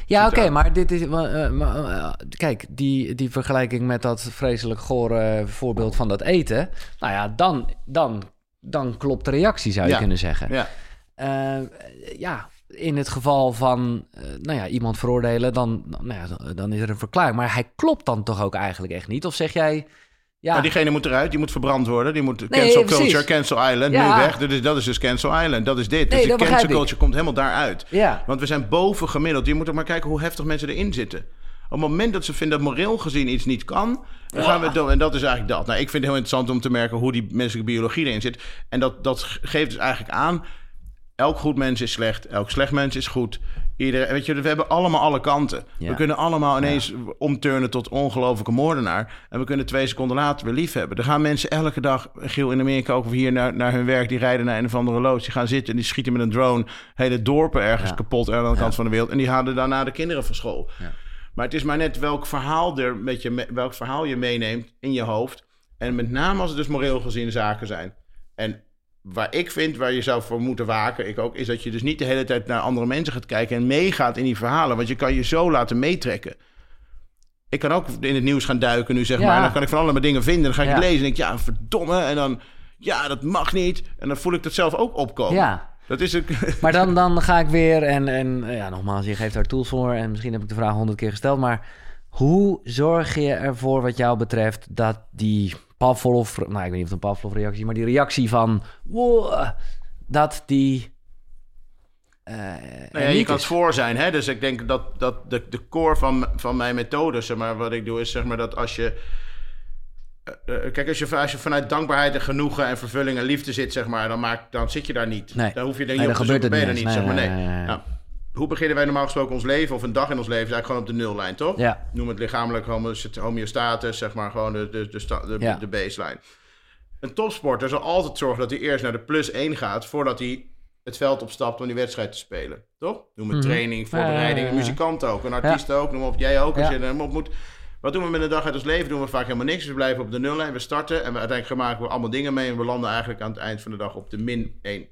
Ja, oké, maar dit is. Uh, kijk, die, die vergelijking met dat vreselijk gore voorbeeld van dat eten. Nou ja, dan, dan dan klopt de reactie, zou je kunnen zeggen. Ja. Uh, ja, in het geval van nou ja, iemand veroordelen, dan, nou ja, dan is er een verklaring. Maar hij klopt dan toch ook eigenlijk echt niet? Of zeg jij... Ja. Diegene moet eruit, die moet verbrand worden. Die moet nee, cancel culture, cancel island, ja. nu weg. Dus dat is dus cancel island, dat is dit. Nee, dus die cancel culture komt helemaal daaruit. Ja. Want we zijn boven gemiddeld. Je moet ook maar kijken hoe heftig mensen erin zitten. Op het moment dat ze vinden dat moreel gezien iets niet kan, dan gaan we doen. En dat is eigenlijk dat. Nou, ik vind het heel interessant om te merken hoe die menselijke biologie erin zit. En dat, dat geeft dus eigenlijk aan. Elk goed mens is slecht, elk slecht mens is goed. Iedereen, weet je, we hebben allemaal alle kanten. We kunnen allemaal ineens omturnen tot ongelofelijke moordenaar. En we kunnen twee seconden later weer lief hebben. Er gaan mensen elke dag, Giel in Amerika ook hier naar, naar hun werk. Die rijden naar een of andere loods. Die gaan zitten en die schieten met een drone hele dorpen ergens kapot aan de andere kant van de wereld. En die halen daarna de kinderen van school. Ja. Maar het is maar net welk verhaal, er met je, welk verhaal je meeneemt in je hoofd. En met name als het dus moreel gezien zaken zijn. En waar ik vind, waar je zou voor moeten waken, ik ook, is dat je dus niet de hele tijd naar andere mensen gaat kijken en meegaat in die verhalen. Want je kan je zo laten meetrekken. Ik kan ook in het nieuws gaan duiken nu, zeg maar. En dan kan ik van allemaal dingen vinden. Dan ga ik het lezen en denk ik, ja, verdomme. En dan, ja, dat mag niet. En dan voel ik dat zelf ook opkomen. Ja. Dat is *laughs* Maar dan, dan ga ik weer en, en ja, nogmaals, je geeft daar tools voor en misschien heb ik de vraag honderd keer gesteld, maar hoe zorg je ervoor wat jou betreft dat die Pavlov, nou ik weet niet of het een Pavlov-reactie, maar die reactie van wow, dat die uh, nou ja, je kan het voor zijn, hè? Dus ik denk dat, dat de, de core van, van mijn methode, zeg maar, wat ik doe, is zeg maar dat als je eh, eh, kijk, als je, als je vanuit dankbaarheid en genoegen en vervulling en liefde zit, zeg maar, dan, maak, dan zit je daar niet. Nee. Dan hoef je er niet nee, op te zoeken, ben je er niet, zeg maar. Nee. Nou, hoe beginnen wij normaal gesproken ons leven, of een dag in ons leven, is eigenlijk gewoon op de nullijn, toch? Ja. Noem het lichamelijk homeostatus, zeg maar, gewoon de, de, de, de, de baseline. Een topsporter zal altijd zorgen dat hij eerst naar de plus 1 gaat, voordat hij het veld opstapt om die wedstrijd te spelen. Toch? Noem het mhm. training, voorbereiding, een muzikant ook, een artiest ook, noem op, jij ook, als je hem op moet wat doen we met een dag uit ons leven? Doen we vaak helemaal niks. We blijven op de nullijn. We starten en we uiteindelijk maken we allemaal dingen mee. En we landen eigenlijk aan het eind van de dag op de min 1.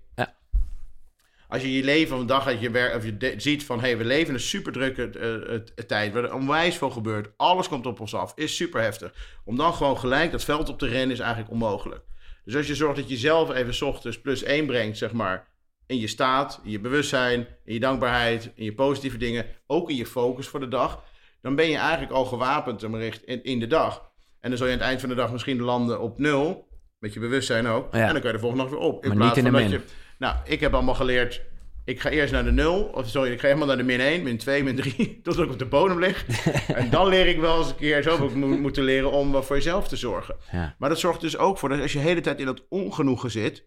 Als je je leven of een dag uit je werk, of je ziet van hé, hey, we leven een super drukke uh, tijd, waar er onwijs veel gebeurt, alles komt op ons af, is super heftig. Om dan gewoon gelijk dat veld op te rennen is eigenlijk onmogelijk. Dus als je zorgt dat je zelf even s ochtends plus 1 brengt, zeg maar, in je staat, in je bewustzijn, in je dankbaarheid, in je positieve dingen, ook in je focus voor de dag, dan ben je eigenlijk al gewapend in, in de dag. En dan zal je aan het eind van de dag misschien landen op nul, met je bewustzijn ook. En dan kan je de volgende dag weer op. In maar niet in de min. Je, nou, ik heb allemaal geleerd, ik ga eerst naar de nul, of sorry, ik ga helemaal naar de min 1, min 2, min 3, *laughs* tot ik op de bodem lig. *laughs* en dan leer ik wel eens een keer, zo heb ik moeten leren om voor jezelf te zorgen. Maar dat zorgt dus ook voor dat als je de hele tijd in dat ongenoegen zit,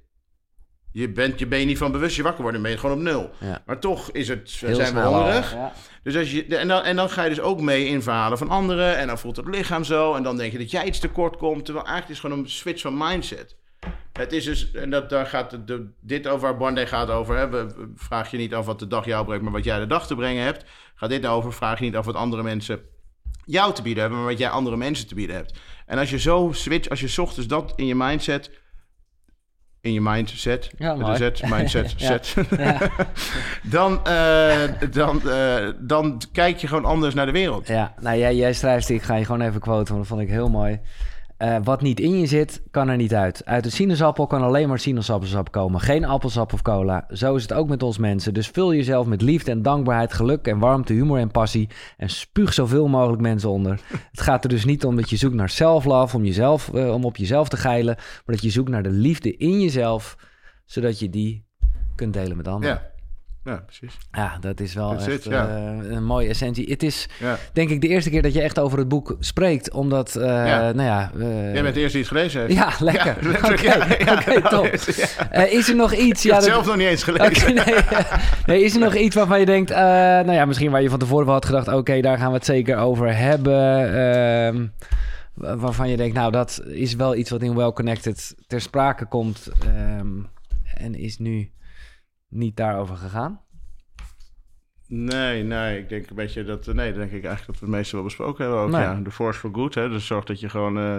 je bent je je niet van bewust je wakker worden, ben je gewoon op nul. Maar toch is het, zijn we hongerig. Dus als je, en, dan, en dan ga je dus ook mee in verhalen van anderen. En dan voelt het lichaam zo. En dan denk je dat jij iets tekort komt. Terwijl eigenlijk is het gewoon een switch van mindset. Het is dus, en dat, daar gaat de, dit over waar Bandé gaat over. Hè. Vraag je niet af wat de dag jou brengt, maar wat jij de dag te brengen hebt. Gaat dit over, vraag je niet af wat andere mensen jou te bieden hebben, maar wat jij andere mensen te bieden hebt. En als je zo switch, als je ochtends dat in je mindset in je mindset, ja, Z, mindset, *laughs* set, *laughs* dan, uh, dan, uh, dan kijk je gewoon anders naar de wereld. Ja, nou jij, jij schrijft, ik ga je gewoon even quoten, want dat vond ik heel mooi. Uh, wat niet in je zit, kan er niet uit. Uit de sinaasappel kan alleen maar sinaasappelsap komen. Geen appelsap of cola. Zo is het ook met ons mensen. Dus vul jezelf met liefde en dankbaarheid, geluk en warmte, humor en passie. En spuug zoveel mogelijk mensen onder. *laughs* het gaat er dus niet om dat je zoekt naar self-love, om, jezelf, uh, om op jezelf te geilen. Maar dat je zoekt naar de liefde in jezelf, zodat je die kunt delen met anderen. Ja. Ja, precies. Ja, dat is wel That's echt it, eh, een mooie essentie. Het is denk ik de eerste keer dat je echt over het boek spreekt, omdat, Ja. nou ja... eh, Jij bent de eerste die het gelezen heeft. Ja, lekker. Ja, Oké, ja. top. Is er nog iets... Ik heb het dat- zelf nog niet eens gelezen. nee, *laughs* nee, is er nog iets waarvan je denkt, nou ja, misschien waar je van tevoren wel had gedacht, oké, daar gaan we het zeker over hebben. ehm, wa- waarvan je denkt, nou, dat is wel iets wat in Well Connected ter sprake komt ehm, en is nu niet daarover gegaan. Nee, nee, ik denk een beetje dat... Nee, dan denk ik eigenlijk dat we het meeste wel besproken hebben ook. Nee. Ja, de force for good, hè. Dus zorg dat je gewoon eh,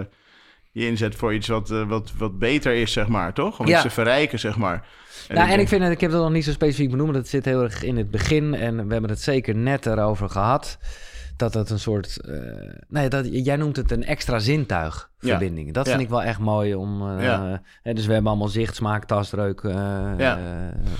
je inzet voor iets wat, eh, wat, wat beter is, zeg maar, toch? Om Ja. iets te verrijken, zeg maar. nou, en denk- ik vind het, ik heb het nog niet zo specifiek benoemd, dat zit heel erg in het begin en we hebben het zeker net erover gehad. Dat het een soort, eh, nee, dat, jij noemt het een extra zintuigverbinding. Dat vind Ja. ik wel echt mooi om, eh, Ja. hè, dus we hebben allemaal zicht, smaak, tast, reuk, eh, Ja.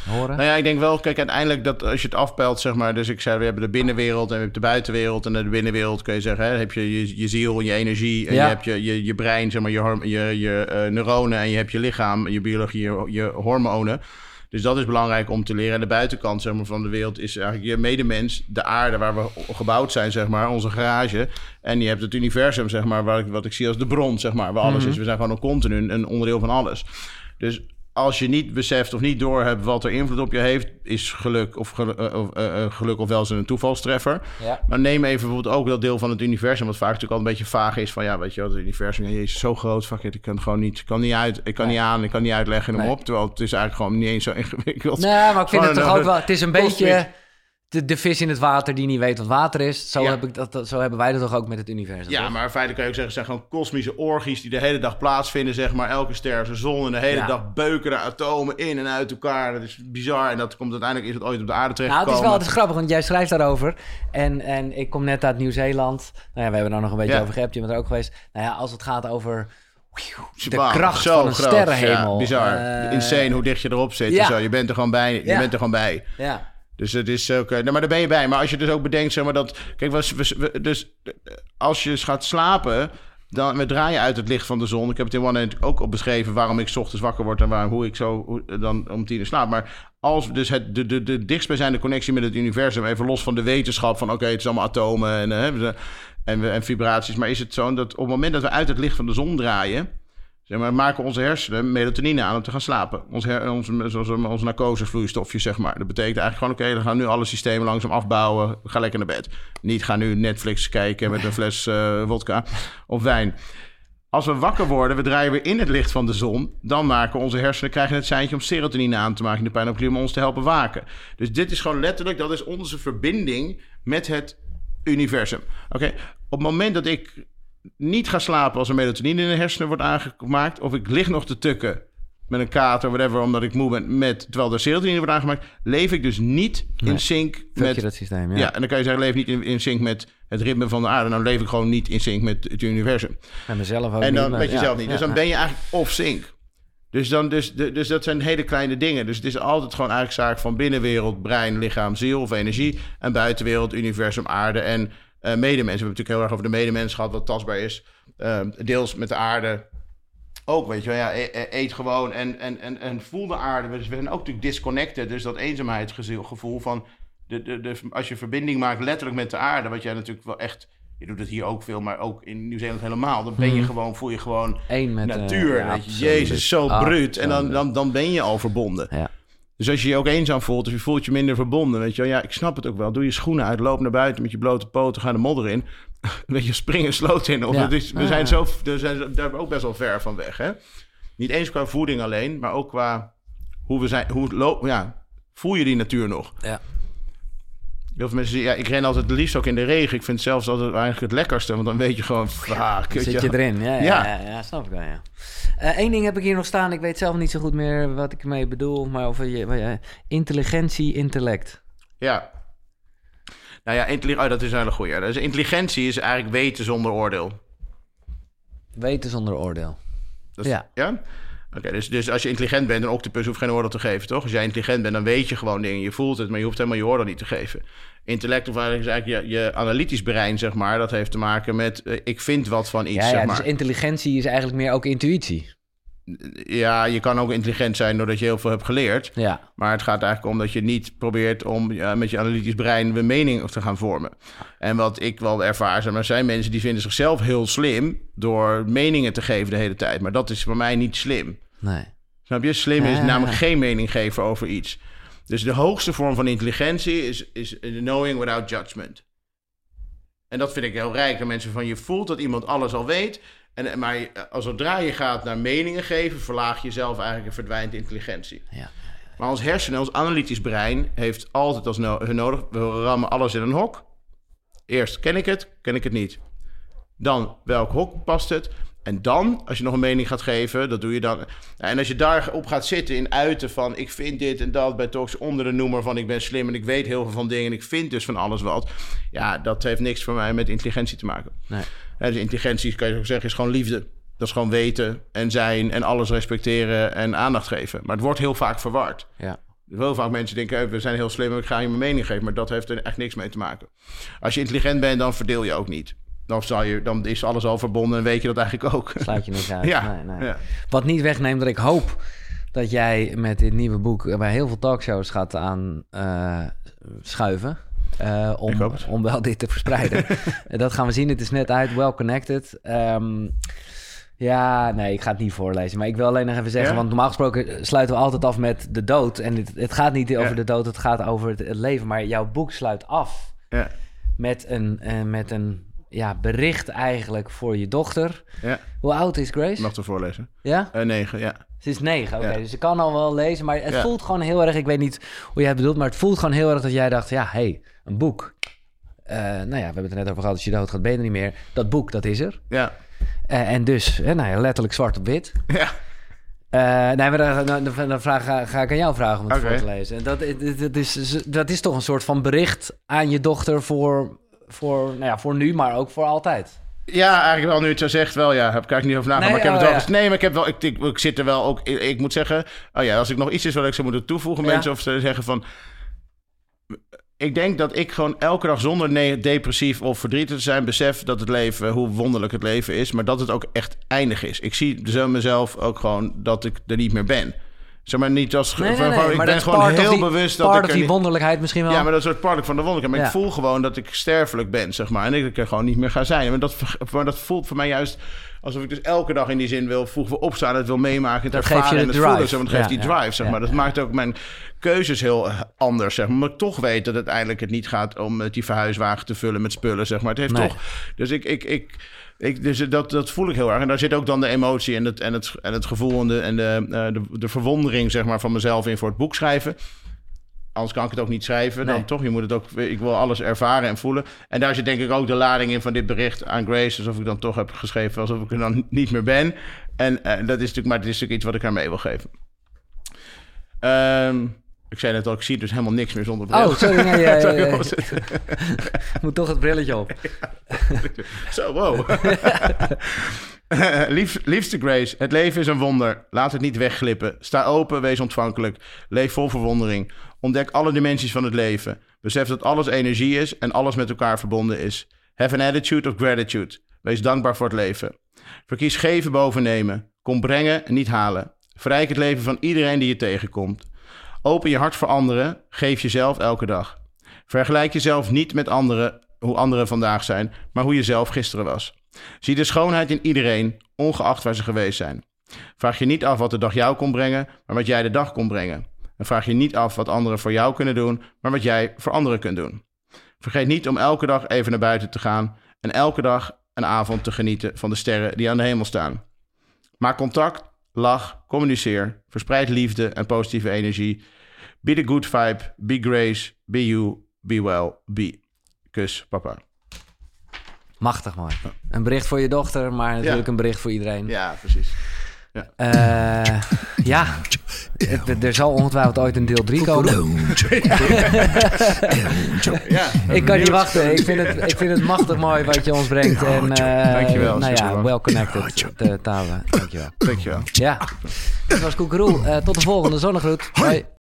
horen. Nou ja, ik denk wel, kijk, uiteindelijk dat als je het afpelt, zeg maar, dus ik zei, we hebben de binnenwereld en we hebben de buitenwereld. En in de binnenwereld kun je zeggen, hè, heb je je, je ziel, je energie, en je hebt je, je, je brein, zeg maar, je, je, je neuronen en je hebt je lichaam, je biologie, je, je hormonen. Dus dat is belangrijk om te leren. En de buitenkant zeg maar, van de wereld is eigenlijk je medemens, de aarde waar we gebouwd zijn, zeg maar, onze garage. En je hebt het universum, zeg maar, waar ik, wat ik zie als de bron, zeg maar, waar alles Mhm. is. We zijn gewoon een continu een onderdeel van alles. Dus als je niet beseft of niet doorhebt wat er invloed op je heeft, is geluk of, eh, of, eh, eh, geluk of wel eens een toevalstreffer. Ja. Maar neem even bijvoorbeeld ook dat deel van het universum, wat vaak natuurlijk al een beetje vaag is van ja, weet je wel, het universum, ja, jezus, zo groot, fuck it, ik kan het gewoon niet, kan niet uit, ik kan Nee. niet aan, ik kan niet uitleggen en Nee. op, terwijl het is eigenlijk gewoon niet eens zo *laughs* ingewikkeld. Nee, maar ik vind het toch ook wel... Het is een beetje de, de vis in het water die niet weet wat water is. Zo, Ja. heb ik dat, zo hebben wij dat toch ook met het universum. Ja, toch? maar feitelijk kan je ook zeggen, het zijn gewoon kosmische orgies die de hele dag plaatsvinden, zeg maar. Elke ster is een zon en de hele Ja. dag beuken de atomen in en uit elkaar. Dat is bizar en dat komt uiteindelijk, is het ooit op de aarde Nou, het is wel het is grappig, want jij schrijft daarover. En, en ik kom net uit Nieuw-Zeeland. Nou ja, we hebben daar nog een beetje Ja. over gehebt. Je bent er ook geweest. Nou ja, als het gaat over de kracht zo van een groot. sterrenhemel. Ja, bizar. Eh, Insane hoe dicht je erop zit. ja. Zo. Je bent er gewoon bij. Je Ja. bent er gewoon bij. Ja, Dus het is ook... eh, nou, maar daar ben je bij. Maar als je dus ook bedenkt, zeg maar dat... Kijk, we, dus eh, als je gaat slapen... Dan, we draaien uit het licht van de zon. Ik heb het in One ook op beschreven... waarom ik ochtends wakker word... en waarom, hoe ik zo hoe- dan om tien uur slaap. Maar als dus het, de, de, de dichtstbijzijnde connectie met het universum... even los van de wetenschap van... oké, het is allemaal atomen en, eh, we- en, en vibraties... maar is het zo dat op het moment dat we uit het licht van de zon draaien... Zeg maar, maken onze hersenen melatonine aan om te gaan slapen. Ons her, onze narcosevloeistofje, zeg maar. Dat betekent eigenlijk gewoon, oké, dan gaan we nu alle systemen langzaam afbouwen. Ga lekker naar bed. Niet ga nu Netflix kijken met een fles eh vodka of wijn. Als we wakker worden, we draaien weer in het licht van de zon... dan maken onze hersenen, krijgen het seintje om serotonine aan te maken... in de pijnoplie om ons te helpen waken. Dus dit is gewoon letterlijk, dat is onze verbinding met het universum. Oké, op het moment dat ik niet ga slapen als er melatonine in de hersenen wordt aangemaakt... of ik lig nog te tukken met een kater, whatever, omdat ik moe ben... Met, terwijl er serotonine wordt aangemaakt... leef ik dus niet Nee. in sync met dat systeem, ja. ja. en dan kan je zeggen, leef niet in, in sync met het ritme van de aarde. Nou leef ik gewoon niet in sync met het universum. En mezelf ook en niet, dan maar met ja, jezelf niet. ja, Dus dan ben je eigenlijk off sync. Dus, dan, dus, dus dat zijn hele kleine dingen. Dus het is altijd gewoon eigenlijk zaak van binnenwereld, brein, lichaam, ziel of energie. En buitenwereld, universum, aarde en eh medemensen. We hebben het natuurlijk heel erg over de medemens gehad, wat tastbaar is. Eh, deels met de aarde ook, weet je wel. Ja, e- e- eet gewoon en, en, en, en voel de aarde. Dus we zijn ook natuurlijk disconnected. Dus dat eenzaamheidsgevoel van... De, de, de, als je verbinding maakt letterlijk met de aarde... wat jij natuurlijk wel echt... Je doet het hier ook veel, maar ook in Nieuw-Zeeland helemaal. Dan ben je Mhm. gewoon, voel je gewoon Eén met de natuur. ja, weet je. Jezus, zo bruut. En dan, dan, dan ben je al verbonden. Ja. Dus als je je ook eenzaam voelt, of je voelt je minder verbonden, weet je wel, ja, ik snap het ook wel. Doe je schoenen uit, loop naar buiten met je blote poten, ga de modder in. *laughs* Weet je, spring een sloot in. Of Ja. is, we Ja, zijn zo, we zijn daar ook best wel ver van weg, hè? Niet eens qua voeding alleen, maar ook qua hoe we zijn, hoe ja, voel je die natuur nog? Ja. Heel veel mensen ja, ik ren altijd het liefst ook in de regen. Ik vind het zelfs altijd eigenlijk het lekkerste, want dan weet je gewoon, ah, kut, zit ja. je erin. Ja, ja, Ja. snap ik wel, ja. Eén ding heb ik hier nog staan. Ik weet zelf niet zo goed meer wat ik ermee bedoel. Maar over je, je- intelligentie, intellect. Ja. Nou ja, oh, dat is een hele goeie. Dus intelligentie is eigenlijk weten zonder oordeel. Weten zonder oordeel. Ja. ja? Oké, dus, dus als je intelligent bent, een octopus hoeft geen oordeel te geven, toch? Als jij intelligent bent, dan weet je gewoon dingen. Je voelt het, maar je hoeft helemaal je oordeel niet te geven. Intellect, of eigenlijk is eigenlijk je, je analytisch brein, zeg maar. Dat heeft te maken met, eh, ik vind wat van iets, ja, zeg ja maar. dus intelligentie is eigenlijk meer ook intuïtie. Ja, je kan ook intelligent zijn doordat je heel veel hebt geleerd. Ja, Maar het gaat eigenlijk om dat je niet probeert om ja, met je analytisch brein een mening te gaan vormen. En wat ik wel ervaar, zeg maar zijn mensen die vinden zichzelf heel slim door meningen te geven de hele tijd. Maar dat is voor mij niet slim. nee. Snap je? Slim is namelijk geen mening geven over iets. Dus de hoogste vorm van intelligentie is, is knowing without judgment. En dat vind ik heel rijk. Dat mensen van je voelt dat iemand alles al weet. En, maar je- als zodra je gaat naar meningen geven, verlaag je jezelf eigenlijk en verdwijnt intelligentie. Ja. Maar ons hersenen, ons analytisch brein, heeft altijd als no- nodig. We rammen alles in een hok. Eerst ken ik het, ken ik het niet. Dan welk hok past het? En dan, als je nog een mening gaat geven, dat doe je dan. En als je daarop gaat zitten in uiten van ik vind dit en dat bij talks onder de noemer van ik ben slim en ik weet heel veel van dingen en ik vind dus van alles wat. Ja, dat heeft niks voor mij met intelligentie te maken. Nee. Hè, dus intelligentie, kan je ook zeggen, is gewoon liefde. Dat is gewoon weten en zijn en alles respecteren en aandacht geven. Maar het wordt heel vaak verward. Ja. Heel vaak mensen denken, eh, we zijn heel slim ik ga je mijn mening geven. Maar dat heeft er echt niks mee te maken. Als je intelligent bent, dan verdeel je ook niet. Dan, zal je, dan is alles al verbonden en weet je dat eigenlijk ook. Sluit je niks *laughs* uit. Ja, Nee, nee. ja. Wat niet wegneemt dat ik hoop dat jij met dit nieuwe boek bij heel veel talkshows gaat aan eh, schuiven. Eh, Ik om, om wel dit te verspreiden. En *laughs* dat gaan we zien. Het is net uit, Well Connected. Ehm, ja, nee, ik ga het niet voorlezen. Maar ik wil alleen nog even zeggen, Ja? want normaal gesproken sluiten we altijd af met de dood. En het, het gaat niet over Ja. de dood, het gaat over het, het leven. Maar jouw boek sluit af Ja, met een, eh, met een ja, bericht eigenlijk voor je dochter. ja. Hoe oud is Ik Grace? mag het voorlezen. Ja? Eh negen, ja. Ze is negen, oké. Ja. Dus ze kan al wel lezen, maar het Ja. voelt gewoon heel erg... Ik weet niet hoe jij het bedoelt, maar het voelt gewoon heel erg dat jij dacht... Ja, hé, hey, een boek. Eh, nou ja, we hebben het er net over gehad. Als je doodgaat, ben je er niet meer. Dat boek, dat is er. Ja, Eh, en dus, eh, nou ja, letterlijk zwart op wit. *laughs* ja. Eh, nee, maar dan, dan, dan, vraag, ga, ga ik aan jou vragen om het voor te lezen. En dat, dat, dat, is, dat is toch een soort van bericht aan je dochter voor, voor, nou ja, voor nu, maar ook voor altijd. Ja, eigenlijk wel nu het zo zegt wel, ja. Heb ik eigenlijk niet over nagedacht. Nee, maar ik heb oh, het wel ja. eens- Nee, maar ik heb wel... Ik, ik, ik zit er wel ook... Ik, ik moet zeggen... Oh ja, als ik nog iets is wat ik zou moeten toevoegen... Mensen of ze zeggen van... Ik denk dat ik gewoon elke dag zonder depressief of verdrietig te zijn... besef dat het leven, hoe wonderlijk het leven is... maar dat het ook echt eindig is. Ik zie zo mezelf ook gewoon dat ik er niet meer ben. Zeg maar niet als... Nee, nee, van- nee, van- ik maar ben dat gewoon heel die- bewust dat part ik of die niet- wonderlijkheid misschien wel. ja, maar dat is het part van de wonderlijkheid. Maar Ja. ik voel gewoon dat ik sterfelijk ben, zeg maar. En ik er gewoon niet meer ga zijn. Maar dat, maar dat voelt voor mij juist alsof ik dus elke dag in die zin wil vroeg opstaan. Het wil meemaken, het Dat ervaren en de het voelen. drive. Zo, want het geeft Ja, die ja, drive, zeg ja, maar. Dat maakt ook mijn keuzes heel eh, anders, zeg maar. Maar ik toch weet dat uiteindelijk het niet gaat om eh, die verhuiswagen te vullen met spullen, zeg maar. Het heeft Nee. toch... Dus ik... ik, ik ik, dus dat, dat voel ik heel erg. En daar zit ook dan de emotie en het, en het, en het gevoel en, de, en de, eh, de, de verwondering zeg maar, van mezelf in voor het boek schrijven. Anders kan ik het ook niet schrijven. Nee. Dan toch, je moet het ook, ik wil alles ervaren en voelen. En daar zit denk ik ook de lading in van dit bericht aan Grace. Alsof ik dan toch heb geschreven, alsof ik er dan *laughs* niet meer ben. En eh, dat is natuurlijk, maar het is natuurlijk iets wat ik haar mee wil geven. Ehm, ik zei net al, ik zie dus helemaal niks meer zonder bril. Oh, sorry. Nee, ja, ja, ja. *laughs* *laughs* Moet toch het brilletje op. *laughs* Zo, wow. Lief, liefste Grace, het leven is een wonder. Laat het niet wegglippen. Sta open, wees ontvankelijk. Leef vol verwondering. Ontdek alle dimensies van het leven. Besef dat alles energie is en alles met elkaar verbonden is. Have an attitude of gratitude. Wees dankbaar voor het leven. Verkies geven boven nemen. Kom brengen en niet halen. Verrijk het leven van iedereen die je tegenkomt. Open je hart voor anderen. Geef jezelf elke dag. Vergelijk jezelf niet met anderen, hoe anderen vandaag zijn, maar hoe je zelf gisteren was. Zie de schoonheid in iedereen, ongeacht waar ze geweest zijn. Vraag je niet af wat de dag jou kon brengen, maar wat jij de dag kon brengen. En vraag je niet af wat anderen voor jou kunnen doen, maar wat jij voor anderen kunt doen. Vergeet niet om elke dag even naar buiten te gaan en elke dag een avond te genieten van de sterren die aan de hemel staan. Maak contact, lach, communiceer, verspreid liefde en positieve energie. Be the good vibe, be grace, be you, be well, be. Kus, papa. Machtig mooi. Een bericht voor je dochter, maar natuurlijk Ja. een bericht voor iedereen. Ja, precies. Eh, ja, Het- er zal ongetwijfeld ooit een deel 3 komen. *laughs* Ja, Ik kan niet wachten. Ik vind, het, ik vind het machtig mooi wat je ons brengt. En, eh, Dankjewel, Nou ja, well connected, de talen. Dankjewel. Dankjewel. Ja, dit was Koekeroe. Eh tot de volgende zonnegroet. Hoi.